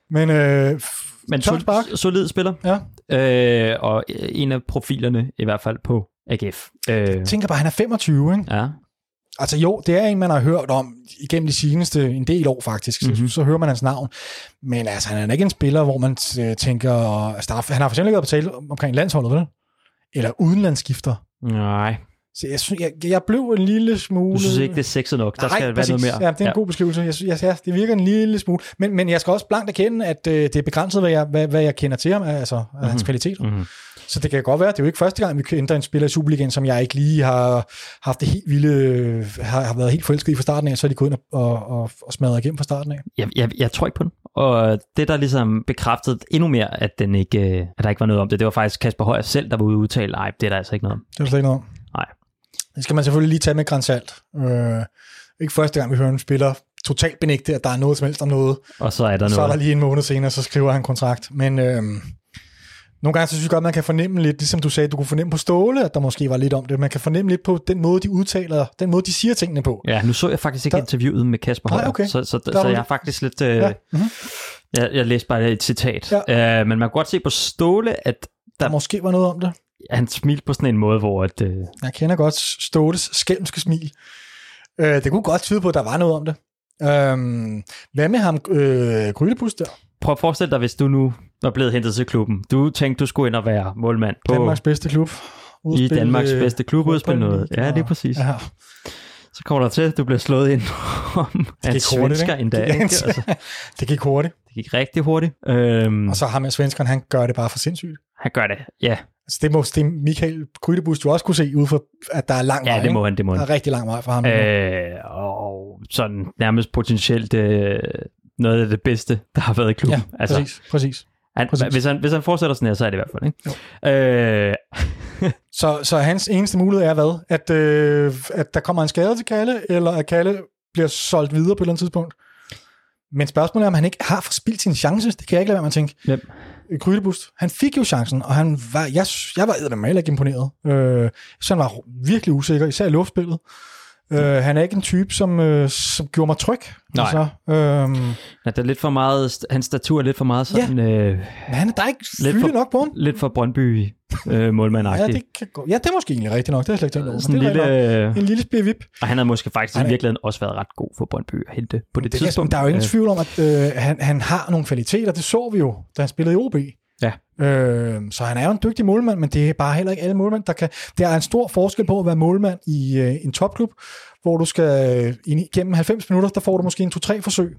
Men, øh, Men sol, solid spiller, Ja. øh, og en af profilerne i hvert fald på AGF. Øh, Jeg tænker bare, han er 25, ikke? ja, Altså jo, det er en, man har hørt om igennem de seneste en del år faktisk, mm-hmm. Mhm. så, så hører man hans navn. Men altså, han er ikke en spiller, hvor man øh, tænker, altså, der er, han har for eksempel ikke været på tale omkring landsholdet, vel? Eller udenlandsskifter. nej. Så jeg, synes, jeg, jeg blev en lille smule... Du synes ikke, det er sexet nok? Der Nej, skal præcis. være noget mere. Ja, det er en god beskrivelse. Jeg, synes, ja, det virker en lille smule. Men, men jeg skal også blankt erkende, at øh, det er begrænset, hvad jeg, hvad, hvad jeg kender til ham, altså mm-hmm. hans kvaliteter. Mhm. Så det kan godt være, det er jo ikke første gang, vi kan ændre en spiller i Superligaen, som jeg ikke lige har haft det helt vilde, har, har været helt forelsket i fra starten af, så er de gået ind og, og, og, og smadret igennem fra starten af. Jeg, jeg, jeg tror ikke på den. Og det, der ligesom bekræftede endnu mere, at, den ikke, øh, at der ikke var noget om det, det var faktisk Kasper Højer selv, der var ude og udtale, nej, det er der altså ikke noget om. Det er der slet ikke noget om. Nej. Det skal man selvfølgelig lige tage med grænsalt. Øh, ikke første gang, vi hører en spiller totalt benægte, at der er noget som helst om noget. Og så er der Så er noget. der lige en måned senere, så skriver han kontrakt. Men øh, nogle gange så synes jeg godt, man kan fornemme lidt, ligesom du sagde, du kunne fornemme på Ståle, at der måske var lidt om det. Man kan fornemme lidt på den måde, de udtaler, den måde, de siger tingene på. Ja, nu så jeg faktisk ikke Der- interviewet med Kasper Højer, okay. så, så, Der så var jeg er faktisk lidt... Øh, Ja. Mhm. jeg, jeg læste bare et citat. Ja. Øh, men man kan godt se på Ståle, at Der måske var noget om det. han smilte på sådan en måde, hvor at, øh, Jeg kender godt Ståles skælmske smil. Øh, det kunne godt tyde på, at der var noget om det. Øhm, hvad med ham, øh, Grydebus der? prøv at forestille dig, hvis du nu var blevet hentet til klubben. Du tænkte, du skulle ind og være målmand på, Danmarks bedste klub. i Danmarks bedste klub, udspille noget. Ja, det det er præcis. Ja. så kommer der til, at du bliver slået ind om en hurtigt, svensker endda. Det Ikke? gik- Altså, Det gik hurtigt. det gik rigtig hurtigt. Øhm, Og så ham med svenskeren, han gør det bare for sindssygt. han gør det, ja. Altså, det må det Michael Grydebus jo også kunne se, ud fra, at der er lang vej. Ja, det må han, det må Der han. er rigtig lang vej for ham. Øh, og sådan nærmest potentielt øh, noget af det bedste, der har været i klubben. ja, altså, præcis, præcis. Han, præcis. hvis, han, hvis han fortsætter sådan her, så er det i hvert fald. Ikke? Øh, Så, så hans eneste mulighed er hvad? At, øh, at der kommer en skade til Kalle, eller at Kalle bliver solgt videre på et eller andet tidspunkt. Men spørgsmålet er, om han ikke har forspildt sin chance. Det kan jeg ikke lade være med at tænke. Hvem? Grydebust. Han fik jo chancen, og han var, jeg, jeg var eddermame ikke imponeret. Øh, så han var virkelig usikker, især i luftspillet. Øh, han er ikke en type, som, øh, som gjorde mig tryg. Nej. Altså, øh, ja, der er lidt for meget, hans statur er lidt for meget sådan, øh, men han, der er ikke Lidt for- nok på ham. lidt for Brøndby øh, målmandagtig. Ja, det, kan gå. ja, det er måske egentlig rigtigt nok. Det er jeg slet ikke tænkt over. sådan en er lille, nok. en lille spivip. og han havde måske faktisk Han i er- virkeligheden også været ret god for Brøndby at hente på det, Det tidspunkt. der er jo ingen Øh, tvivl om, at øh, han, han har nogle kvaliteter. Det så vi jo, da han spillede i OB. Ja. Øh, så han er jo en dygtig målmand, men det er bare heller ikke alle målmænd, der kan... Der er en stor forskel på at være målmand i øh, en topklub, hvor du skal øh, igennem 90 minutter, der får du måske en 2-3 forsøg,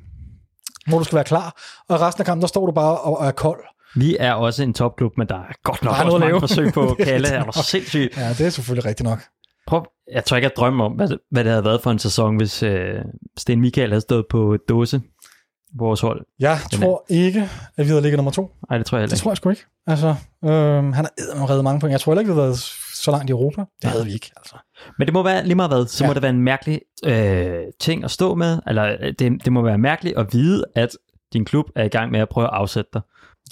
hvor du skal være klar, og resten af kampen, der står du bare og, og er kold. Vi er også en topklub, men der er godt nok Der er også at mange lave. forsøg på Det Kalle. rigtigt Er sindssygt? Ja, det er selvfølgelig rigtigt nok. Prøv, jeg tror ikke, jeg drømmer om, hvad, hvad det havde været for en sæson, hvis øh, Sten Michael havde stået på dåse vores hold. Jeg Den tror ikke, at vi havde ligget nummer to. Nej, det tror jeg heller Det ikke. tror jeg sgu ikke. Altså, øhm, han har reddet mange point. Jeg tror heller ikke, vi havde været så langt i Europa. Det Nej. havde vi ikke, altså. Men det må være lige meget hvad, så Ja. må det være en mærkelig øh, ting at stå med, eller øh, det, det må være mærkeligt at vide, at din klub er i gang med at prøve at afsætte dig.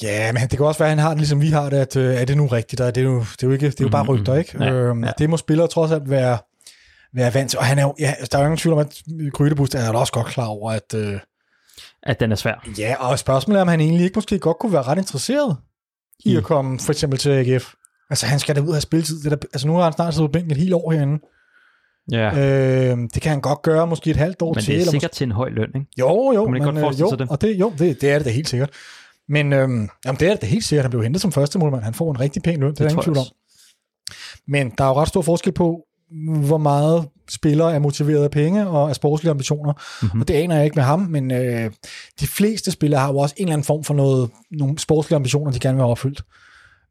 Ja, men det kan også være, at han har det, ligesom vi har det, at øh, er det nu rigtigt? Og det er jo, det er jo, ikke, det er jo bare Mhm, rygter, ikke? ja, øhm, ja. Det må spillere trods alt være, være vant til. Og han er jo, ja, der er jo ingen tvivl om, at Grydebust er da også godt klar over, at øh, At den er svær. ja, og spørgsmålet er, om han egentlig ikke måske godt kunne være ret interesseret i I- at komme for eksempel til AGF. Altså, han skal da ud og have spilletid. Det der, altså, nu har han snart siddet på bænken et helt år herinde. Ja. Øh, det kan han godt gøre, måske et halvt år Men til. det er eller sikkert til en høj løn, ikke? Jo, jo. Kunne man ikke men, godt øh, jo, det? Og det, jo, det, det er det da helt sikkert. Men øhm, jamen, det er det helt sikkert. Han blev hentet som første målmand. Han får en rigtig pæn løn, det, det er der ingen tvivl om. Men der er jo ret stor forskel på, hvor meget spillere er motiveret af penge og af sportslige ambitioner. Mhm. Mm-hmm. Og det aner jeg ikke med ham, men øh, de fleste spillere har jo også en eller anden form for noget, nogle sportslige ambitioner, de gerne vil have opfyldt.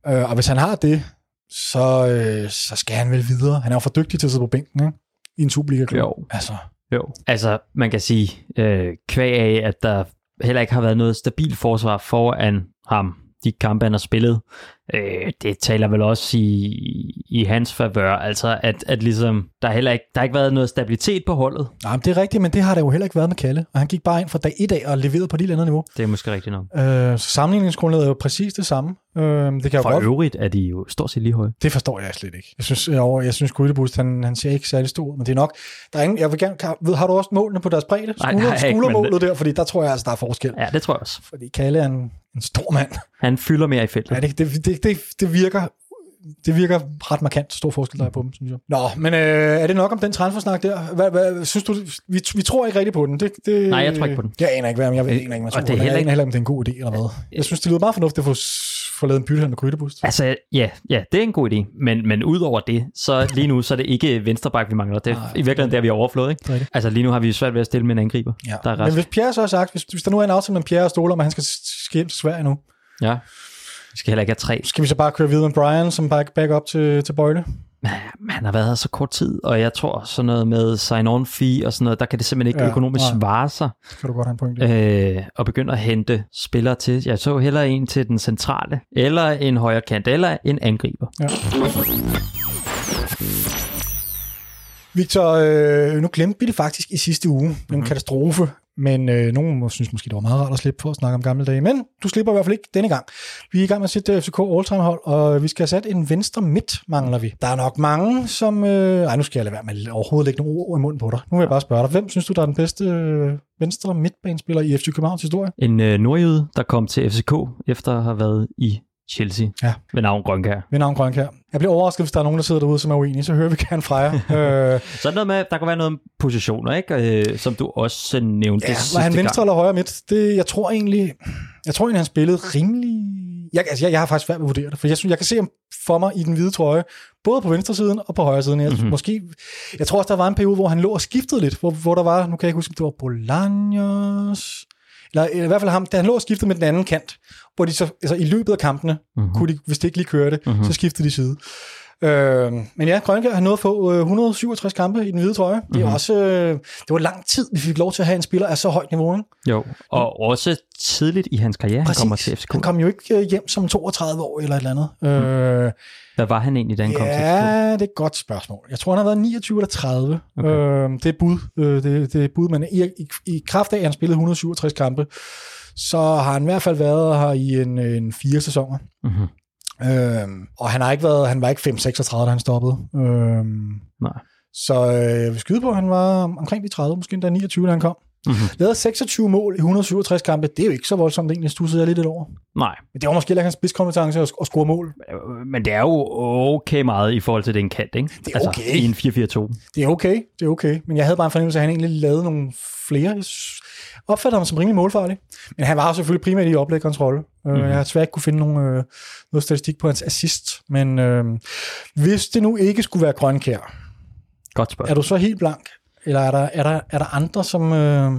Øh, og hvis han har det, så, øh, så skal han vel videre. Han er jo for dygtig til at sidde på bænken, ikke? I en Superliga-klub. Jo. Altså, Jo. Altså, man kan sige, øh, kvæg af, at der heller ikke har været noget stabilt forsvar foran ham, de kampe, han har spillet, øh, det taler vel også i, i hans favør, altså at, at ligesom, der har heller ikke, der har ikke været noget stabilitet på holdet. nej, men det er rigtigt, men det har der jo heller ikke været med Kalle. Og han gik bare ind fra dag et af og leverede på et andet niveau. Det er måske rigtigt nok. Øh, så sammenligningsgrundlaget er jo præcis det samme. Øh, det kan jo For godt, øvrigt er de jo stort set lige høje. det forstår jeg slet ikke. Jeg synes, jeg, jeg synes Grydebust, han, han ser ikke særlig stor men det er nok, der er ingen, jeg vil gerne, ved, har du også målene på deres bredde? Nej, Skulder, ikke, men- skuldermålet der, fordi der tror jeg altså, der er forskel. Ja, det tror jeg også. Fordi Kalle er en, en stor mand. Han fylder mere i feltet. Ja, det, det, det, det, det virker det virker ret markant stor forskel, der er på dem, synes jeg. Nå, men øh, er det nok om den transfersnak der? Hvad, hvad, synes du, vi, vi tror ikke rigtigt på den. Det, det, Nej, jeg tror ikke på den. Jeg aner ikke, hvad jeg, jeg aner ikke, hvad jeg tror det er den. Jeg heller aner heller ikke, om det er en god idé eller hvad. Jeg synes, det lyder meget fornuftigt at få, få lavet en byttehandel med Grydebust. Altså, ja, ja, det er en god idé, men, men udover det, så lige nu, så er det ikke venstreback, vi mangler. Det er Nej, i virkeligheden der, vi har overflået, ikke? Det er. Altså, lige nu har vi svært ved at stille med en angriber. Ja. Der er Men rest. hvis Pierre så har sagt, hvis, hvis der nu er en aftale med Pierre og Stoler, om han skal skal hjem til Sverige nu, Ja. Vi skal heller ikke have tre. skal vi så bare køre videre med Brian som back, back up til, til Bøjle? Han har været her så kort tid, og jeg tror sådan noget med sign-on fee og sådan noget, der kan det simpelthen ikke Ja, økonomisk nej. svare sig Det kan du godt have en point. Øh. at begynde at hente spillere til. Jeg så hellere en til den centrale, eller en højre kant, eller en angriber. Ja. Victor, øh, nu glemte vi det faktisk i sidste uge. En mm-hmm. katastrofe. Men øh, nogen må synes måske, det var meget rart at slippe for at snakke om gamle dage. Men du slipper i hvert fald ikke denne gang. Vi er i gang med at sætte øh, FCK All-Time hold, og vi skal have sat en venstre midt, mangler vi. Der er nok mange, som... Øh, ej, nu skal jeg lade være med overhovedet lægge nogle ord i munden på dig. Nu vil jeg bare spørge dig. Hvem synes du, der er den bedste øh, venstre midtbanespiller i FC Københavns historie? En øh, nordjyde, der kom til FCK, efter at have været i Chelsea Ja. ved navn Grønkær. Ved navn Grønkær. Jeg bliver overrasket, hvis der er nogen, der sidder derude, som er uenige. Så hører vi gerne fra jer. øh, Så er noget med, der kan være noget om positioner, ikke? Øh, som du også nævnte Ja, sidste var han venstre gang. eller højre midt? Det, jeg tror egentlig, jeg tror egentlig, han spillede rimelig jeg, altså, jeg, jeg har faktisk svært ved at vurdere det, for jeg, synes, jeg kan se ham for mig i den hvide trøje, både på venstre siden og på højre siden. Jeg, mm-hmm. måske, jeg tror også, der var en periode, hvor han lå og skiftede lidt, hvor, hvor der var, nu kan jeg ikke huske, om det var Bolaños, eller i hvert fald ham, da han lå og skiftede med den anden kant, hvor de så, altså i løbet af kampene, mm-hmm. kunne de, hvis det ikke lige kørte, mm-hmm. så skiftede de side. Øh, men ja, Grønkær har nået at få øh, 167 kampe i den hvide trøje. Det er Mhm. også, øh, det var lang tid, vi fik lov til at have en spiller af så højt niveau. Ikke? Jo, og også tidligt i hans karriere, han kommer til FCK. Han kom jo ikke øh, hjem som 32 år eller et eller andet. Mm. Øh, Hvad var han egentlig, da han kom til FCK? ja, det er et godt spørgsmål. Jeg tror, han har været 29 eller 30. Okay. Øh, det er bud. Øh, det, det er bud, men i, i, i kraft af, at han spillede 167 kampe, så har han i hvert fald været her i en, en fire sæsoner. Mm-hmm. Øhm, og han har ikke været, han var ikke 5-36, da han stoppede. Øhm, Nej. så øh, jeg vil skyde på, at han var omkring de 30, måske endda 29, da han kom. Mhm. Lavede 26 mål i 167 kampe. Det er jo ikke så voldsomt egentlig, stussede jeg lidt lidt over. Nej, Men det var måske ikke hans spidskompetence at, at score mål. men det er jo okay meget i forhold til den kant, ikke? Det er okay. Altså, i en 4-4-2. Det er okay, det er okay. Men jeg havde bare en fornemmelse af, at han egentlig lavede nogle flere. Opfatter ham som rimelig målfarlig. Men han var jo selvfølgelig primært i oplægkontrol. Mm-hmm. Mhm. Jeg har svært ikke kunne finde nogen, øh, noget statistik på hans assist. Men øh, hvis det nu ikke skulle være Grønkær, Godt er spørgsmål. du så helt blank? Eller er der, er der, er der andre, som... Øh,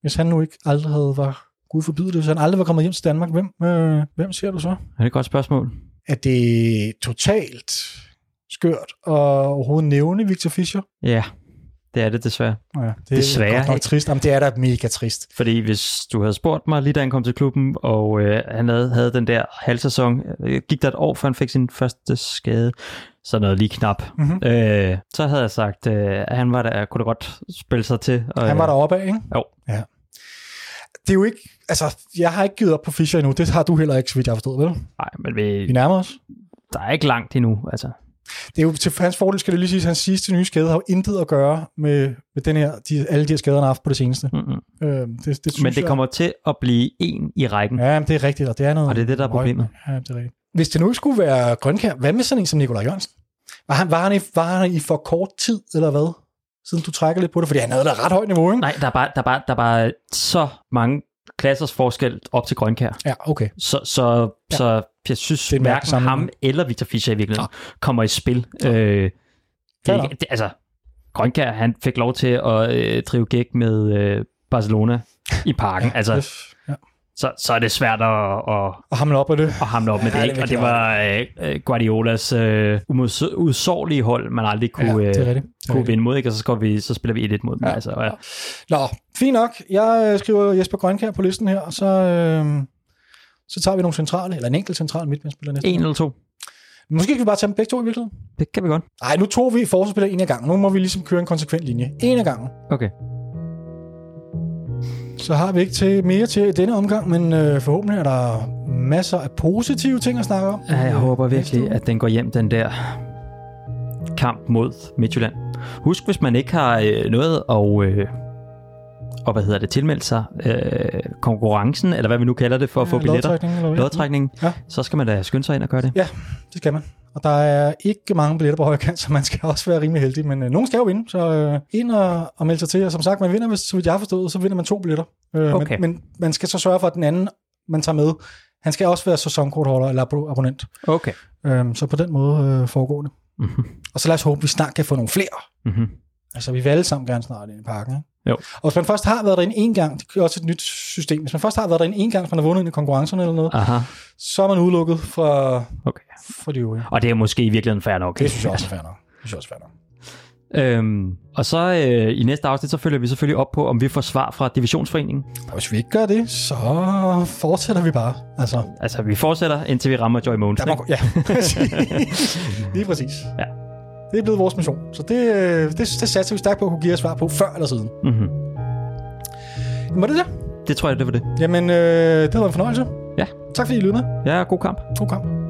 hvis han nu ikke aldrig havde var Gud forbyde det, hvis han aldrig var kommet hjem til Danmark, hvem, øh, hvem ser du så? Er det et godt spørgsmål? Er det totalt skørt at overhovedet nævne Victor Fischer? Ja, det er det desværre. Ja, det Desværre, er godt nok trist. Jamen, det er da mega trist. Fordi hvis du havde spurgt mig lige da han kom til klubben, og øh, han havde, havde den der halvsæson, øh, gik der et år, før han fik sin første skade, så noget lige knap. Mhm. Øh, så havde jeg sagt, øh, at han var der, kunne da godt spille sig til. Og, Han var deroppe af, ikke? Jo. Ja. Det er jo ikke... Altså, jeg har ikke givet op på Fischer endnu. Det har du heller ikke, så vidt jeg har forstået, vel? Nej, men vi, Vi nærmer os. der er ikke langt endnu. Altså. Det er jo til hans fordel, skal det lige sige, at hans sidste nye skade har jo intet at gøre med, med den her, de, alle de her skader, han har haft på det seneste. Mm-mm. Øh, det, det synes Men det jeg, kommer til at blive en i rækken. Ja, men det er rigtigt, og det er noget... Og det er det, der er problemet. Ja, det er rigtigt. Hvis det nu skulle være Grønkær, hvad med sådan en som Nikolaj Jørgensen? Var han, var, han i, var han i for kort tid, eller hvad? Siden du trækker lidt på det, fordi han havde da ret højt niveau, ikke? Nej, der er, bare, der, er bare, der er bare så mange klassers forskel op til Grønkær. Ja, okay. Så, så, Ja. ja. så jeg synes, Det er hverken sammenligning. ham eller Victor Fischer i virkeligheden kommer i spil. Øh, det, ikke, det, altså, Grønkær, han fik lov til at øh, drive gæk med øh, Barcelona i parken. altså. Ja. Så, så er det svært at, at, Og hamle op af det. at hamle op med Ja, det. Ikke? Og det var øh, øh, Guardiolas øh, udsårlige hold, man aldrig kunne, ja, det øh, kunne vinde mod. Ikke? Og så, skal vi, så spiller vi 1-1 mod dem. Ja. Altså, ja. Nå, fint nok. Jeg øh, skriver Jesper Grønkær på listen her, og så, øh, så tager vi nogle centrale, eller en enkelt central midtbanespiller næste. En eller to. Måske kan vi bare tage dem begge to i virkeligheden. Det kan vi godt. Nej, nu tog vi forsvarsspiller en af gangen. Nu må vi ligesom køre en konsekvent linje. En af gangen. Okay. Så har vi ikke til mere til denne omgang, men øh, forhåbentlig er der masser af positive ting at snakke om. Ja, jeg håber virkelig, at den går hjem, den der kamp mod Midtjylland. Husk, hvis man ikke har øh, noget at, øh, og hvad hedder det, tilmeldt sig øh, konkurrencen, eller hvad vi nu kalder det, for at få billetter, Lodtrækning, lodtrækning, Ja. så skal man da skynde sig ind og gøre det. Ja, det skal man. Og der er ikke mange billetter på højre kant, så man skal også være rimelig heldig. Men øh, nogen skal jo vinde, så øh, ind og, og melde sig til. Og som sagt, man vinder, hvis, så vidt jeg har forstået, så vinder man to billetter. Øh, Okay. men, men man skal så sørge for, at den anden, man tager med, han skal også være sæsonkortholder eller abo- abonnent. Okay. Øh, så på den måde øh, foregår det. Mm-hmm. Og så lad os håbe, at vi snart kan få nogle flere. Mm-hmm. Altså, vi vil alle sammen gerne snart ind i parken. Ikke? Jo. Og hvis man først har været derinde en gang, det er også et nyt system, hvis man først har været derinde en gang, hvis man har vundet ind i konkurrencerne eller noget, Aha, så er man udelukket fra, okay. fra de øvrige. Og det er måske i virkeligheden fair nok. Det synes jeg også er fair nok. Det synes jeg også er fair nok. Øhm, og så øh, i næste afsnit, så følger vi selvfølgelig op på, om vi får svar fra divisionsforeningen. Og hvis vi ikke gør det, så fortsætter vi bare. Altså, Altså, vi fortsætter, indtil vi rammer Joy må, ja, præcis. lige præcis. Ja. Det er blevet vores mission. Så det, øh, det, det satser vi stærkt på at kunne give jer svar på, før eller siden. Mm-hmm. Var det det? Det tror jeg, det var det. Jamen, øh, det har været en fornøjelse. Ja. Tak fordi I lyttede med. Ja, god kamp. God kamp.